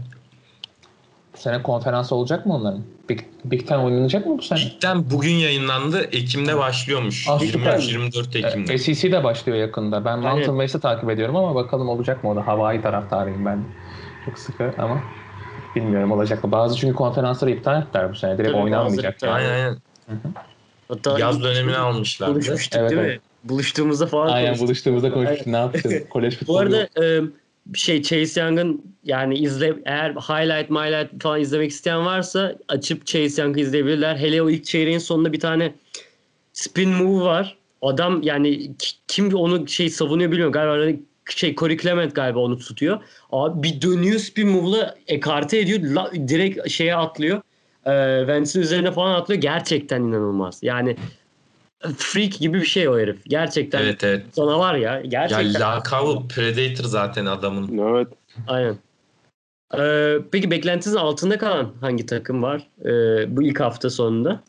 Bu sene konferans olacak mı onların? Big, Big Ten oynanacak mı bu sene? Ligden bugün yayınlandı. Ekim'de başlıyormuş. Ah, süper. 23-24 Ekim'de. E, SEC de başlıyor yakında. Ben Mountain. West'i takip ediyorum ama bakalım olacak mı o da. Hawaii taraftarıyım ben. Çok sıkı ama bilmiyorum olacak mı. Bazı çünkü konferansları iptal ettiler bu sene. Direkt Tabii, oynanmayacak. Yani. Aynen aynen. Hatta Yaz dönemini almışlardı. buluşmuştuk Evet, değil evet. mi? Buluştuğumuzda falan Aynen konuştuk. buluştuğumuzda konuştuk. Ne yapacağız? Kolej Bu futbolu arada yok. e, şey Chase Young'ın yani izle eğer highlight highlight falan izlemek isteyen varsa açıp Chase Young'ı izleyebilirler. Hele o ilk çeyreğin sonunda bir tane spin move var. Adam yani ki- kim onu şey savunuyor bilmiyorum. Galiba şey Corey Clement galiba onu tutuyor. Abi bir dönüyor spin move'la ekarte ediyor. La, direkt şeye atlıyor. Ee, Vance'in üzerine falan atlıyor. Gerçekten inanılmaz. Yani freak gibi bir şey o herif. Gerçekten Evet evet. canavar ya. Ya Gerçekten. lakabı Predator zaten adamın. Evet. Aynen. Ee, peki beklentinizin altında kalan hangi takım var ee, bu ilk hafta sonunda?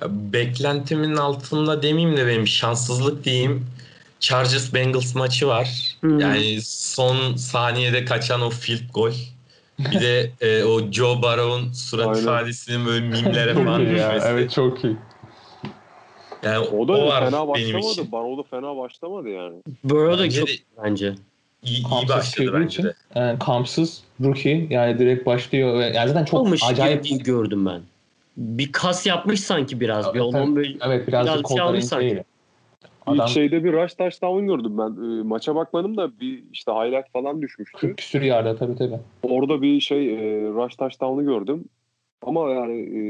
Ya Beklentimin altında demeyeyim de benim şanssızlık diyeyim. Chargers Bengals maçı var. Hı. Yani son saniyede kaçan o field goal. Bir de e, o Joe Barrow'un surat Aynen. ifadesinin böyle mimlere falan ya. düşmesi. Evet çok iyi. Yani O da o var fena benim başlamadı. için. Barrow da fena başlamadı yani. Burrow da Bence çok de- bence. İyi, iyi başladı bence için. de. Yani kampsız rookie yani direkt başlıyor. ve Yani zaten çok Olmuş acayip. gibi gördüm ben. Bir kas yapmış sanki biraz. Bir Evet, onun böyle Evet birazcık Biraz şey almış sanki. Adam İlk şeyde bir rush touchdown gördüm ben. Ee, maça bakmadım da bir işte highlight falan düşmüştü. 40 küsür yarda tabii tabii. Orada bir şey e, rush touchdown'ı gördüm. Ama yani e,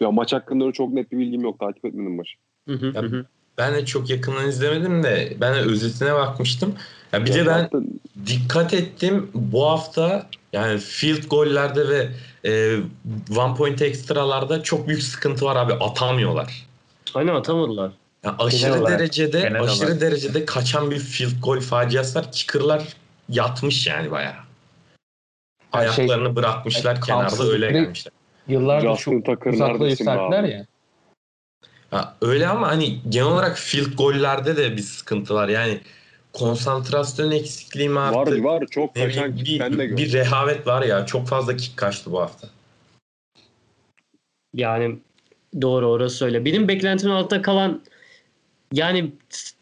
ya maç hakkında çok net bir bilgim yok. Takip etmedim maçı. Hı hı, Ya hı hı. Ben de çok yakından izlemedim de ben de özetine bakmıştım. Ya bir Ya de ben zaten dikkat ettim bu hafta yani field gollerde ve e, one point ekstralarda çok büyük sıkıntı var abi atamıyorlar. Aynen atamadılar. Yani aşırı olarak, derecede genel aşırı olarak. derecede kaçan bir field goal faciası var. Kicker'lar yatmış yani bayağı. Şey- Ayaklarını bırakmışlar Yani kenarda öyle direkt- gelmişler. Yıllardır Justin çok be yükselttiler ya. Ha, öyle ama hani genel olarak field gollerde de bir sıkıntı var. Yani konsantrasyon eksikliği mi arttı? var var çok Ne kaçan bileyim, kick ben de bir, gördüm. bir rehavet var ya. Çok fazla kick kaçtı bu hafta. Yani doğru orası öyle. Benim beklentimin altında kalan yani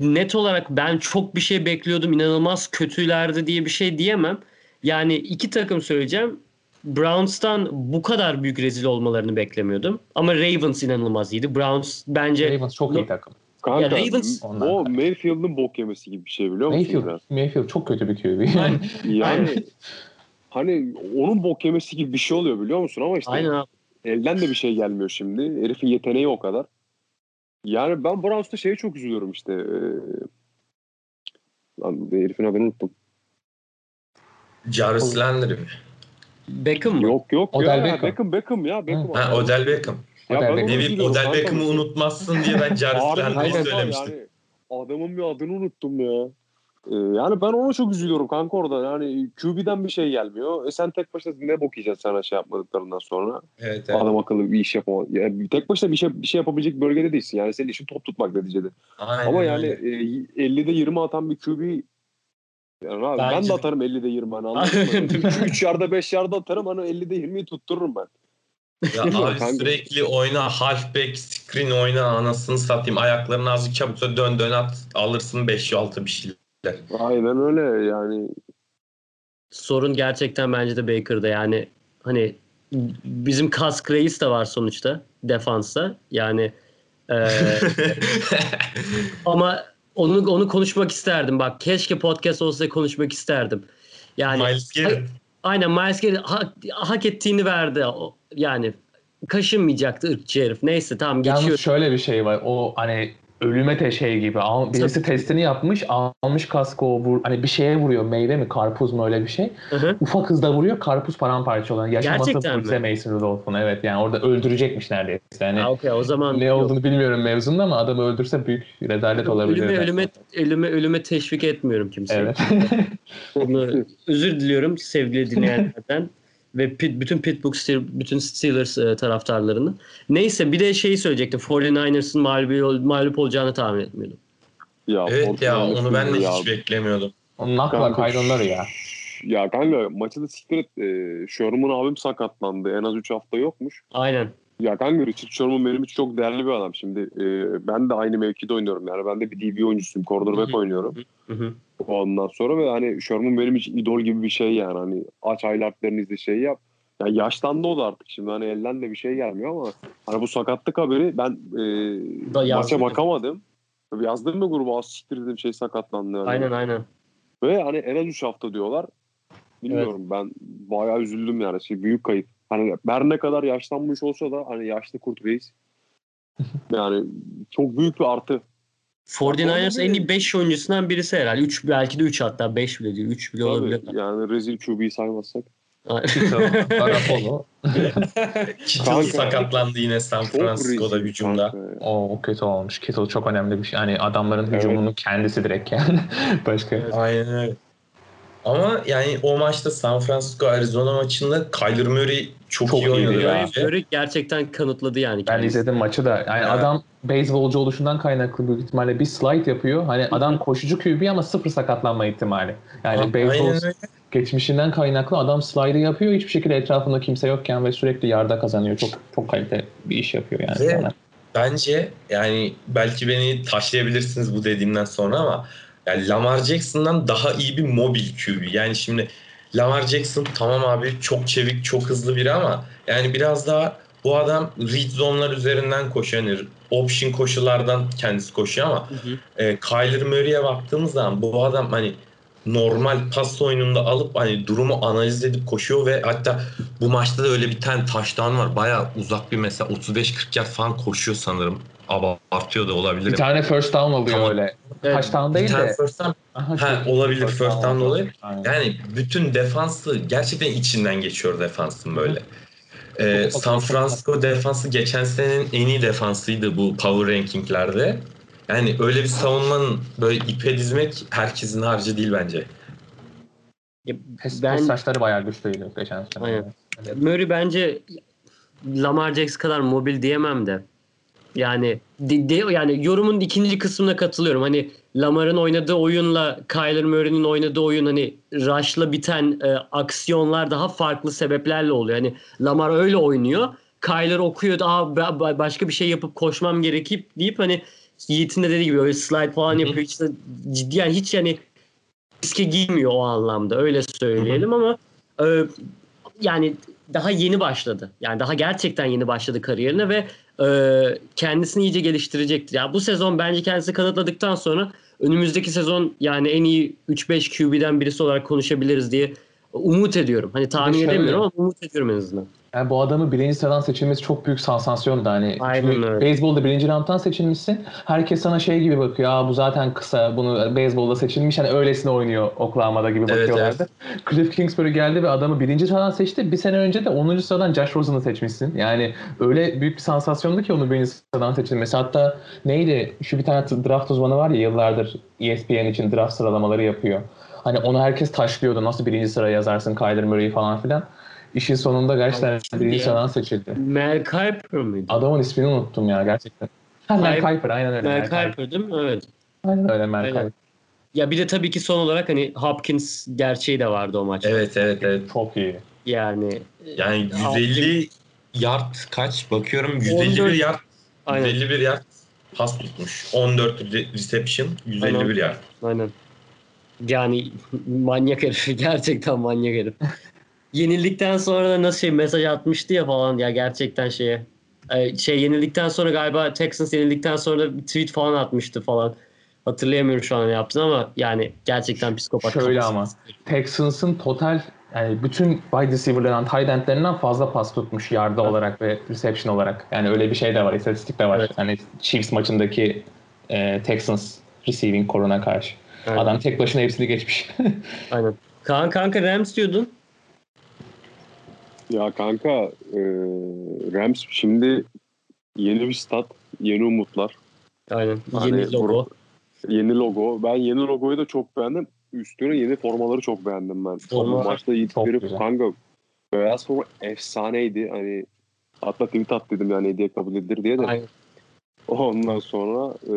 net olarak ben çok bir şey bekliyordum. inanılmaz kötülerdi diye bir şey diyemem. Yani iki takım söyleyeceğim. Browns'tan bu kadar büyük rezil olmalarını beklemiyordum. Ama Ravens inanılmaz iyiydi. Browns bence Ravens çok iyi takım. Kanka Ya Ravens- o Mayfield'ın bok yemesi gibi bir şey biliyor musun? Mayfield, biraz? Mayfield çok kötü bir QB. Yani hani onun bok yemesi gibi bir şey oluyor biliyor musun? Ama işte aynen elden de bir şey gelmiyor şimdi. Herifin yeteneği o kadar. Yani ben Browns'ta şeye çok üzülüyorum işte. Ee, lan herifin adını unuttum. Jarvis Landry mi? Beckham mı? Yok yok Odell ya. Beckham. Beckham Beckham ya. Beckham. Ha, abi. Odell Beckham. Ya Odell Beckham. onu Ne bileyim üzülüyorum Odell. Beckham'ı unutmazsın diye ben Jarvis Landry'i kanka söylemiştim. Yani, adamın bir adını unuttum ya. Ee, yani ben ona çok üzülüyorum kanka orada. Yani QB'den bir şey gelmiyor. E sen tek başına ne bok yiyeceksin sana şey yapmadıklarından sonra. Evet, evet. Adam akıllı bir iş yapamaz. Yani tek başına bir şey bir şey yapabilecek bölgede değilsin. Yani senin işin top tutmak neticede. Aynen Ama yani öyle. e, 50'de 20 atan bir QB yani abi ben Bence de de. atarım 50'de 20 hani anladın mı? 3 yarda 5 yarda atarım hani 50'de 20'yi tuttururum ben. Ya abi kanka. sürekli oyna halfback screen oyna anasını satayım ayaklarını azıcık çabuksa dön dön at alırsın 5-6 bir şeyler. Aynen öyle yani. Sorun gerçekten bence de Baker'da. Yani hani bizim Kask Reis de var sonuçta defansta. Yani eee, ama onu onu konuşmak isterdim. Bak keşke podcast olsa konuşmak isterdim. Yani Miles Garrett. aynen Miles Garrett hak, hak ettiğini verdi. Yani kaşınmayacaktı ırkçı herif. Neyse tamam Yalnız geçiyor. şöyle bir şey var. O hani ölüme te şey gibi. Al, birisi testini yapmış, almış kaskı o vur, hani bir şeye vuruyor. Meyve mi, karpuz mu öyle bir şey. Hı hı. Ufak hızda vuruyor, karpuz paramparça olan. Yaşaması Gerçekten mucize? Mason Rudolph'un. Evet yani orada öldürecekmiş neredeyse. Yani Ha, okey, o zaman ne yok. olduğunu bilmiyorum mevzunda ama adamı öldürse büyük rezalet olabilir. Ölüme, ölüme, ölüme, ölüme teşvik etmiyorum kimseyi. Evet. Bunu özür diliyorum sevgili dinleyenlerden ve pit, bütün Pittsburgh bütün Steelers e, taraftarlarını. Neyse bir de şeyi söyleyecektim. 49ers'ın mağlup, mağlup olacağını tahmin etmiyordum. Ya, Evet ya onu ben de ya. hiç beklemiyordum. Onun nakla kaydonları ya. Ya kanka maçı da siktir et. Ee, Sherman abim sakatlandı. En az 3 hafta yokmuş. Aynen. Ya kanka Richard Sherman benim için çok değerli bir adam. Şimdi e, ben de aynı mevkide oynuyorum. Yani ben de bir DB oyuncusuyum. Cornerback oynuyorum. Hı hı. Ondan sonra ve hani Sherman benim için idol gibi bir şey yani. Hani aç highlightlarını izle şey yap. Ya yaşlandı o da artık şimdi hani elden de bir şey gelmiyor ama hani bu sakatlık haberi ben e, maça bakamadım. Tabii yazdım mı gruba az siktir dedim şey sakatlandı. Yani. Aynen aynen. Ve hani en az 3 hafta diyorlar. Bilmiyorum ben bayağı üzüldüm yani. Şey, büyük kayıp. Hani her ne kadar yaşlanmış olsa da hani yaşlı Kurt Reis yani çok büyük bir artı. 49ers en iyi 5 oyuncusundan birisi herhalde. 3 belki de 3 hatta 5 bile değil. 3 bile olabilir. Tabii, yani rezil QB'yi saymazsak. Garoppolo. Kittle sakatlandı yine San Francisco'da hücumda. O kötü olmuş. Kittle çok önemli bir şey. Yani adamların Evet. hücumunun kendisi direkt yani. Başka. Evet. Aynen öyle. Ama yani o maçta San Francisco Arizona maçında Kyler Murray çok, Çok iyi oynadı bence. Murray gerçekten kanıtladı yani. Ben kendisi. izledim maçı da. Yani Evet. adam beyzbolcu oluşundan kaynaklı büyük ihtimalle bir slide yapıyor. Hani adam koşucu QB ama sıfır sakatlanma ihtimali. Yani Aynen beyzbol geçmişinden kaynaklı adam slide'ı yapıyor. Hiçbir şekilde etrafında kimse yokken ve sürekli yarda kazanıyor. Çok çok kalite bir iş yapıyor yani. Ve-. Bence yani belki beni taşlayabilirsiniz bu dediğimden sonra ama yani Lamar Jackson'dan daha iyi bir mobil QB. Yani şimdi Lamar Jackson tamam abi çok çevik, çok hızlı biri ama yani biraz daha bu adam read zone'lar üzerinden koşuyor. Yani option koşulardan kendisi koşuyor ama Hı hı. e, Kyler Murray'e baktığımız zaman bu adam hani normal pas oyununda alıp hani durumu analiz edip koşuyor ve hatta bu maçta da öyle bir tane taştan var. Bayağı uzak bir mesela 35-40 yard falan koşuyor sanırım. Abartıyor da olabilir. Bir tane first down oluyor Tamam. öyle. Evet. Touchdown Bir değil tane de. first down- Aha, Ha, olabilir first down dolayı. Aynen. Yani bütün defansı gerçekten içinden geçiyor defansın böyle. Ee, San Francisco defansı geçen senenin en iyi defansıydı bu power rankinglerde. Yani öyle bir savunmanın böyle ipe dizmek herkesin harcı değil bence. Ya, Pes, ben pes saçları bayağı güçlüydü geçen sene. Aynen. Murray bence Lamar Jackson kadar mobil diyemem de. Yani de, de- yani yorumun ikinci kısmına katılıyorum. Hani Lamar'ın oynadığı oyunla Kyler Murray'nin oynadığı oyun hani rush'la biten e, aksiyonlar daha farklı sebeplerle oluyor. Hani Lamar öyle oynuyor. Kyler okuyor "Aa, ba- ba- başka bir şey yapıp koşmam gerekip deyip hani Yiğit'in de dediği gibi öyle slide falan Hı hı. yapıyor. Hiç de ciddi yani hiç yani riske girmiyor o anlamda öyle söyleyelim ama e, yani daha yeni başladı. Yani daha gerçekten yeni başladı kariyerine ve e, kendisini iyice geliştirecektir. Yani bu sezon bence kendisi kanıtladıktan sonra önümüzdeki sezon yani en iyi 3-5 QB'den birisi olarak konuşabiliriz diye umut ediyorum. Hani tahmin edemiyorum ama umut ediyorum en azından. Yani bu adamın birinci sıradan seçilmesi çok büyük sansasyondu. Hani Aynen öyle. beyzbolda birinci rounddan seçilmişsin. Herkes sana şey gibi bakıyor. Aa bu zaten kısa. Bunu beyzbolda seçilmiş. Hani öylesine oynuyor Oklahoma'da gibi Evet, bakıyorlardı. Cliff Kingsbury geldi ve adamı birinci sıradan seçti. Bir sene önce de 10. sıradan Josh Rosen'ı seçmişsin. Yani öyle büyük bir sansasyondu ki onu birinci sıradan seçilmesi. Hatta neydi? Şu bir tane draft uzmanı var ya yıllardır ESPN için draft sıralamaları yapıyor. Hani onu herkes taşlıyordu. Nasıl birinci sıraya yazarsın Kyler Murray'i falan filan. İşin sonunda gerçekten birinci sıradan seçildi. Mel Kiper mıydı? Adamın ismini unuttum ya gerçekten. Ha, Mel Kiper aynen öyle. Mel Mel Kiper. Kiper değil mi? Evet. Aynen öyle Mel Aynen. Kiper. Ya bir de tabii ki son olarak hani Hopkins gerçeği de vardı o maçta. Evet evet evet. Çok iyi. Yani Yani 150 yard kaç? Bakıyorum 151 14. yard. Aynen. 151 yard pas tutmuş. 14 re- reception, 151 Aynen. yard. Aynen. Yani manyak herif. Gerçekten manyak herif. Yenildikten sonra da nasıl şey mesaj atmıştı ya falan ya gerçekten şeye. Ee, Şey yenildikten sonra galiba Texans yenildikten sonra da bir tweet falan atmıştı falan. Hatırlayamıyorum şu an ne yaptığını ama yani gerçekten psikopat. Şöyle ama. Texans'ın total yani bütün wide receiver'larından, tight end'lerinden fazla pas tutmuş yarda olarak ve reception olarak. Yani öyle bir şey de var, istatistik de var. Evet. Hani Chiefs maçındaki e, Texans receiving koruna karşı. Aynen. Adam tek başına hepsini geçmiş. Aynen. Kaan kanka Rams diyordun. Ya kanka e, Rams şimdi yeni bir stat, yeni umutlar, Aynen. Hani Yeni logo. bro- yeni logo. Ben yeni logoyu da çok beğendim. Üstüne yeni formaları çok beğendim ben. Forma- maçta güzel. kanka beyaz forma efsaneydi. Hani hatta tweet at dedim yani hediye kabul edilir diye de. Aynen. Ondan sonra e,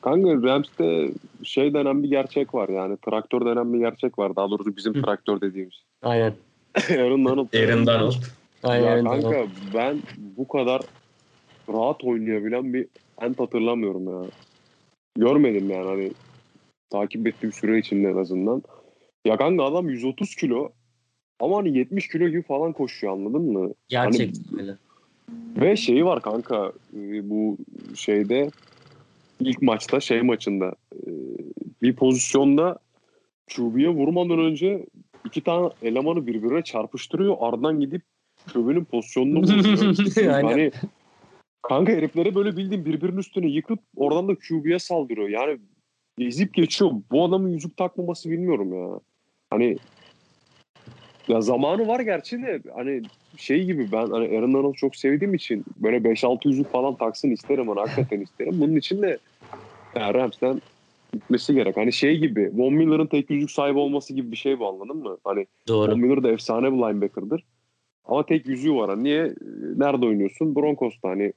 kanka Rams'te şey denen bir gerçek var yani traktör denen bir gerçek var. Daha doğrusu bizim Hı. traktör dediğimiz. Aynen. Aaron Donald. Aaron Donald. Aynen. Ya kanka ben bu kadar rahat oynayabilen bir ent hatırlamıyorum ya. Görmedim yani hani takip ettiğim süre içinde en azından. Ya kanka adam 130 kilo ama hani 70 kilo gibi falan koşuyor anladın mı? Gerçekten öyle. Ve şeyi var kanka e, bu şeyde ilk maçta şey maçında e, bir pozisyonda QB'ye vurmadan önce iki tane elemanı birbirine çarpıştırıyor. Ardından gidip QB'nin pozisyonunu buluyor. Aynen. hani kanka heriflere böyle bildiğin birbirinin üstüne yıkıp oradan da QB'ye saldırıyor. Yani ezip geçiyor. Bu adamın yüzük takmaması bilmiyorum ya. Hani ya zamanı var gerçi de hani şey gibi ben hani Aaron Donald'ı çok sevdiğim için böyle 5-6 yüzük falan taksın isterim hani hakikaten isterim. Bunun için de yani Rams'ten gitmesi gerek. Hani şey gibi Von Miller'ın tek yüzük sahibi olması gibi bir şey bu anladın mı? Hani Doğru. Von Miller da efsane bir linebacker'dır. Ama tek yüzüğü var. Hani Niye? Nerede oynuyorsun? Broncos'ta hani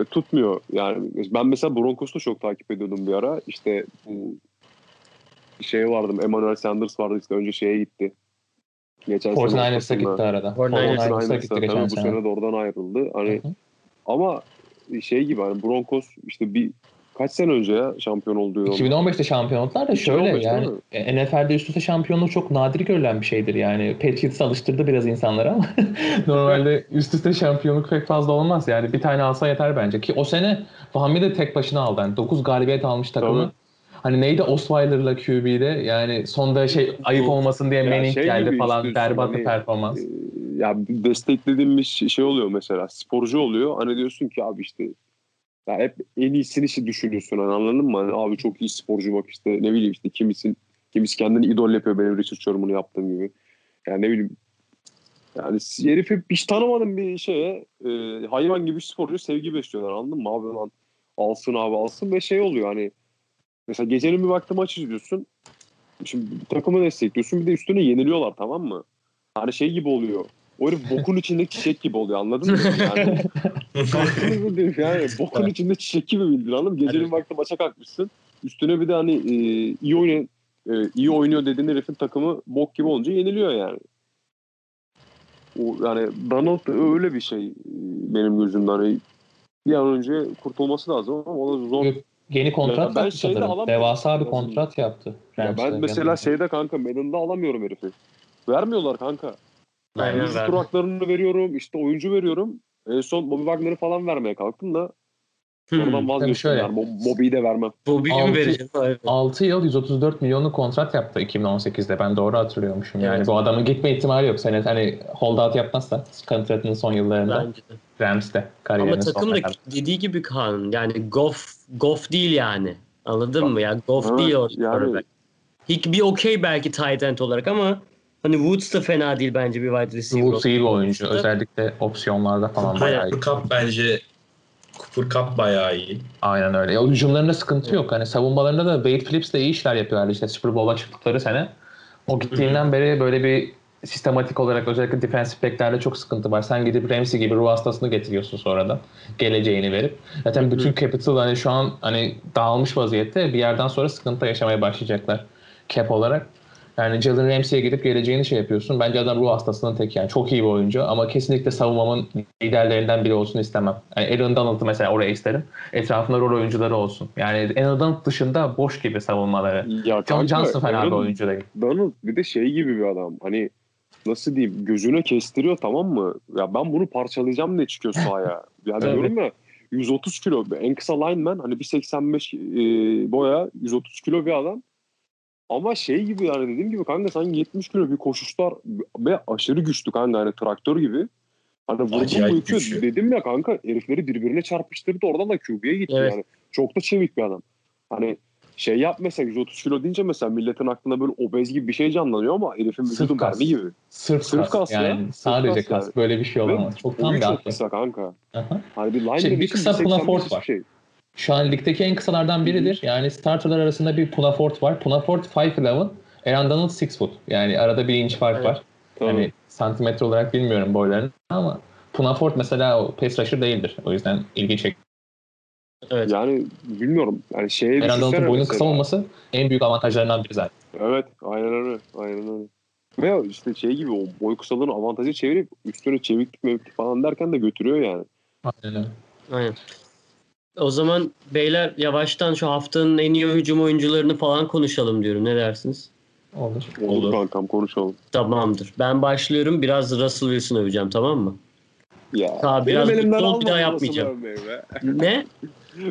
e, tutmuyor. Yani ben mesela Broncos'ta çok takip ediyordum bir ara. İşte bu şey vardı. Emmanuel Sanders vardı işte önce şeye gitti. Geçen sene 49ers'a ortasında. gitti arada. 49ers'a 49ers'a 49ers'a gitti tabii geçen bu sene. sene de oradan ayrıldı. Hani Hı hı. ama şey gibi hani Broncos işte bir kaç sene önce ya şampiyon olduğu yolda. 2015'te şampiyon oldular da şöyle 2015'te yani e, NFL'de üst üste şampiyonluk çok nadir görülen bir şeydir yani. Patriots alıştırdı biraz insanlara ama normalde üst üste şampiyonluk pek fazla olmaz yani bir tane alsa yeter bence ki o sene Fahmi de tek başına aldı. Yani 9 galibiyet almış takımı. Tabii. Hani neydi Osweiler'la QB'de yani sonda şey ayıp olmasın diye Manning şey geldi falan berbat bir hani, performans. Ee, ya desteklediğim bir şey oluyor mesela sporcu oluyor hani diyorsun ki abi işte ya hep en iyisini işte düşünüyorsun hani anladın mı? Hani abi çok iyi sporcu bak işte ne bileyim işte kimisin kimisi kendini idol yapıyor benim Richard Sherman'ı yaptığım gibi. Yani ne bileyim yani herifi hiç tanımadığım bir şeye e, hayvan gibi sporcu sevgi besliyorlar anladın mı abi lan alsın abi alsın ve şey oluyor hani mesela gecenin bir vakti maç izliyorsun şimdi takımı destekliyorsun bir de üstüne yeniliyorlar tamam mı? Hani şey gibi oluyor. O herif bokun içinde çiçek gibi oluyor anladın mı? Yani, yani bokun içinde çiçek gibi bildin anladın mı? Gecenin vakti maça kalkmışsın. Üstüne bir de hani e, iyi oynuyor, e, iyi oynuyor dediğin herifin takımı bok gibi olunca yeniliyor yani. O, yani Donald öyle bir şey e, benim gözümden. Hani bir an önce kurtulması lazım ama o da zor. Yeni kontrat Ya ben yaptı şeyde alamıyorum. Devasa bir kontrat yaptı. Ya ben mesela yanında. şeyde kanka Madden'da alamıyorum herifi. Vermiyorlar kanka. Aynen Yüz verdi. tur haklarını veriyorum, işte oyuncu veriyorum. En son Bobby Wagner'ı falan vermeye kalktım da Hmm. oradan vazgeçtim. Yani. Bo- Bobby'yi de vermem. Bobby'yi mi Altı- vereceğim? Evet. 6 yıl 134 milyonluk kontrat yaptı 2018'de. Ben doğru hatırlıyormuşum. Yani Evet. bu adamın gitme ihtimali yok. Sene hani holdout yapmazsa kontratının son yıllarında Bence de. Rams'te kariyerinin Ama takım da kadar. dediği gibi Kaan yani Goff Goff değil yani. Anladın mı? Yani Goff Evet, değil o yani-. Hick bir okey belki tight end olarak ama hani Woods da fena değil bence bir wide receiver. Woods iyi bir oyuncu. Özellikle opsiyonlarda falan bayağı iyi. Cooper Cup bence Cooper Cup bayağı iyi. Aynen öyle. Ya, hücumlarında sıkıntı yok. Hani savunmalarında da Wade Phillips de iyi işler yapıyorlar işte Super Bowl'a çıktıkları sene. O gittiğinden beri böyle bir sistematik olarak özellikle defensive back'lerde çok sıkıntı var. Sen gidip Ramsey gibi ruh hastasını getiriyorsun sonradan. Geleceğini verip. Zaten bütün capital hani şu an hani dağılmış vaziyette bir yerden sonra sıkıntı yaşamaya başlayacaklar cap olarak. Yani Jalen Ramsey'e gidip geleceğini şey yapıyorsun. Bence adam ruh hastasının tek yani. Çok iyi bir oyuncu ama kesinlikle savunmamın liderlerinden biri olsun istemem. Yani Aaron Donald'ı mesela oraya isterim. Etrafında rol oyuncuları olsun. Yani Aaron Donald dışında boş gibi savunmaları. Ya John Johnson fena bir oyuncu değil. Donald bir de şey gibi bir adam. Hani nasıl diyeyim gözüne kestiriyor tamam mı? Ya ben bunu parçalayacağım diye çıkıyor sahaya. Yani Tabii. diyorum ya 130 kilo en kısa lineman hani 1.85 e, boya 130 kilo bir adam. Ama şey gibi yani dediğim gibi kanka sanki 70 kilo bir koşuşlar ve aşırı güçlü kanka hani traktör gibi. Hani yıkıyor. güçlü. Dedim ya kanka herifleri birbirine çarpıştırdı oradan da QB'ye gitti Evet. yani. Çok da çevik bir adam. Hani şey yap mesela 130 kilo deyince mesela milletin aklında böyle obez gibi bir şey canlanıyor ama herifin vücudu mermi gibi. Sırf, Sırf kas, kas ya. yani. Sırf Sadece kas kas. yani. Böyle bir şey olamaz. Çok tam bir atlet. kısa kanka. Aha. Hani bir lineman Şey, bir kısa 1.85 Punafort hiçbir var. Şey. Şu an ligdeki en kısalardan biridir. Yani starterlar arasında bir Punafort var. Punafort 5'11. Aaron Donald 6 foot. Yani arada bir inç fark Evet. var. Tabii. Hani santimetre olarak bilmiyorum boylarını ama Punafort mesela o pass rusher değildir. O yüzden ilgi çek. Evet. Yani bilmiyorum. Yani şeye Aaron Donald'ın boyunun kısa olması en büyük avantajlarından biri zaten. Evet aynen öyle. Aynen öyle. Ve işte şey gibi o boy kısalığını avantajı çevirip üstüne çeviklik mevklik falan derken de götürüyor yani. Aynen öyle. Aynen. O zaman beyler yavaştan şu haftanın en iyi hücum oyuncularını falan konuşalım diyorum. Ne dersiniz? Olur. Olur, Olur. kankam konuşalım. Tamamdır. Ben başlıyorum. Biraz Russell Wilson öveceğim tamam mı? Ya Tamam, biraz benim elimden ol, bir daha alma yapmayacağım. Ne?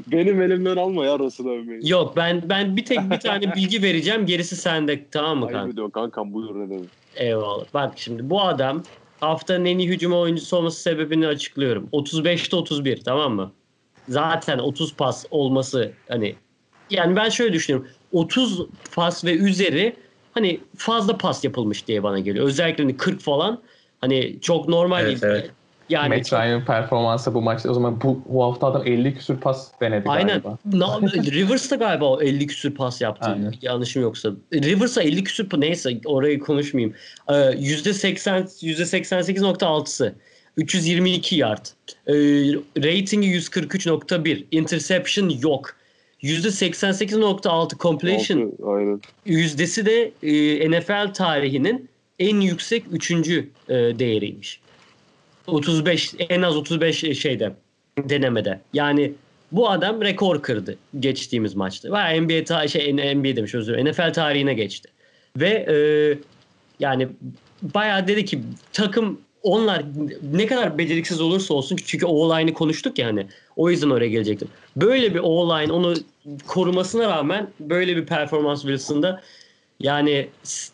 Benim elimden alma ya Russell'ı övmeyi. Yok ben ben bir tek bir tane bilgi vereceğim. Gerisi sende. Tamam mı Ayıp kanka? ediyorsun kankam buyur ne demek. Eyvallah. Bak şimdi bu adam haftanın en iyi hücum oyuncusu olması sebebini açıklıyorum. 35'te 31 tamam mı? Zaten 30 pas olması hani yani ben şöyle düşünüyorum. 30 pas ve üzeri hani fazla pas yapılmış diye bana geliyor. Özellikle hani 40 falan hani çok normal Evet, değil. evet. Yani Matt çok- Ryan'ın performansı bu maçta o zaman bu, bu hafta adam 50 küsür pas denedi Aynen. galiba. Na- Rivers da galiba o 50 küsür pas yaptı. Aynen. Yanlışım yoksa. Rivers'a 50 küsür neyse orayı konuşmayayım. Ee, %80 %88.6'sı. 322 yard. Ee, ratingi 143.1. Interception yok. %88.6 completion aynen. yüzdesi de e, NFL tarihinin en yüksek üçüncü e, değeriymiş. 35 en az 35 şeyde denemede. Yani bu adam rekor kırdı geçtiğimiz maçta. Ve NBA ta şey NBA demiş özür dilerim. NFL tarihine geçti. Ve e, yani bayağı dedi ki takım onlar ne kadar beceriksiz olursa olsun çünkü O-line'ı konuştuk ya hani o yüzden oraya gelecektim. Böyle bir O-line onu korumasına rağmen böyle bir performans Wilson'da yani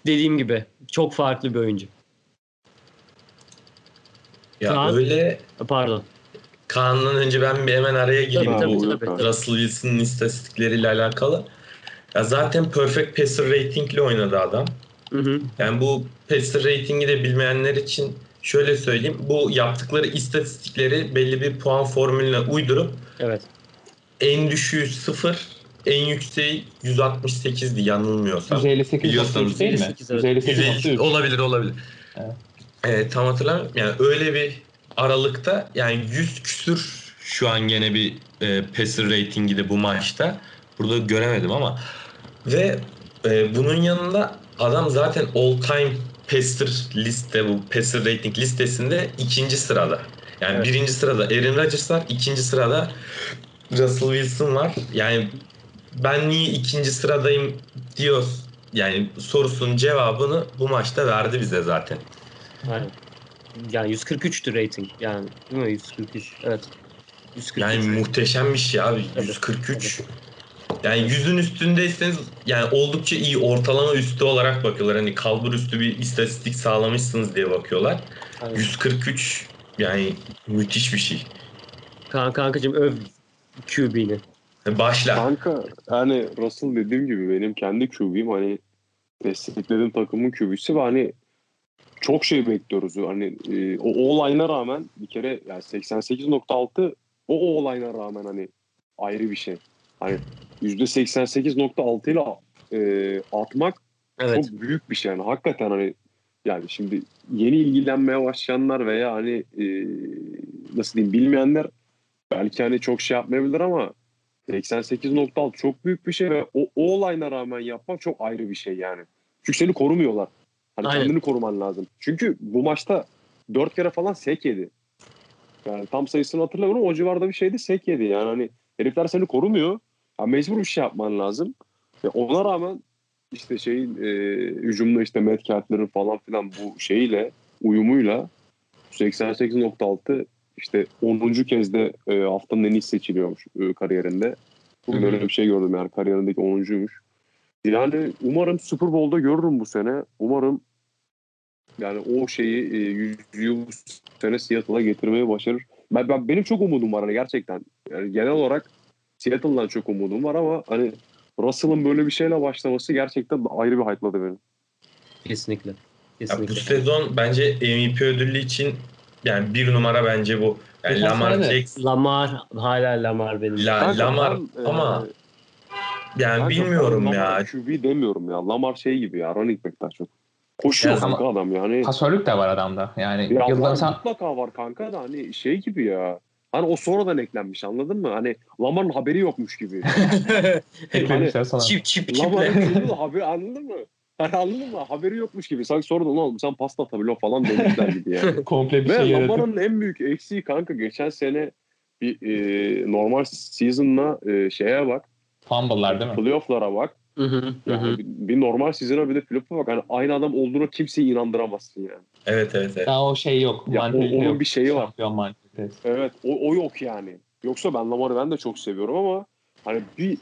dediğim gibi çok farklı bir oyuncu. Ya Kaan- öyle Pardon. Kaan'dan önce ben bir hemen araya gireyim. Tabii, tabii, bu tabii. Russell Wilson'ın istatistikleriyle alakalı. Ya zaten perfect passer rating ile oynadı adam. Hı hı. Yani bu passer ratingi de bilmeyenler için şöyle söyleyeyim. Bu yaptıkları istatistikleri belli bir puan formülüne uydurup Evet. en düşüğü 0, en yükseği 168'di yanılmıyorsam. 158 Biliyorsanız değil mi? 158, evet. 158 150 olabilir olabilir. Evet. Evet, tam hatırlamıyorum. Yani öyle bir aralıkta yani 100 küsür şu an gene bir e, passer ratingi de bu maçta. Burada göremedim ama ve e, bunun yanında adam zaten all time passer liste bu passer rating listesinde ikinci sırada. Yani Evet. birinci sırada Aaron Rodgers var, ikinci sırada Russell Wilson var. Yani ben niye ikinci sıradayım diyor yani sorusunun cevabını bu maçta verdi bize zaten. Aynen. Yani 143'tü rating. Yani değil mi? 143. Evet. 143. Yani muhteşem bir şey abi. Evet, 143. Yani yüzün üstündeyseniz yani oldukça iyi ortalama üstü olarak bakıyorlar. Hani kalbur üstü bir istatistik sağlamışsınız diye bakıyorlar. Aynen. 143 yani müthiş bir şey. Kan kankacığım öv QB'ni. Başla. Kanka yani Russell dediğim gibi benim kendi QB'm hani desteklediğim takımın QB'si ve hani çok şey bekliyoruz. Hani e, o O-line'a rağmen bir kere yani 88.6 o O-line'a rağmen hani ayrı bir şey. Hani %88.6 ile e, atmak Evet. çok büyük bir şey yani hakikaten hani yani şimdi yeni ilgilenmeye başlayanlar veya hani e, nasıl diyeyim bilmeyenler belki hani çok şey yapmayabilir ama 88.6 çok büyük bir şey ve o, o olayına rağmen yapmak çok ayrı bir şey yani. Çünkü seni korumuyorlar. Hani Aynen. kendini koruman lazım. Çünkü bu maçta 4 kere falan sek yedi. Yani tam sayısını hatırlamıyorum o civarda bir şeydi sek yedi. Yani hani herifler seni korumuyor. Yani mecbur bir şey yapman lazım. Ve ona rağmen işte şeyin e, hücumda işte Metcalf'lerin falan filan bu şeyiyle uyumuyla 88.6 işte 10. kez de e, haftanın en iyi seçiliyormuş e, kariyerinde. Bugün öyle bir şey gördüm yani kariyerindeki 10.'uymuş. Yani umarım Super Bowl'da görürüm bu sene. Umarım yani o şeyi e, yüzüğü bu sene Seattle'a getirmeyi başarır. Ben, ben benim çok umudum var hani gerçekten. Yani genel olarak Seattle'dan çok umudum var ama hani Russell'ın böyle bir şeyle başlaması gerçekten ayrı bir hype'ladı beni. Kesinlikle. Ya Kesinlikle. bu sezon bence MVP ödülü için yani bir numara bence bu. Yani Lamar. Jackson, Lamar hala Lamar benim. La- Kanka Lamar ben, e, ama yani kanka bilmiyorum ben ya. QB demiyorum ya. Lamar şey gibi ya running back daha çok. Koşuyor Ya kanka adam yani. Pasörlük de var adamda. Yani Ya yıllar var, sen mutlaka var kanka da hani şey gibi ya. Hani o sonradan eklenmiş anladın mı? Hani Lamar'ın haberi yokmuş gibi. eklemişler sana. çip çip Lamar'ın çocuğu da haberi anladın mı? Hani anladın mı? Haberi yokmuş gibi. Sanki sonradan oğlum sen pasta atabiliyor falan demişler gibi yani. Komple bir Ve şey Lamar'ın en büyük eksiği kanka geçen sene bir e, normal season'la e, şeye bak. fumble'lar değil mi? Playoff'lara bak. Hı hı, Yani hı. bir, bir normal season'a bir de playoff'a bak. Hani aynı adam olduğuna kimseyi inandıramazsın yani. Evet evet evet. Daha o şey yok. Ya o- onun yok. bir şeyi var. Şampiyon mantalitesi. Evet o, o yok yani. Yoksa ben Lamar'ı ben de çok seviyorum ama hani bir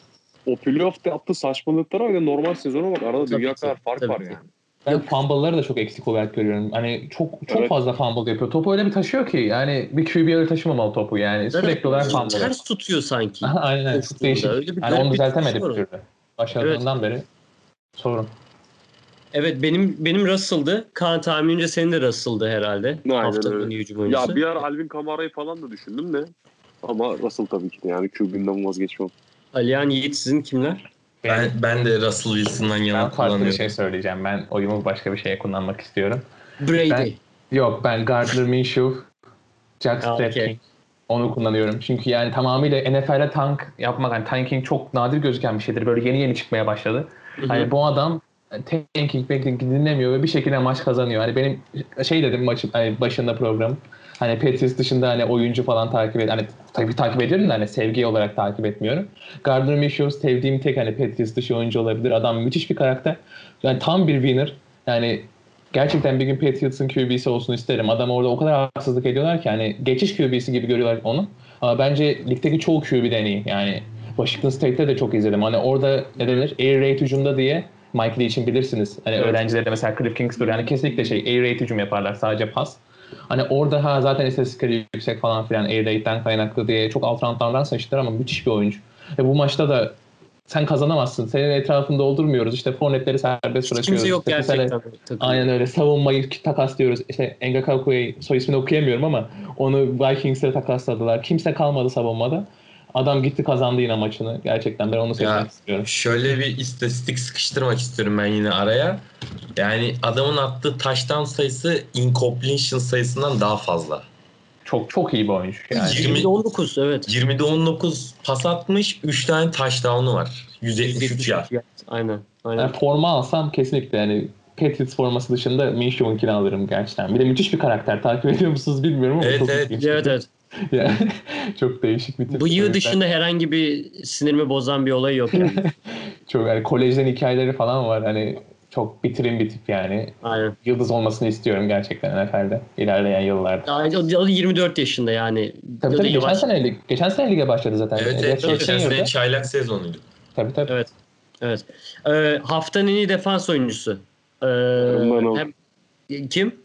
o playoff'ta yaptığı saçmalıklara bak normal sezona bak arada Tabii dünya ki, kadar fark tabii var ki. yani. Ben fumble'ları da çok eksik olarak görüyorum. Hani çok çok Evet. fazla fumble yapıyor. Topu öyle bir taşıyor ki yani bir QB öyle taşımamalı topu yani. Sürekli olarak fumble. Ters tutuyor sanki. Aynen çok değişik. Öyle bir Yani onu düzeltemedi bir türlü. Başladığından beri sorun. Evet benim benim Russell'dı. Kaan tahminince senin de Russell'dı herhalde. Aynen Haftanın öyle. hücum oyuncusu. Ya bir ara Alvin Kamara'yı falan da düşündüm de ama Russell tabii ki de yani QB'nden vazgeçmem. Alihan Yiğit sizin kimler? Ben, ben de Russell Wilson'dan Ben yana farklı bir şey söyleyeceğim. Ben oyumu başka bir şeye kullanmak istiyorum. Brady. Ben- Yok ben Gardner Minshew, Jack Strapkin. okey. Onu kullanıyorum. Çünkü yani tamamıyla NFL'de tank yapmak, hani tanking çok nadir gözüken bir şeydir. Böyle yeni yeni çıkmaya başladı. Hı hı. Hani bu adam tanking, banking dinlemiyor ve bir şekilde maç kazanıyor. Hani benim şey dedim maçın hani başında program. Hani Patriots dışında hani oyuncu falan takip et hani tabii takip ediyorum da hani sevgi olarak takip etmiyorum. Gardner Minshew sevdiğim tek hani Patriots dışı oyuncu olabilir. Adam müthiş bir karakter. Yani tam bir winner. Yani gerçekten bir gün Patriots'ın QB'si olsun isterim. Adam orada o kadar haksızlık ediyorlar ki hani geçiş QB'si gibi görüyorlar onu. Ama bence ligdeki çoğu QB'den iyi. Yani Washington State'te de çok izledim. Hani orada ne denir? Air raid hücumda diye Mike Lee için bilirsiniz. Hani Evet. öğrencilere mesela Cliff Kingsbury yani kesinlikle şey air raid hücum yaparlar sadece pas. Hani orada ha zaten istatistikleri yüksek falan filan air raid'den kaynaklı diye çok alt roundlardan seçtiler ama müthiş bir oyuncu. Ve bu maçta da sen kazanamazsın. Senin etrafını doldurmuyoruz. İşte fornetleri serbest Hiç bırakıyoruz. kimse yok İşte gerçekten. takımda. Aynen öyle. Savunmayı takaslıyoruz. İşte Engakaku'yu soy ismini okuyamıyorum ama onu Vikings'e takasladılar. Kimse kalmadı savunmada. Adam gitti kazandı yine maçını. Gerçekten ben onu seçmek Ya, istiyorum. Şöyle bir istatistik sıkıştırmak istiyorum ben yine araya. Yani adamın attığı touchdown sayısı incompletion sayısından daha fazla. Çok çok iyi bir oyuncu. Yani. 20 20'de 19 evet. 20'de 19 pas atmış, 3 tane touchdown'u var. 173 yard. Aynen. Aynen. Yani forma alsam kesinlikle yani Patriots forması dışında Minshew'unkini alırım gerçekten. Bir de müthiş bir karakter. Takip ediyor musunuz bilmiyorum ama Evet, çok evet. ilginç. Evet evet. Yani çok değişik bir tip. Bu yıl dışında herhangi bir sinirimi bozan bir olay yok yani. Çok yani kolejden hikayeleri falan var. Hani çok bitirin bir tip yani. Aynen. Yıldız olmasını istiyorum gerçekten NFL'de ilerleyen yıllarda. Yani o- o 24 yaşında yani. Tabii tabii geçen yavaş. sene, lig- geçen sene lige başladı zaten. Evet evet. Geçen Senior'da. sene çaylak sezonuydu. Tabii tabii. Evet. Evet. Ee, haftanın en iyi defans oyuncusu. Ee, Donald. hem, kim?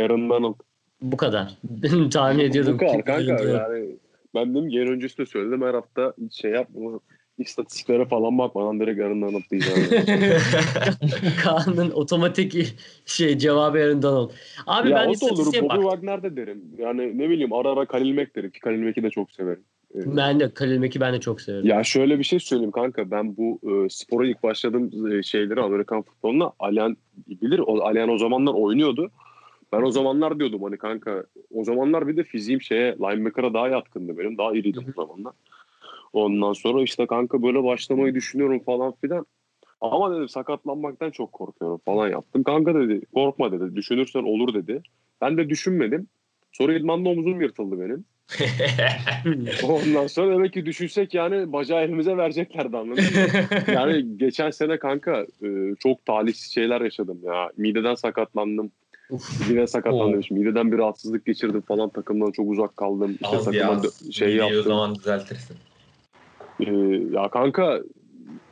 Aaron Donald. Bu kadar. Tahmin ediyordum. Bu kadar kanka yani. Ben dedim yayın öncesi de söyledim her hafta hiç şey yapma. İstatistiklere falan bakmadan direkt Aaron Donald diyeceğim. Kaan'ın otomatik şey cevabı Aaron Donald. Abi ya ben istatistiğe Bobby bak. Wagner de derim. Yani ne bileyim ara ara Kalil Mack derim ki Kalil Mack'i de çok severim. Ee, Ben de Khalil Mack'i ben de çok severim. Ya şöyle bir şey söyleyeyim kanka. Ben bu e, spora ilk başladığım e, şeyleri Amerikan futboluna Alyan bilir. O, Alyan o zamanlar oynuyordu. Ben o zamanlar diyordum hani kanka o zamanlar bir de fiziğim şeye linebacker'a daha yatkındı benim. Daha iriydim o zamanlar. Ondan sonra işte kanka böyle başlamayı düşünüyorum falan filan. Ama dedim sakatlanmaktan çok korkuyorum falan yaptım. Kanka dedi korkma dedi. Düşünürsen olur dedi. Ben de düşünmedim. Sonra idmanda omzum yırtıldı benim. Ondan sonra demek ki düşünsek yani bacağı elimize vereceklerdi anladın mı? yani geçen sene kanka e, çok talihsiz şeyler yaşadım ya. Mideden sakatlandım. Uf. Mideden sakatlandım. Oo. Mideden bir rahatsızlık geçirdim falan. Takımdan çok uzak kaldım. İşte Az takıma ya. şey Mideyi O yaptım. zaman düzeltirsin. Ee, ya kanka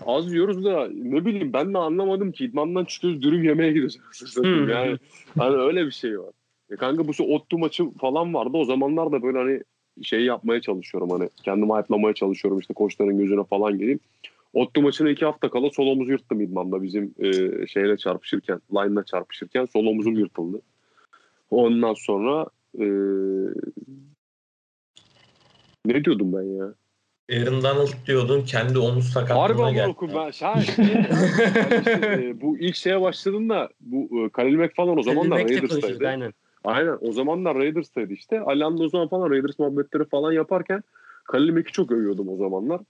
az yiyoruz da ne bileyim ben de anlamadım ki idmandan çıkıyoruz dürüm yemeye gidiyoruz. Hmm. yani hani öyle bir şey var. E kanka bu Ottu maçı falan vardı. O zamanlar da böyle hani şey yapmaya çalışıyorum hani kendimi hype'lamaya çalışıyorum işte koçların gözüne falan geleyim. Ottu maçına iki hafta kala sol omuz yırttım idmanda bizim e, şeyle çarpışırken, line'la çarpışırken sol omuzum yırtıldı. Ondan sonra e, ne diyordum ben ya? Aaron Donald diyordun kendi omuz Harbi sakatlığına ama geldi. oku ben şahit. işte, e, bu ilk şeye başladığında bu e, Khalil Mack falan o zamanlar konuşuyorduk, Raiders'taydı. Aynen. Aynen o zamanlar Raiders'taydı işte. Alan o zaman falan Raiders muhabbetleri falan yaparken Khalil Mack'i çok övüyordum o zamanlar.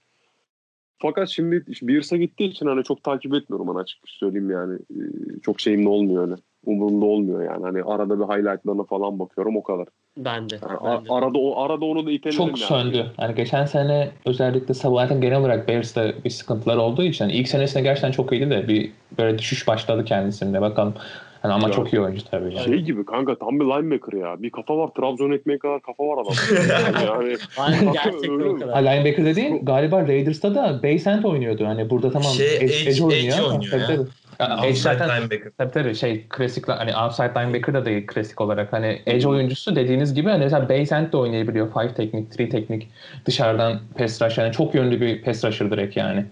Fakat şimdi Bears'a gittiği için hani çok takip etmiyorum hani açık söyleyeyim yani. E, çok şeyimde olmuyor öyle. Umurumda olmuyor yani. Hani arada bir highlightlarına falan bakıyorum o kadar. Ben de. Yani ben de. arada o arada onu da itelerim Çok yani. söndü. Yani geçen sene özellikle zaten genel olarak Bears'ta bir sıkıntılar olduğu için hani ilk senesinde gerçekten çok iyiydi de bir böyle düşüş başladı kendisinde. Bakalım Hani ama Ya. çok iyi oyuncu tabii. Yani. Şey gibi kanka tam bir linebacker ya. Bir kafa var Trabzon ekmeği kadar kafa var adam. yani Aynen gerçekten Öyle o kadar. Ha, linebacker dediğin galiba Raiders'ta da base end oynuyordu. Hani burada tamam Şey, edge, edge- edge oynuyor edge oynuyor tabii ya. tabii. Ya, edge Outside zaten linebacker. Tabii tabii şey klasik hani outside linebacker da değil klasik olarak. Hani edge oyuncusu dediğiniz gibi hani mesela base end de oynayabiliyor. Five teknik, three teknik dışarıdan pass rush yani çok yönlü bir pass rusher direkt yani.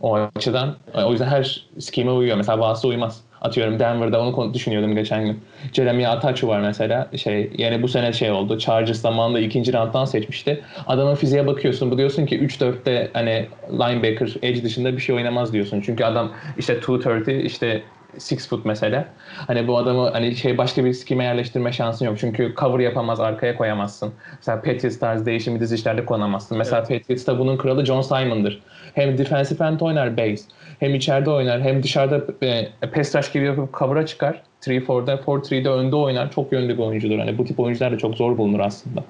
O açıdan o yüzden her scheme uyuyor. Mesela bazısı uymaz. Atıyorum Denver'da onu konu- düşünüyordum geçen gün. Jeremy Atachu var mesela. Şey yani bu sene şey oldu. Chargers zamanında ikinci rounddan seçmişti. Adamın fiziğe bakıyorsun. Bu diyorsun ki 3-4'te hani linebacker, edge dışında bir şey oynamaz diyorsun. Çünkü adam işte 230 işte 6 foot mesela. Hani bu adamı hani şey başka bir skime yerleştirme şansın yok. Çünkü cover yapamaz, arkaya koyamazsın. Mesela Patriots tarzı değişimi dizişlerde konamazsın. Mesela Patriots'ta bunun kralı John Simon'dır. Hem defensive end oynar base. Hem içeride oynar hem dışarıda e, pass rush gibi yapıp cover'a çıkar. 3-4'da, 4-3'de önde oynar. Çok yönlü bir oyuncudur. Hani bu tip oyuncular da çok zor bulunur aslında.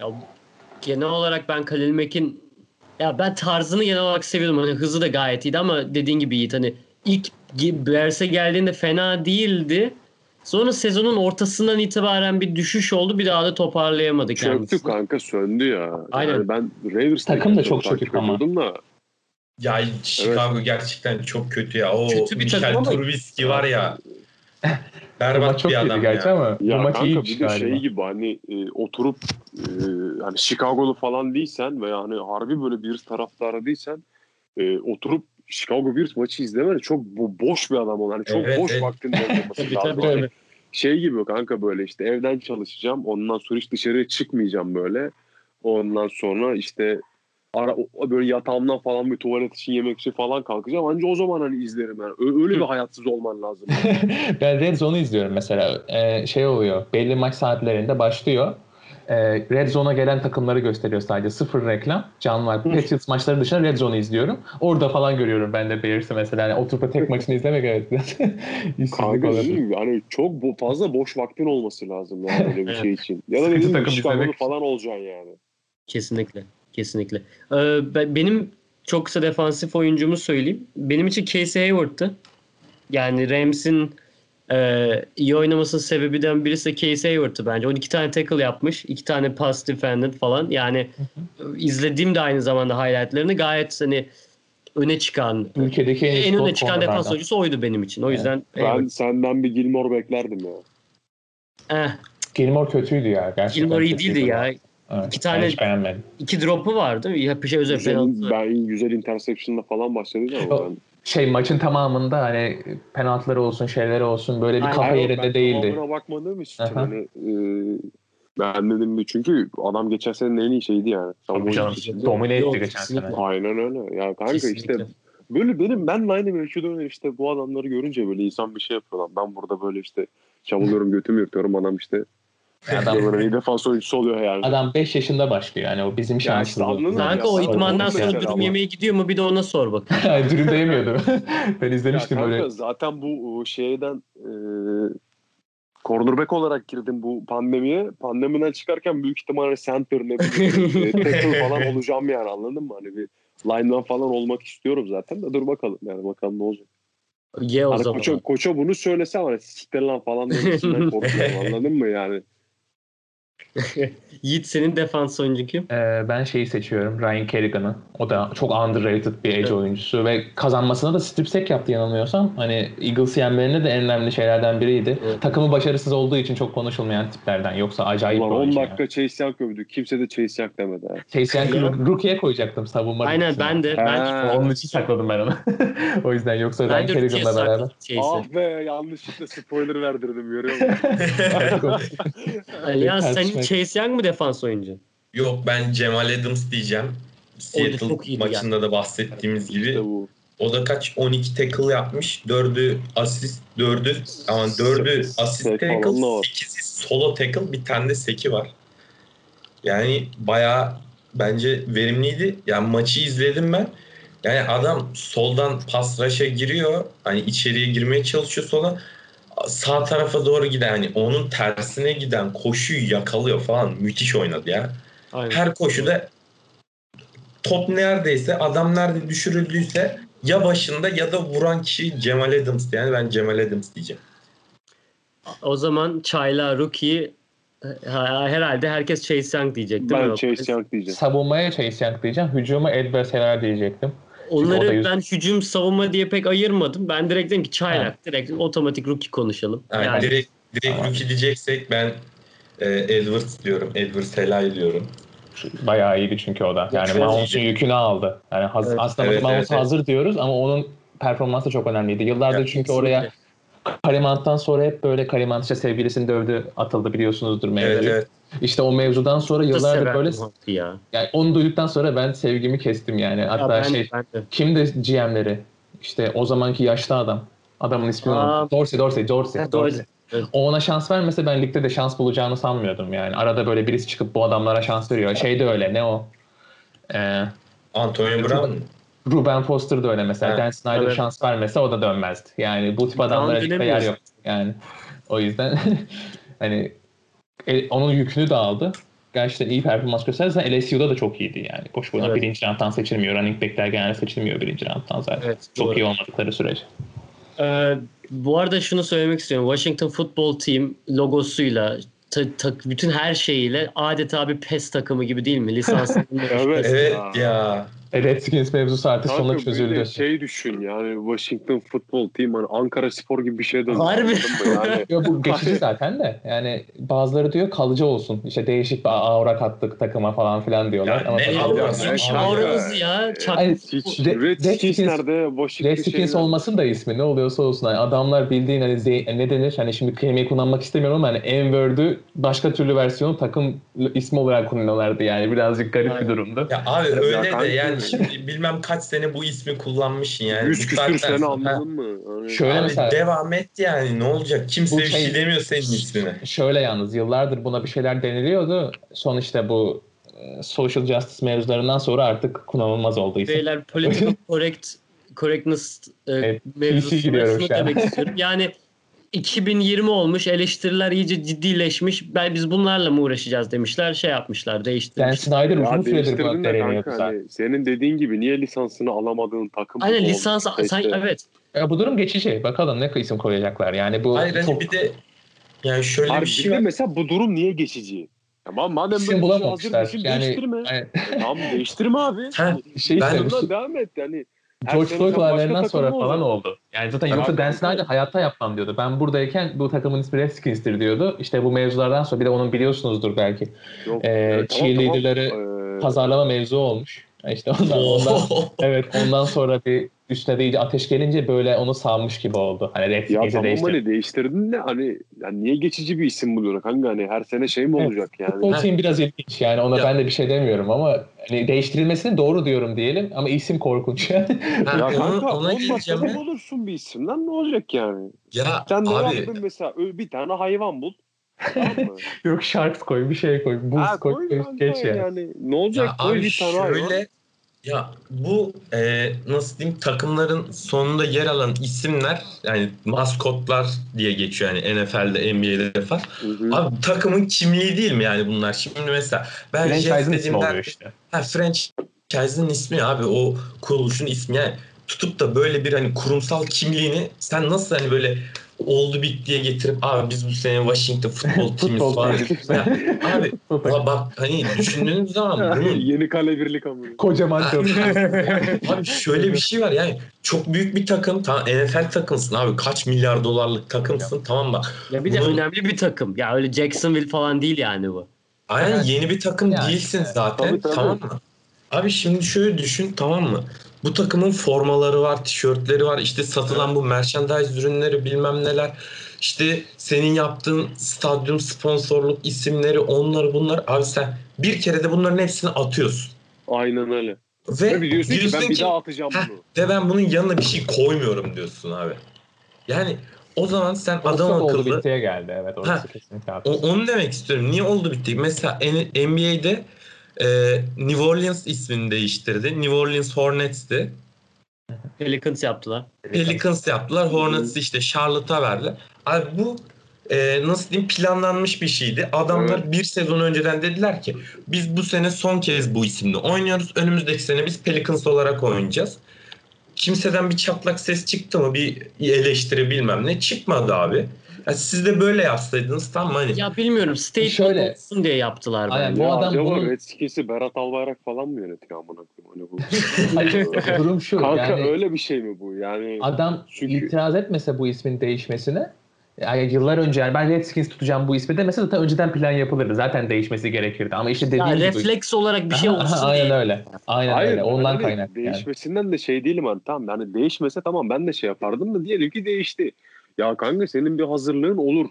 Ya, genel olarak ben Khalil Mack'in ya ben tarzını genel olarak seviyordum. Hani hızı da gayet iyiydi ama dediğin gibi Yiğit hani ilk Bears'e geldiğinde fena değildi. Sonra sezonun ortasından itibaren bir düşüş oldu. Bir daha da toparlayamadı kendisi. çöktü kanka söndü ya. Aynen. Yani ben Raiders'ta Takım da çok çökük ama. Da, Ya Chicago gerçekten çok kötü ya. O Kötü bir Michel takım ama- Trubisky var ya. Bu Berbat maç çok bir adam gerçi ya. ama bu ya maç kanka iyiymiş bir de galiba. şey gibi hani e, oturup e, hani Chicago'lu falan değilsen veya hani harbi böyle bir taraftarı değilsen e, oturup Chicago Bears maçı izlemeli çok bu boş bir adam olan. Hani çok Evet, boş evet. vaktinde olması lazım. Hani şey gibi kanka böyle işte evden çalışacağım. Ondan sonra hiç dışarıya çıkmayacağım böyle. Ondan sonra işte ara böyle yatağımdan falan bir tuvalet için yemek için falan kalkacağım. Anca o zaman hani izlerim yani. Öyle bir hayatsız olman lazım. ben Red Zone'u izliyorum mesela. Ee, şey oluyor. Belli maç saatlerinde başlıyor. Ee, Red Zone'a gelen takımları gösteriyor sadece. Sıfır reklam. Canlı var. Patriots maçları dışında Red Zone'u izliyorum. Orada falan görüyorum ben de Bears'ı mesela. Yani oturup tek maçını izlemek evet. Kanka değil? Yani çok bo- fazla boş vaktin olması lazım yani öyle bir şey için. Ya da gibi takım izlemek falan olacaksın yani. Kesinlikle. Kesinlikle. Ee, ben- benim çok kısa defansif oyuncumu söyleyeyim. Benim için Casey Hayward'tı. Yani Rams'in e, iyi oynamasının sebebinden birisi de Casey Hayward'tı bence. 12 tane tackle yapmış. 2 tane pass defended falan. Yani izlediğim de aynı zamanda highlightlarını gayet hani öne çıkan Ülkedeki en, en öne çıkan defans oyuncusu oydu benim için. O yüzden Ben Hayward. senden bir Gilmore beklerdim ya. Eh, Gilmore kötüydü ya. Gerçekten Gilmore iyi değildi ya. Evet, İki tane-. İki drop'u vardı. Ya bir şey özel penaltı. ben güzel interception'la falan başladı ama O- ben. Şey maçın tamamında hani penaltıları olsun şeyleri olsun böyle bir Aynen. kafa yerinde ben değildi. tamamına bakmadığım için Aha. hani e, ben dedim çünkü adam geçen senenin en iyi şeydi yani. Tabii canım, domine etti geçen sene. Aynen öyle. Ya kanka Kesinlikle. işte böyle benim ben aynı mevcuda öyle işte bu adamları görünce böyle insan bir şey yapıyor lan. Ben burada böyle işte çabalıyorum götümü yırtıyorum adam işte. Adam, iyi defans oyuncusu oluyor yani. adam 5 yaşında başlıyor yani o bizim Ya şansımız. anladın mı? Kanka Ya o idmandan sonra dürüm ama. yemeye gidiyor mu bir de ona sor bak. Dürüm yemiyordu. ben Ya izlemiştim kanka böyle. zaten bu şeyden e, cornerback olarak girdim bu pandemiye. Pandemiden çıkarken büyük ihtimalle center ne bileyim e, tackle falan olacağım yani anladın mı? Hani bir lineman falan olmak istiyorum zaten de dur bakalım yani bakalım ne olacak. Ye o Hani zaman. koça, koça bunu söylese ama siktir lan falan demesinden korkuyorum anladın mı yani? Yiğit senin defans oyuncu kim? Ee, ben şeyi seçiyorum. Ryan Kerrigan'ı. O da çok underrated bir edge Evet. oyuncusu ve kazanmasına da strip sack yaptı yanılmıyorsam. Hani Eagles yenmelerinde de en önemli şeylerden biriydi. Evet. Takımı başarısız olduğu için çok konuşulmayan tiplerden. Yoksa acayip Ulan bir 10 oyuncu. dakika Chase Young övdü. Kimse de Chase Young demedi. ha. yani. Chase Young'ı rookie'ye koyacaktım savunma Aynen rookiesine. ben de. Ben, Ha. Onun için sakladım ben onu. o yüzden yoksa ben Ryan Kerrigan'la beraber. Ah be yanlışlıkla spoiler verdirdim görüyor musun? Ya sen tartışmak- Chase Young mı defans oyuncu? Yok ben Cemal Adams diyeceğim. Seattle maçında da bahsettiğimiz gibi. İşte bu. O da kaç? 12 tackle yapmış. 4'ü asist, 4'ü ama 4'ü asist tackle, da var. 8'i solo tackle, bir tane de seki var. Yani bayağı bence verimliydi. Yani maçı izledim ben. Yani adam soldan pas rush'a giriyor. Hani içeriye girmeye çalışıyor sola. Sağ tarafa doğru giden hani onun tersine giden koşuyu yakalıyor falan. Müthiş oynadı ya. Aynen. Her koşuda top neredeyse adam nerede düşürüldüyse ya başında ya da vuran kişi Cemal Adams. Yani ben Cemal Adams diyeceğim. O zaman Çayla Rookie ha- herhalde herkes Chase Young diyecek değil Ben mi? Chase Young diyeceğim. Savunmaya Chase Young diyeceğim. Hücuma Edwards Heller diyecektim. Onları yüz- ben hücum savunma diye pek ayırmadım. Ben direkt dedim ki Çaylak. Direkt otomatik rookie konuşalım. Yani, Yani, direkt direkt Tamam. rookie diyeceksek ben e, Edwards diyorum. Edwards helal diyorum. Bayağı iyiydi çünkü o da. Yani Mahomes'un yükünü aldı. Yani haz- Evet. aslında Evet, Mahomes evet, evet. hazır diyoruz ama onun performansı çok önemliydi. Yıllardır Ya, çünkü oraya Karimant'tan sonra hep böyle Karimant işte sevgilisini dövdü atıldı biliyorsunuzdur Evet, mevzuyu. evet. İşte o mevzudan sonra da yıllardır böyle ya. yani onu duyduktan sonra ben sevgimi kestim yani. Ya Hatta ben, şey ben de. kimdi GM'leri? İşte o zamanki yaşlı adam. Adamın ismini Aa. Dorsey, Dorsey, Dorsey. Ha. Dorsey. Evet. O ona şans vermese ben ligde de şans bulacağını sanmıyordum yani. Arada böyle birisi çıkıp bu adamlara şans veriyor. Şey de öyle ne o? Ee, Antonio Brown? Ruben Foster da öyle mesela. Ha, Dan Snyder evet. şans vermese o da dönmezdi. Yani bu tip adamlara ligde yer yok. Yani o yüzden hani e, onun yükünü de aldı. Gerçekten iyi performans gösterdi. Zaten LSU'da da çok iyiydi yani. Boş boşuna Evet. birinci round'dan seçilmiyor. Running back'ler genelde seçilmiyor birinci round'dan zaten. Evet, çok doğru. iyi olmadıkları sürece. Ee, bu arada şunu söylemek istiyorum. Washington Football Team logosuyla ta- ta- bütün her şeyiyle adeta bir PES takımı gibi değil mi? Lisanslı. Evet. Evet Ya. Ya. E, Redskins mevzusu artık Kanka bir çözüldü. şey düşün yani Washington Football Team hani Ankara Spor gibi bir şeye döndü. Harbi. Yani Yo, bu geçici zaten de. Yani bazıları diyor kalıcı olsun. İşte değişik bir aura kattık takıma falan filan diyorlar. Ya Ama ne tabii- aura? Neymiş Kanka. auranızı ya? Çak- Hayır, hiç Red- Redskins nerede? Washington Redskins şeyler- olmasın da ismi ne oluyorsa olsun. Yani adamlar bildiğin hani ze- ne denir? Hani şimdi kelimeyi kullanmak istemiyorum ama hani N-word'ü başka türlü versiyonu takım ismi olarak kullanıyorlardı yani. Birazcık garip bir Aynen. durumdu. Ya abi Ya öyle kanka. de yani şimdi bilmem kaç sene bu ismi kullanmışsın yani. 100 Bu küsür sene anladın mı? Şöyle Abi mesela- devam et yani ne olacak? Kimse bir şey- şey demiyor senin ismine. Şöyle yalnız yıllardır buna bir şeyler deniliyordu. Son işte bu e, social justice mevzularından sonra artık kullanılmaz oldu isim. Beyler political correct correctness e, Evet, mevzusuna demek istiyorum. Yani 2020 olmuş, eleştiriler iyice ciddileşmiş. Ben biz bunlarla mı uğraşacağız demişler, şey yapmışlar, değiştirmişler. Snyder uzun süredir de deneniyordu zaten. hani senin dediğin gibi niye lisansını alamadığın takım Aynen bu lisans sen evet. Ya bu durum geçici. Bakalım ne isim koyacaklar. Yani bu Hayır çok bir de yani şöyle Harbi bir bir şey de var. mesela bu durum niye geçici? Tamam madem isim böyle bir şey hazır Yani değiştirme. yani E, tamam değiştirme abi. Ha, şey Ben- devam et yani. George Floyd olaylarından sonra falan oldu. Yani zaten Tamam. yoksa Dan Snyder hayatta yapmam diyordu. Ben buradayken bu takımın ismi Redskins'tir diyordu. İşte bu mevzulardan sonra bir de onun biliyorsunuzdur belki. Yok, Ee, e, cheerleader'ları Ee, Pazarlama mevzu olmuş. İşte ondan, ondan evet ondan sonra bir üstüne de iyice ateş gelince böyle onu salmış gibi oldu. Hani Ya Redskins'i tamam değiştirdi. hani değiştirdin de hani yani niye geçici bir isim buluyorsun kanka hani her sene şey mi Evet. olacak yani? Futbol team biraz ilginç yani ona Ya. ben de bir şey demiyorum ama hani değiştirilmesini doğru diyorum diyelim ama isim korkunç. Ha, Ya kanka ona olmasa da bulursun bir isim lan ne olacak yani? Ya Sen ne abi yaptın mesela bir tane hayvan bul. tamam mı? Yok Sharks koy bir şey koy. Buz ha, koy, koy geç yani. yani. Ne olacak Ya koy abi bir tane hayvan. Ya bu e, nasıl diyeyim takımların sonunda yer alan isimler yani maskotlar diye geçiyor yani NFL'de NBA'de falan. Hı hı. Abi takımın kimliği değil mi yani bunlar? Şimdi mesela ben Franchise'ın ismi dediğimde oluyor işte. ha, franchise'ın ismi abi o kuruluşun ismi yani tutup da böyle bir hani kurumsal kimliğini sen nasıl hani böyle oldu bit diye getirip abi biz bu sene Washington futbol Futbol falan. Ya, abi Ulan bak hani düşündüğünüz zaman bunun Yeni kale birlik amına. Kocaman çok. Abi şöyle bir şey var yani çok büyük bir takım tamam NFL takımsın abi kaç milyar dolarlık takımsın tamam bak Ya bir de Bunun- önemli bir takım. Ya öyle Jacksonville falan değil yani bu. aynen Evet. yeni bir takım Yani, değilsin evet. zaten Tabii, tabii. tamam mı? Abi şimdi şöyle düşün tamam mı? Bu takımın formaları var, tişörtleri var, işte satılan bu merchandise ürünleri bilmem neler. İşte senin yaptığın stadyum sponsorluk isimleri onları bunlar. Abi sen bir kere de bunların hepsini atıyorsun. Aynen öyle. Ve Ve biliyorsun ki ben bir ki, daha atacağım "Heh, bunu. ve ben bunun yanına bir şey koymuyorum diyorsun abi. Yani o zaman sen adam Adam oldu akıllı bittiye geldi evet orası Ha. kesinlikle o, onu demek istiyorum. Niye oldu bitti? Mesela N- NBA'de e, New Orleans ismini değiştirdi. New Orleans Hornets'ti. Pelicans yaptılar. Pelicans yaptılar. Hornets işte Charlotte'a verdi. Abi bu e, nasıl diyeyim planlanmış bir şeydi. Adamlar bir sezon önceden dediler ki biz bu sene son kez bu isimle oynuyoruz. Önümüzdeki sene biz Pelicans olarak oynayacağız. kimseden bir çatlak ses çıktı mı? Bir eleştiri bilmem ne çıkmadı abi. Ya siz de böyle yapsaydınız tam hani. Ya bilmiyorum statement Şöyle. olsun diye yaptılar Aynen, bu ya adam acaba bunun- Redskins'i Berat Albayrak falan mı yönetiyor amına koyayım? Hani bu. Durum şu. Kanka yani öyle bir şey mi bu? Yani adam Çünkü- itiraz etmese bu ismin değişmesine yani yıllar önce yani ben Redskins tutacağım bu ismi demese zaten önceden plan yapılırdı. Zaten değişmesi gerekirdi. Ama işte dediğim Ya gibi. refleks olarak bir şey Aha, aha, olsun Aynen diye. öyle. Aynen Hayır, öyle. Ondan hani kaynaklı yani. Değişmesinden de şey değilim hani tamam yani değişmese tamam ben de şey yapardım da diyelim ki değişti. Ya kanka senin bir hazırlığın olur.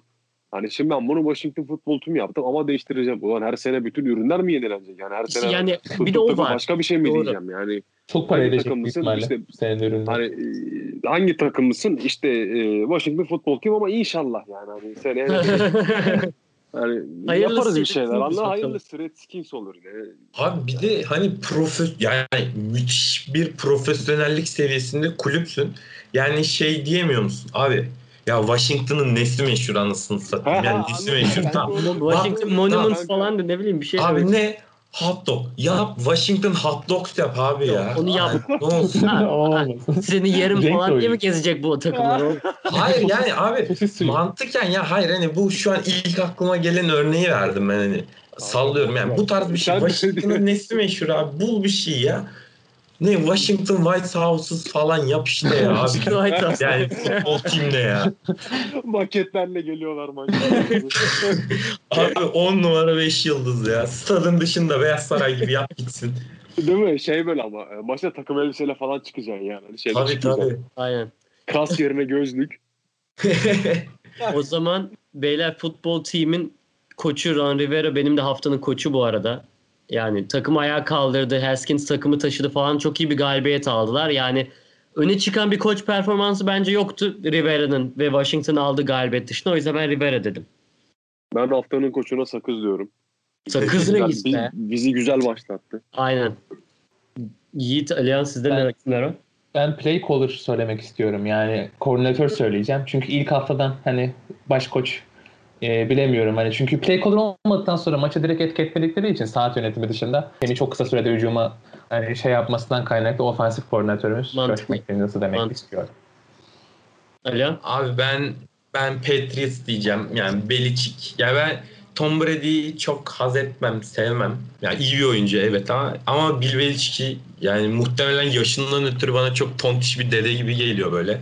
Hani şimdi ben bunu Washington Football Team yaptım ama değiştireceğim. Ulan her sene bütün ürünler mi yenilenecek? Yani her sene Yani bir de o var. başka bir şey mi Doğru. diyeceğim yani. Çok para hangi edecek takım büyük mısın? ihtimalle İşte- senin ürünler. Hani e, hangi takımlısın? İşte e, Washington Football Team ama inşallah yani. Hani seneye hani Hayırlısı yaparız bir şeyler. Allah hayırlısı Redskins olur. Yani. Abi bir de hani profe yani müthiş bir profesyonellik seviyesinde kulüpsün. Yani şey diyemiyor musun? Abi ya Washington'ın nesi meşhur anasını satayım. Yani nesi Anladım. meşhur? Tamam. Washington Bak- Monuments falan da ne bileyim bir şey. Abi demek. ne? Hot dog. Yap Washington hot dogs yap abi ya. Yok, onu yap. Ay, Ne olsun? Ha, Olmasın. Seni yerim falan diye mi gezecek bu takımlar? Hayır yani abi mantıken ya hayır hani bu şu an ilk aklıma gelen örneği verdim ben hani. Sallıyorum yani bu tarz bir şey. De- Washington'ın nesi meşhur abi? Bul bir şey ya. Ne Washington White Houses falan yap işte ya abi. White House. Yani futbol timde ya. Maketlerle geliyorlar maçlara. Abi 10 numara 5 yıldız ya. Stadın dışında Beyaz Saray gibi yap gitsin. Değil mi? Şey böyle ama e, maçta takım elbiseyle falan çıkacaksın yani. Hani şeyle Tabii tabii. Aynen. Kas yerine gözlük. O zaman beyler futbol team'in koçu Ron Rivera benim de haftanın koçu bu arada. Yani takım ayağa kaldırdı. Haskins takımı taşıdı falan. Çok iyi bir galibiyet aldılar. Yani öne çıkan bir koç performansı bence yoktu Rivera'nın ve Washington aldığı galibiyet dışında. O yüzden ben Rivera dedim. Ben haftanın koçuna sakız diyorum. Sakız ne Güzel- gitse? bi- Bizi güzel başlattı. Aynen. Yiğit, Alihan sizde Ben- ne kimler o? Ben play caller söylemek istiyorum. Yani koordinatör söyleyeceğim. Çünkü ilk haftadan hani baş koç e, bilemiyorum. Hani çünkü play caller olmadıktan sonra maça direkt etki etmedikleri için saat yönetimi dışında seni çok kısa sürede hücuma hani şey yapmasından kaynaklı ofansif koordinatörümüz Mantıklı. McDaniels'ı demek Mantıklı. istiyorum. Alihan? Abi ben ben Patriots diyeceğim. Yani Belichick. Ya ben Tom Brady'yi çok haz etmem, sevmem. Yani iyi bir oyuncu evet ama ama Bill Belichick'i yani muhtemelen yaşından ötürü bana çok tontiş bir dede gibi geliyor böyle.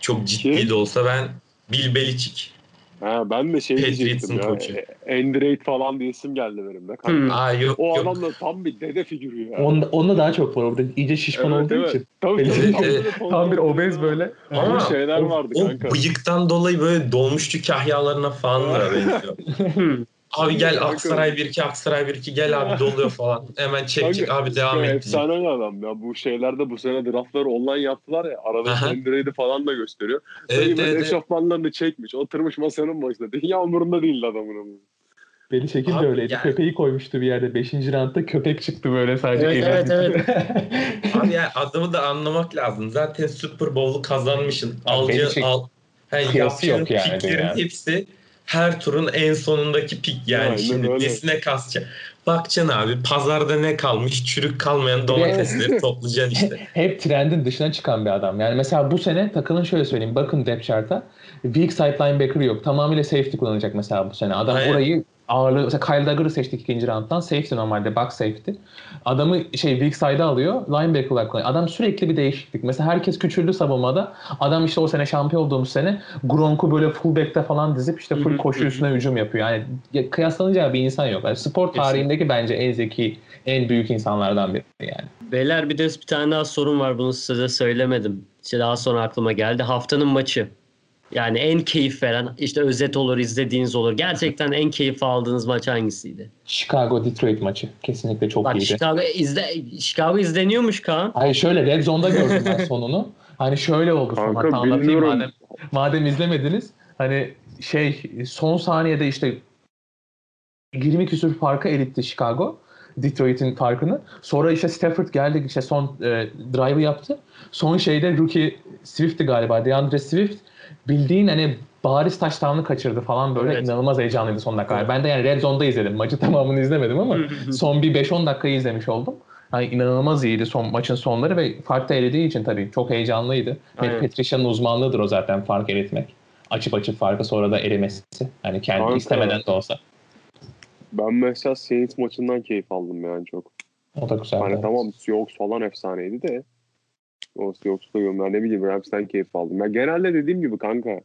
Çok ciddi de olsa ben Bill Belichick. Ha, ben de şey diyecektim ya. koçu. e, Andrade falan diye isim geldi benim de. Kanka. Hmm. Aa yok O yok. adam da tam bir dede figürü ya. Onda, onda daha çok var. Orada iyice şişman Evet, olduğu evet. için. Tabii, tabii, tam Tam bir obez böyle. Ama Ama şeyler o, vardı o kanka. bıyıktan dolayı böyle dolmuşçu kahyalarına falan da benziyor. Abi gel. Aksaray 1-2 Aksaray 1-2 gel abi doluyor falan. Hemen çek çek abi devam et. Efsane bir adam ya. Bu şeylerde bu sene draftları online yaptılar ya. Arada. Andrade'i falan da gösteriyor. Evet, Evet, evet, evet. eşofmanlarını çekmiş. Oturmuş masanın başında. Dünya umurunda değil adamın. Beni çekin Abi de öyleydi. yani- Köpeği koymuştu bir yerde. Beşinci roundda köpek çıktı böyle sadece. Evet, elinde. evet, Abi yani adamı da anlamak lazım. Zaten Super Bowl'u kazanmışsın. Alcı, al, hani kıyası yok yani piklerin dünyada. hepsi her turun en sonundaki pik yani. Aynen Şimdi öyle. nesine kasacaksın? Bakacaksın abi pazarda ne kalmış? Çürük kalmayan domatesleri toplayacaksın işte. Hep trendin dışına çıkan bir adam. Yani mesela bu sene takılın şöyle söyleyeyim. Bakın depth chart'a. Weak side linebacker yok. Tamamıyla safety kullanacak mesela bu sene. Adam Aynen. orayı ağırlığı... Mesela Kyle Duggar'ı seçtik ikinci round'dan. Safety normalde. Box safety. Adamı şey weak side'a alıyor. Linebacker olarak kullanıyor. Adam sürekli bir değişiklik. Mesela herkes küçüldü savunmada. Adam işte o sene şampiyon olduğumuz sene Gronk'u böyle fullback'te falan dizip işte full koşu üstüne hücum yapıyor. Yani ya- kıyaslanacağı bir insan yok. Yani spor tarihindeki bence en zeki, en büyük insanlardan biri yani. Beyler bir de bir tane daha sorun var. Bunu size söylemedim. İşte daha sonra aklıma geldi. Haftanın maçı. Yani en keyif veren işte özet olur izlediğiniz olur. Gerçekten en keyif aldığınız maç hangisiydi? Chicago Detroit maçı kesinlikle çok Bak iyiydi. Chicago, izle, Chicago izleniyormuş Kaan. Hayır şöyle Red Zone'da gördüm ben sonunu. Hani şöyle oldu son Kanka, hatta anlatayım madem, madem izlemediniz. Hani şey son saniyede işte 20 küsur farka eritti Chicago. Detroit'in farkını. Sonra işte Stafford geldi işte son e, drive'ı yaptı. Son şeyde rookie Swift'ti galiba. DeAndre Swift bildiğin hani bariz touchdown'ı kaçırdı falan böyle Evet. inanılmaz heyecanlıydı son dakika. Ben de yani Red Zone'da izledim. Maçı tamamını izlemedim ama son bir 5-10 dakikayı izlemiş oldum. hani inanılmaz iyiydi son maçın sonları ve fark da eridiği için tabii çok heyecanlıydı. Aynen. Patricia'nın uzmanlığıdır o zaten fark eritmek. Açıp açıp farkı sonra da erimesi. Hani kendi Kanka. istemeden de olsa. Ben mesela Saints maçından keyif aldım yani çok. O da güzel. Hani tamam Seahawks falan efsaneydi de o Seahawks'u koyuyorum ben ne bileyim Rams'ten keyif aldım. Ben genelde dediğim gibi kanka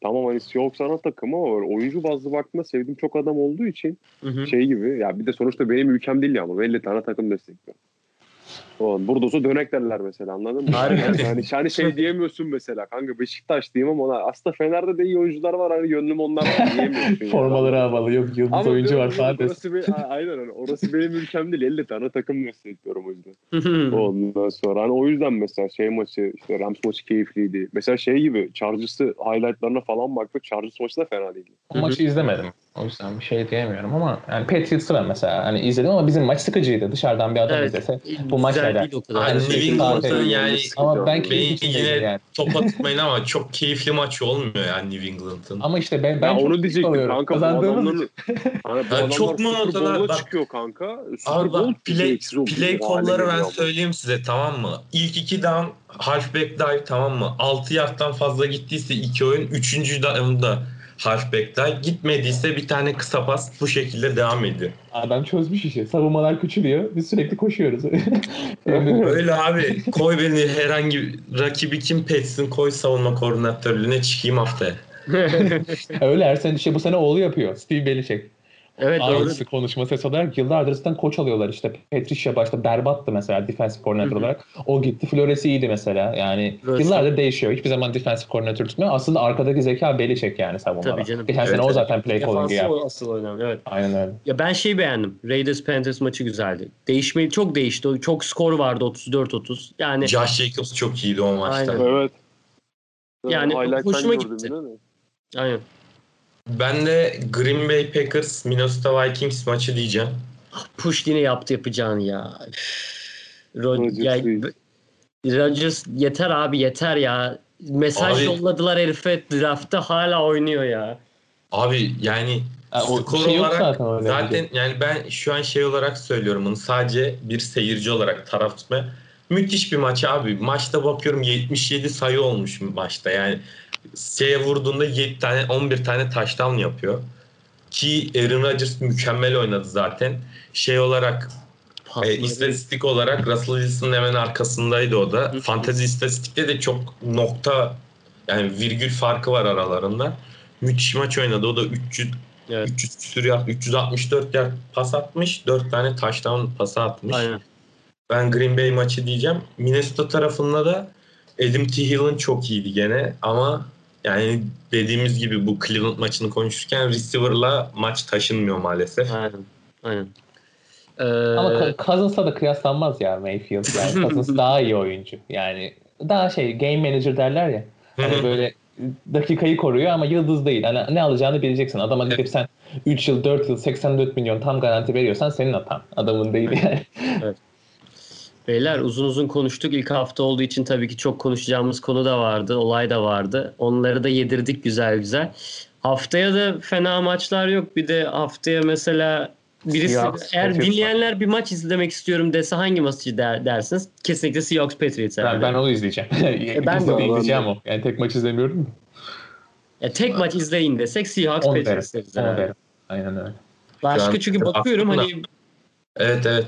tamam hani Seahawks ana takımı ama oyuncu bazlı baktığımda sevdiğim çok adam olduğu için Hı hı. şey gibi ya bir de sonuçta benim ülkem değil ya ama 50 tane takım destekliyor. Oğlum burada olsa dönek derler mesela anladın mı? Harbiden. yani hani şey diyemiyorsun mesela kanka Beşiktaş diyeyim ama ona aslında Fener'de de iyi oyuncular var hani gönlüm onlar var diyemiyorsun. yani. Formaları havalı. Yok yıldız Ama oyuncu var sadece. Orası, be, aynen öyle. Orası benim ülkem değil. 50 tane takım destekliyorum o yüzden. Ondan sonra hani o yüzden mesela şey maçı işte Rams maçı keyifliydi. Mesela şey gibi Chargers'ı highlightlarına falan baktık. Chargers maçı da fena değildi. O maçı izlemedim. O yüzden bir şey diyemiyorum ama yani Patriots'ı ben mesela hani izledim ama bizim maç sıkıcıydı. Dışarıdan bir adam Evet. izlese bu maç Güzel neden? değil o kadar. Hani Şey, England'ın saate- yani Ama ben Beni yine yani. topa tutmayın ama çok keyifli maç olmuyor yani New England'ın. Ama işte ben, ben çok onu diyecektim alıyorum. kanka. Kazandığımız hani Ya adamlar çok Bowl'a abi, bak. çıkıyor kanka. Super Abi bak play, play kolları ben söyleyeyim size tamam mı? İlk iki down halfback dive tamam mı? 6 yardtan fazla gittiyse iki oyun. Üçüncü down'da halfback dive. Gitmediyse bir tane kısa pas bu şekilde devam ediyor. Adam çözmüş işi. Savunmalar küçülüyor. Biz sürekli koşuyoruz. Öyle abi koy beni herhangi rakibi kim petsin koy savunma koordinatörlüğüne çıkayım haftaya. Öyle her sene işte bu sene oğlu yapıyor. Steve Belichick. Evet doğru. Aynısı konuşma ses olarak yıllardır zaten koç alıyorlar işte. Patricia başta berbattı mesela defensive koordinatör olarak. O gitti. Flores iyiydi mesela. Yani Russell. yıllardır değişiyor. Hiçbir zaman defensive koordinatör tutmuyor. Aslında arkadaki zeka Belichick yani savunmada. Tabii canım. Geçen Evet, sene o evet. zaten play calling'i Defansı yaptı. o asıl önemli. Evet. Aynen öyle. Ya ben şey beğendim. Raiders Panthers maçı güzeldi. Değişmeyi çok değişti. Çok skor vardı 34-30. Yani Josh Jacobs çok iyiydi o maçta. Aynen. Evet. Yani hoşuma gitti. aynen. Ben de Green Bay Packers Minnesota Vikings maçı diyeceğim. Push yine yaptı yapacağını ya. Rodgers ya, değil. Rodgers yeter abi yeter ya. Mesaj Abi- yolladılar herife draftta hala oynuyor ya. Abi yani Ha, o skor şey olarak zaten zaten şey. yani ben şu an şey olarak söylüyorum bunu sadece bir seyirci olarak taraf tutmaya. Müthiş bir maç abi. Maçta bakıyorum 77 sayı olmuş maçta. Yani şeye vurduğunda 7 tane 11 tane touchdown yapıyor. Ki Aaron Rodgers mükemmel oynadı zaten. Şey olarak e, istatistik olarak Russell Wilson'ın hemen arkasındaydı o da. Fantezi istatistikte de çok nokta yani virgül farkı var aralarında. Müthiş maç oynadı. O da 300 Evet. 300 küsür yard, 364 yard pas atmış. 4 tane touchdown pası atmış. Aynen. Ben Green Bay maçı diyeceğim. Minnesota tarafında da Adam T. Hill'in çok iyiydi gene ama yani dediğimiz gibi bu Cleveland maçını konuşurken receiver'la maç taşınmıyor maalesef. Aynen. Aynen. Ee, Ama Ka- Cousins'la da kıyaslanmaz ya Mayfield. Yani Cousins daha iyi oyuncu. Yani daha şey game manager derler ya. Hani böyle dakikayı koruyor ama yıldız değil. Hani ne alacağını bileceksin. Adama gidip sen 3 yıl 4 yıl 84 milyon tam garanti veriyorsan senin hatan. Adamın değil yani. Beyler uzun uzun konuştuk. İlk hafta olduğu için tabii ki çok konuşacağımız konu da vardı. Olay da vardı. Onları da yedirdik güzel güzel. Haftaya da fena maçlar yok. Bir de haftaya mesela birisi Seahawks, eğer Patriots dinleyenler bir maç izlemek istiyorum dese hangi maçı der, dersiniz? Kesinlikle Seahawks Patriots Ben, herhalde. ben onu izleyeceğim. ben ben de onu- izleyeceğim o. Yani tek maç izlemiyorum. Ya tek maç izleyin desek Seahawks. Patriots deriz. Aynen öyle. Başka çünkü bakıyorum hani Evet evet.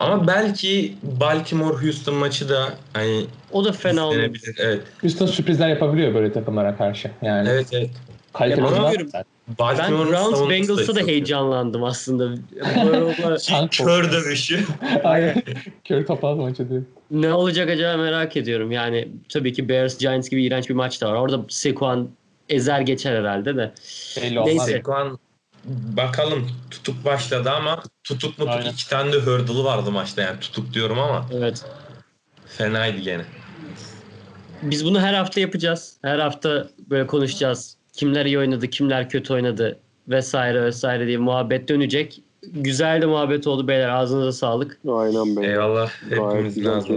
Ama belki Baltimore Houston maçı da hani o da fena izlenebilir. Evet. Houston sürprizler yapabiliyor böyle takımlara karşı. Yani Evet evet. kaliteli Ya. Ben Browns Bengals'a da heyecanlandım aslında. Kör dövüşü. Aynen. Kör topal maçı diyor. Ne olacak acaba merak ediyorum. Yani tabii ki Bears Giants gibi iğrenç bir maç da var. Orada Sekuan ezer geçer herhalde de. Belli olmaz. Neyse. Sekuan bakalım tutuk başladı ama tutuk mutuk Aynen. iki tane de hurdle'ı vardı maçta yani tutuk diyorum ama Evet. fenaydı gene. Biz bunu her hafta yapacağız. Her hafta böyle konuşacağız. Kimler iyi oynadı, kimler kötü oynadı vesaire vesaire diye muhabbet dönecek. Güzel de muhabbet oldu beyler. Ağzınıza sağlık. Aynen be. Eyvallah. Hepimiz lazım.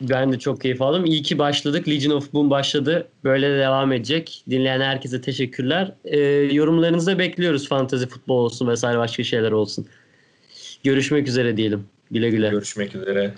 Ben de çok keyif aldım. İyi ki başladık. Legion of Boom başladı. Böyle de devam edecek. Dinleyen herkese teşekkürler. Ee, yorumlarınızı da bekliyoruz. Fantazi futbol olsun vesaire başka şeyler olsun. Görüşmek üzere diyelim. Güle güle. Görüşmek üzere.